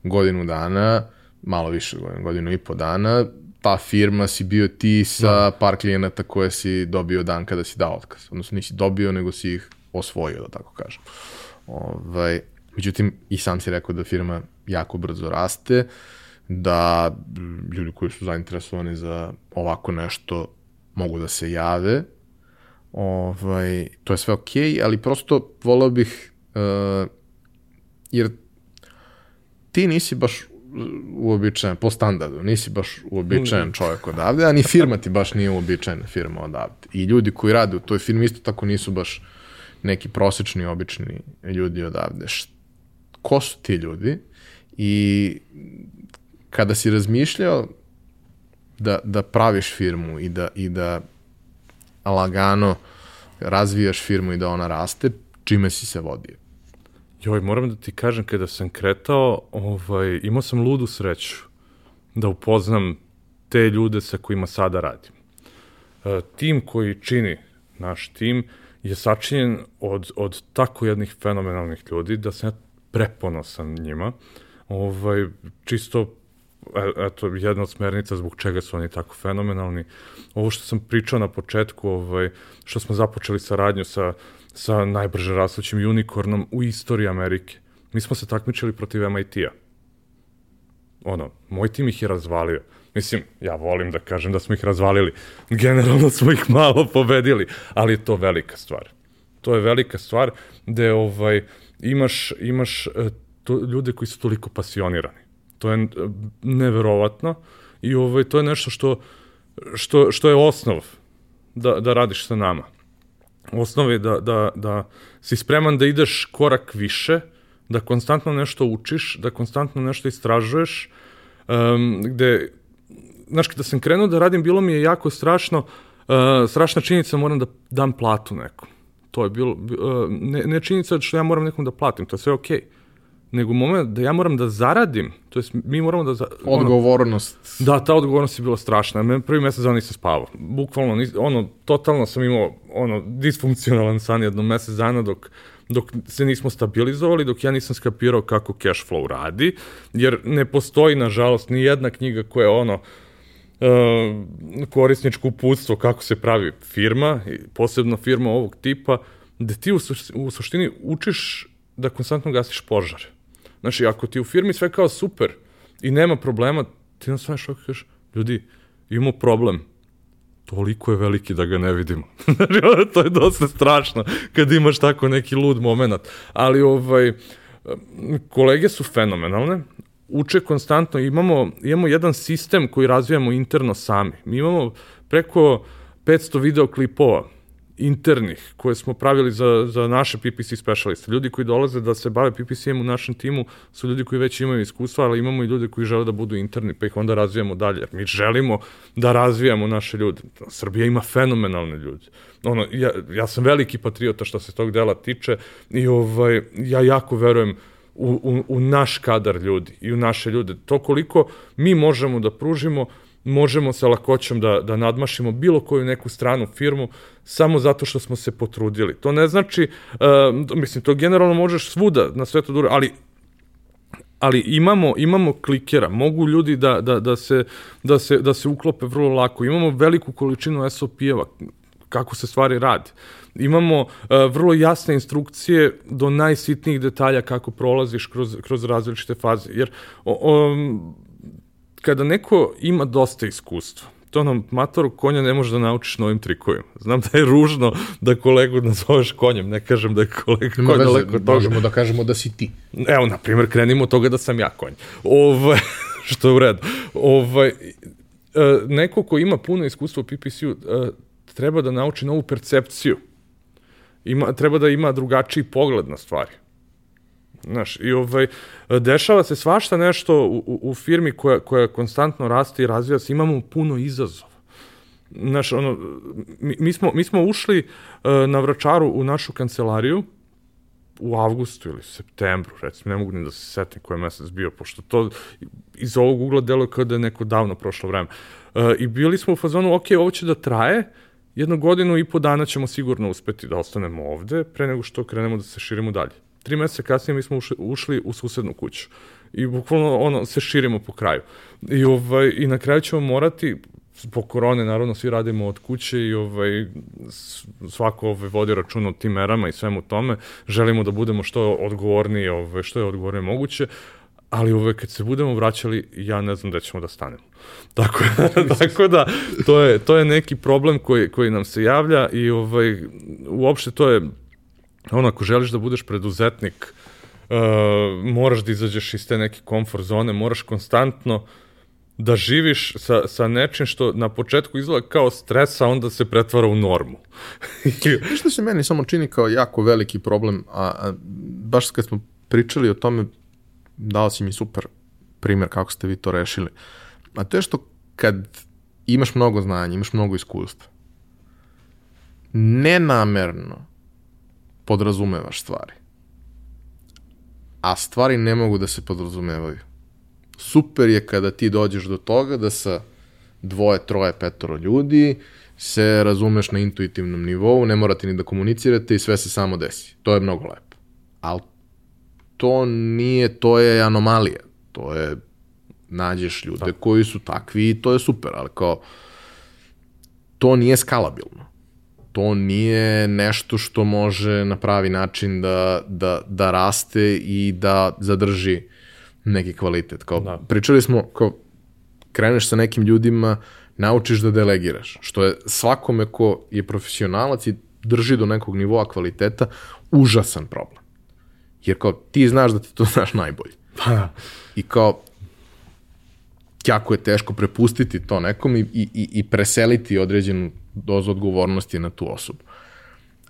godinu dana, malo više godinu, godinu i po dana, ta firma si bio ti sa da. par klijenata koje si dobio dan kada si dao otkaz. Odnosno nisi dobio, nego si ih osvojio, da tako kažem. Ovaj, međutim, i sam si rekao da firma jako brzo raste, da ljudi koji su zainteresovani za ovako nešto mogu da se jave. Ovaj, to je sve okej, okay, ali prosto volao bih, uh, jer ti nisi baš uobičajen, po standardu, nisi baš uobičajen čovjek odavde, a ni firma ti baš nije uobičajena firma odavde. I ljudi koji rade u toj firmi isto tako nisu baš neki prosečni, obični ljudi odavde. Ko su ti ljudi? I kada si razmišljao da, da praviš firmu i da, i da lagano razvijaš firmu i da ona raste, čime si se vodio? Joj, moram da ti kažem, kada sam kretao, ovaj, imao sam ludu sreću da upoznam te ljude sa kojima sada radim. E, tim koji čini naš tim je sačinjen od, od tako jednih fenomenalnih ljudi da sam ja preponosan njima. Ovaj, čisto e, eto, jedna od smernica zbog čega su oni tako fenomenalni. Ovo što sam pričao na početku, ovaj, što smo započeli saradnju sa sa najbrže rastućim unikornom u istoriji Amerike. Mi smo se takmičili protiv MIT-a. Ono, moj tim ih je razvalio. Mislim, ja volim da kažem da smo ih razvalili. Generalno smo ih malo pobedili, ali je to velika stvar. To je velika stvar gde ovaj, imaš, imaš e, to, ljude koji su toliko pasionirani. To je e, neverovatno i ovaj, to je nešto što, što, što je osnov da, da radiš sa nama osnovi da, da, da si spreman da ideš korak više, da konstantno nešto učiš, da konstantno nešto istražuješ, um, gde, znaš, kada sam krenuo da radim, bilo mi je jako strašno, uh, strašna činjenica moram da dam platu nekom. To je bilo, uh, ne, ne činjenica što ja moram nekom da platim, to je sve okej. Okay nego moment da ja moram da zaradim, to jest mi moramo da... Za, Odgovornost. Ono, da, ta odgovornost je bila strašna. Men prvi mesec dana nisam spavao. Bukvalno, nis, ono, totalno sam imao ono, disfunkcionalan san jedno mesec dana dok, dok se nismo stabilizovali, dok ja nisam skapirao kako cash flow radi, jer ne postoji, nažalost, ni jedna knjiga koja je ono, uh, korisničko uputstvo kako se pravi firma, posebno firma ovog tipa, da ti u, u suštini učiš da konstantno gasiš požare. Znači, ako ti u firmi sve kao super i nema problema, ti nam sve šok kažeš, ljudi, imamo problem, toliko je veliki da ga ne vidimo. <laughs> znači, to je dosta strašno kad imaš tako neki lud moment. Ali, ovaj, kolege su fenomenalne, uče konstantno, imamo, imamo jedan sistem koji razvijamo interno sami. Mi imamo preko 500 videoklipova internih koje smo pravili za, za naše PPC specialiste. Ljudi koji dolaze da se bave PPC-em u našem timu su ljudi koji već imaju iskustva, ali imamo i ljude koji žele da budu interni, pa ih onda razvijamo dalje. Mi želimo da razvijamo naše ljude. Srbija ima fenomenalne ljude. Ono, ja, ja sam veliki patriota što se tog dela tiče i ovaj, ja jako verujem u, u, u naš kadar ljudi i u naše ljude. To koliko mi možemo da pružimo, možemo sa lakoćom da, da nadmašimo bilo koju neku stranu firmu samo zato što smo se potrudili. To ne znači, uh, mislim, to generalno možeš svuda na svetu dure, ali ali imamo imamo klikera, mogu ljudi da, da, da, se, da, se, da se uklope vrlo lako, imamo veliku količinu SOP-eva, kako se stvari radi. Imamo uh, vrlo jasne instrukcije do najsitnijih detalja kako prolaziš kroz, kroz različite faze. Jer o, o, kada neko ima dosta iskustva, to nam matoru konja ne možeš da naučiš novim trikovima. Znam da je ružno da kolegu nazoveš konjem, ne kažem da je kolega konj veze, daleko toga. Možemo da kažemo da si ti. Evo, na primjer, krenimo od toga da sam ja konj. Ovaj, <laughs> što je u redu. Ovaj, e, neko ko ima puno iskustva u PPC-u e, treba da nauči novu percepciju. Ima, treba da ima drugačiji pogled na stvari. Znaš, i ovaj, dešava se svašta nešto u, u, u firmi koja, koja konstantno raste i razvija se, imamo puno izazova. Znaš, ono, mi, mi, smo, mi smo ušli uh, na vračaru u našu kancelariju u avgustu ili septembru, recimo, ne mogu ni da se setim koji je mesec bio, pošto to iz ovog ugla deluje kao da je neko davno prošlo vreme. Uh, I bili smo u fazonu, ok, ovo će da traje, jednu godinu i po dana ćemo sigurno uspeti da ostanemo ovde, pre nego što krenemo da se širimo dalje tri meseca kasnije mi smo ušli, u susednu kuću. I bukvalno ono, se širimo po kraju. I, ovaj, I na kraju ćemo morati, zbog korone, naravno, svi radimo od kuće i ovaj, svako ovaj, vodi račun o tim merama i svemu tome. Želimo da budemo što odgovorniji, ovaj, što je odgovornije moguće, ali ove, kad se budemo vraćali, ja ne znam da ćemo da stanemo. <laughs> Tako, tako da, to je, to je neki problem koji, koji nam se javlja i ovaj, uopšte to je ono, ako želiš da budeš preduzetnik, uh, moraš da izađeš iz te neke komfort zone, moraš konstantno da živiš sa, sa nečim što na početku izgleda kao stresa, onda se pretvara u normu. <laughs> što se meni samo čini kao jako veliki problem, a, a baš kad smo pričali o tome, dao si mi super primer kako ste vi to rešili. A to je što kad imaš mnogo znanja, imaš mnogo iskustva, nenamerno podrazumevaš stvari. A stvari ne mogu da se podrazumevaju. Super je kada ti dođeš do toga da sa dvoje, troje, petoro ljudi se razumeš na intuitivnom nivou, ne morate ni da komunicirate i sve se samo desi. To je mnogo lepo. Ali to nije, to je anomalija. To je, nađeš ljude da. koji su takvi i to je super, ali kao, to nije skalabilno to nije nešto što može na pravi način da, da, da raste i da zadrži neki kvalitet. Kao, da. Pričali smo, kao, kreneš sa nekim ljudima, naučiš da delegiraš, što je svakome ko je profesionalac i drži do nekog nivoa kvaliteta, užasan problem. Jer kao ti znaš da ti to <laughs> znaš najbolje. Pa. I kao jako je teško prepustiti to nekom i, i, i preseliti određenu dozu odgovornosti na tu osobu.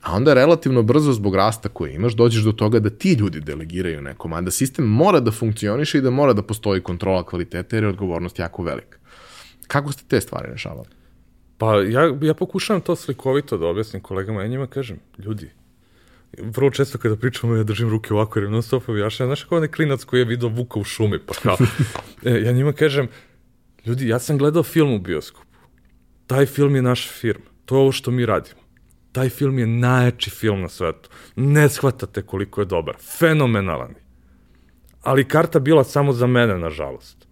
A onda relativno brzo zbog rasta koje imaš dođeš do toga da ti ljudi delegiraju nekom, a da sistem mora da funkcioniše i da mora da postoji kontrola kvaliteta jer je odgovornost jako velika. Kako ste te stvari rešavali? Pa ja, ja pokušavam to slikovito da objasnim kolegama, ja njima kažem, ljudi, vrlo često kada pričamo ja držim ruke ovako jer non stop objašnjam, znaš kao onaj klinac koji je vidio Vuka u šumi, pa kao, <laughs> e, ja njima kažem, ljudi, ja sam gledao film u bioskopu, taj film je naša firma, to je ovo što mi radimo. Taj film je najjači film na svetu. Ne shvatate koliko je dobar. Fenomenalan je. Ali karta bila samo za mene, nažalost.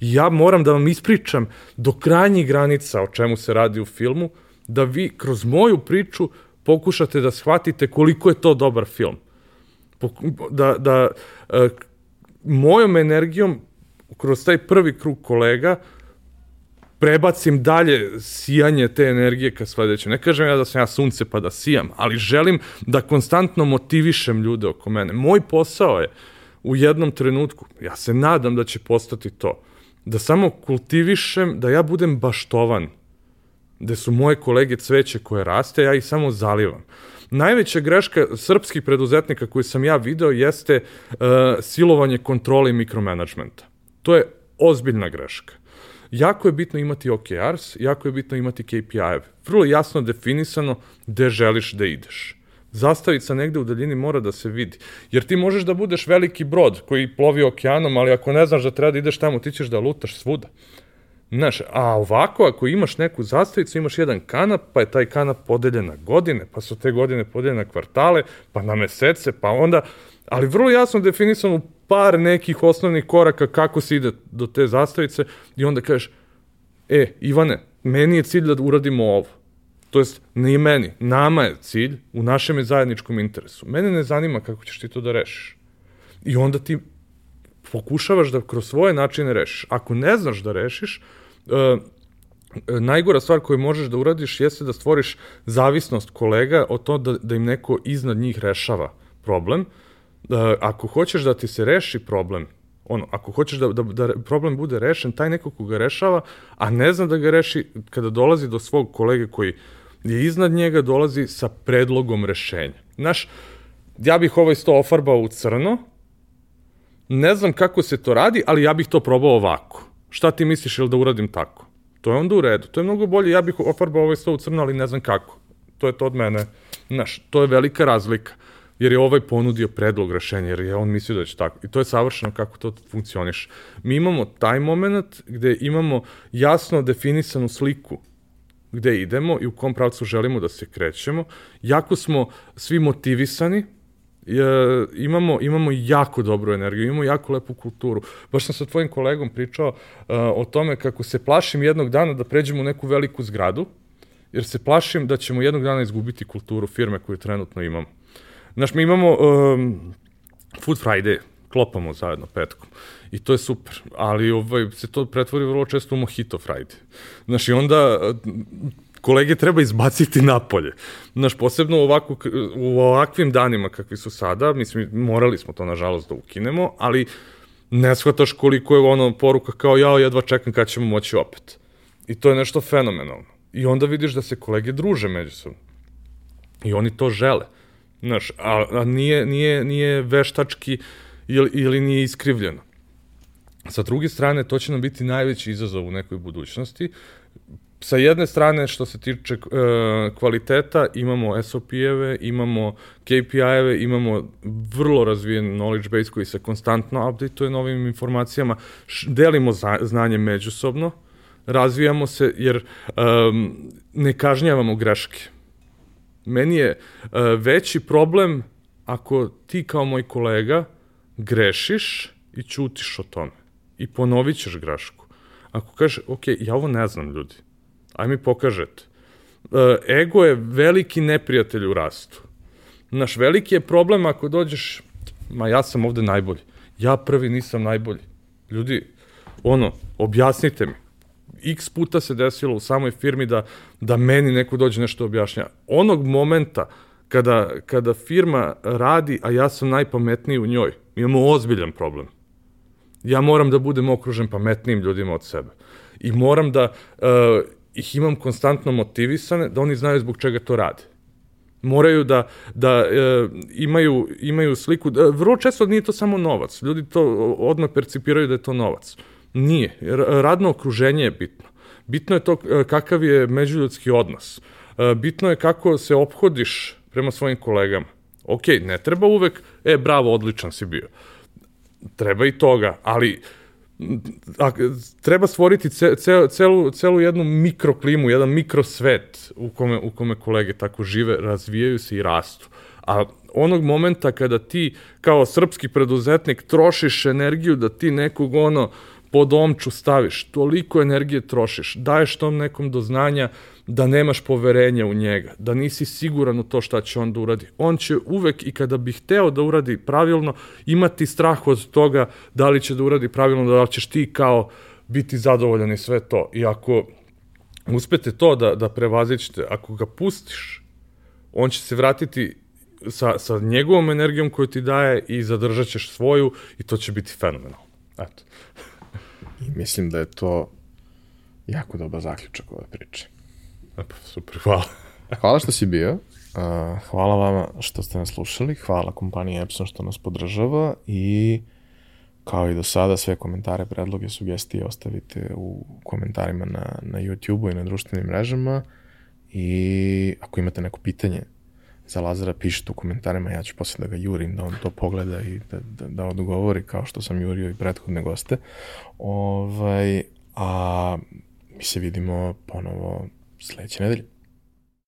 Ja moram da vam ispričam do krajnjih granica o čemu se radi u filmu, da vi kroz moju priču pokušate da shvatite koliko je to dobar film. Da, da e, mojom energijom kroz taj prvi krug kolega prebacim dalje sijanje te energije ka sledećem. Ne kažem ja da sam ja sunce pa da sijam, ali želim da konstantno motivišem ljude oko mene. Moj posao je u jednom trenutku, ja se nadam da će postati to, da samo kultivišem, da ja budem baštovan, gde su moje kolege cveće koje raste, ja ih samo zalivam. Najveća greška srpskih preduzetnika koju sam ja video jeste uh, silovanje kontrole i mikromanagementa. To je ozbiljna greška. Jako je bitno imati OKRs, jako je bitno imati KPI-eve. Vrlo jasno definisano gde želiš da ideš. Zastavica negde u daljini mora da se vidi. Jer ti možeš da budeš veliki brod koji plovi okeanom, ali ako ne znaš da treba da ideš tamo, ti ćeš da lutaš svuda. Znaš, a ovako, ako imaš neku zastavicu, imaš jedan kanap, pa je taj kanap podeljen na godine, pa su te godine podeljene na kvartale, pa na mesece, pa onda, ali vrlo jasno definisano par nekih osnovnih koraka kako se ide do te zastavice i onda kažeš, e, Ivane, meni je cilj da uradimo ovo. To jest, ne meni, nama je cilj, u našem je zajedničkom interesu. Mene ne zanima kako ćeš ti to da rešiš. I onda ti pokušavaš da kroz svoje načine rešiš. Ako ne znaš da rešiš, uh, najgora stvar koju možeš da uradiš jeste da stvoriš zavisnost kolega od to da, da im neko iznad njih rešava problem. Ako hoćeš da ti se reši problem, ono, ako hoćeš da, da, da problem bude rešen, taj neko ko ga rešava, a ne zna da ga reši, kada dolazi do svog kolege koji je iznad njega, dolazi sa predlogom rešenja. Znaš, ja bih ovaj sto ofarbao u crno, ne znam kako se to radi, ali ja bih to probao ovako. Šta ti misliš ili da uradim tako? To je onda u redu. To je mnogo bolje. Ja bih ofarbao ovaj sto u crno, ali ne znam kako. To je to od mene. Znaš, to je velika razlika. Jer je ovaj ponudio predlog rešenja, jer je on mislio da će tako. I to je savršeno kako to funkcioniš. Mi imamo taj moment gde imamo jasno definisanu sliku gde idemo i u kom pravcu želimo da se krećemo. Jako smo svi motivisani, je, imamo, imamo jako dobru energiju, imamo jako lepu kulturu. Baš sam sa tvojim kolegom pričao uh, o tome kako se plašim jednog dana da pređemo u neku veliku zgradu, jer se plašim da ćemo jednog dana izgubiti kulturu firme koju trenutno imamo. Znaš, mi imamo um, Food Friday, klopamo zajedno petkom. I to je super, ali ovaj, se to pretvori vrlo često u Mojito Friday. Znaš, i onda kolege treba izbaciti napolje. Znaš, posebno ovako, u ovakvim danima kakvi su sada, mislim, morali smo to nažalost da ukinemo, ali ne shvataš koliko je ono poruka kao ja jedva čekam kad ćemo moći opet. I to je nešto fenomenalno. I onda vidiš da se kolege druže međusobno. I oni to žele. Znaš, a, a nije, nije, nije veštački ili, ili nije iskrivljeno. Sa druge strane, to će nam biti najveći izazov u nekoj budućnosti, sa jedne strane što se tiče uh, kvaliteta imamo SOP-eve, imamo KPI-eve, imamo vrlo razvijen knowledge base koji se konstantno updateuje novim informacijama, delimo za, znanje međusobno, razvijamo se jer um, ne kažnjavamo greške. Meni je uh, veći problem ako ti kao moj kolega grešiš i ćutiš o tome i ponovit ćeš grešku. Ako kažeš, ok, ja ovo ne znam ljudi, aj mi pokažete. E, ego je veliki neprijatelj u rastu. Naš veliki je problem ako dođeš, ma ja sam ovde najbolji. Ja prvi nisam najbolji. Ljudi, ono, objasnite mi. X puta se desilo u samoj firmi da, da meni neko dođe nešto objašnja. Onog momenta kada, kada firma radi, a ja sam najpametniji u njoj, imamo ozbiljan problem. Ja moram da budem okružen pametnijim ljudima od sebe. I moram da uh, ih imam konstantno motivisane, da oni znaju zbog čega to rade. Moraju da, da e, imaju, imaju sliku. Da, vrlo često nije to samo novac. Ljudi to odmah percipiraju da je to novac. Nije. Radno okruženje je bitno. Bitno je to e, kakav je međuljudski odnos. E, bitno je kako se ophodiš prema svojim kolegama. Ok, ne treba uvek, e, bravo, odličan si bio. Treba i toga, ali treba stvoriti ce, ce, celu, celu jednu mikroklimu, jedan mikrosvet u kome, u kome kolege tako žive, razvijaju se i rastu. A onog momenta kada ti kao srpski preduzetnik trošiš energiju da ti nekog ono pod omču staviš, toliko energije trošiš, daješ tom nekom do znanja da nemaš poverenja u njega, da nisi siguran u to šta će on da uradi. On će uvek i kada bi hteo da uradi pravilno, imati strah od toga da li će da uradi pravilno, da li ćeš ti kao biti zadovoljan i sve to. I ako uspete to da, da prevazićete, ako ga pustiš, on će se vratiti sa, sa njegovom energijom koju ti daje i zadržat ćeš svoju i to će biti fenomenalno. Eto. I mislim da je to jako dobar zaključak ove priče. Pa, super, hvala. <laughs> hvala što si bio. Uh, hvala vama što ste nas slušali. Hvala kompaniji Epson što nas podržava i kao i do sada sve komentare, predloge, sugestije ostavite u komentarima na, na YouTube-u i na društvenim mrežama i ako imate neko pitanje za Lazara pišite u komentarima, ja ću posle da ga jurim, da on to pogleda i da, da, da odgovori kao što sam jurio i prethodne goste. Ovaj, a mi se vidimo ponovo sledeće nedelje.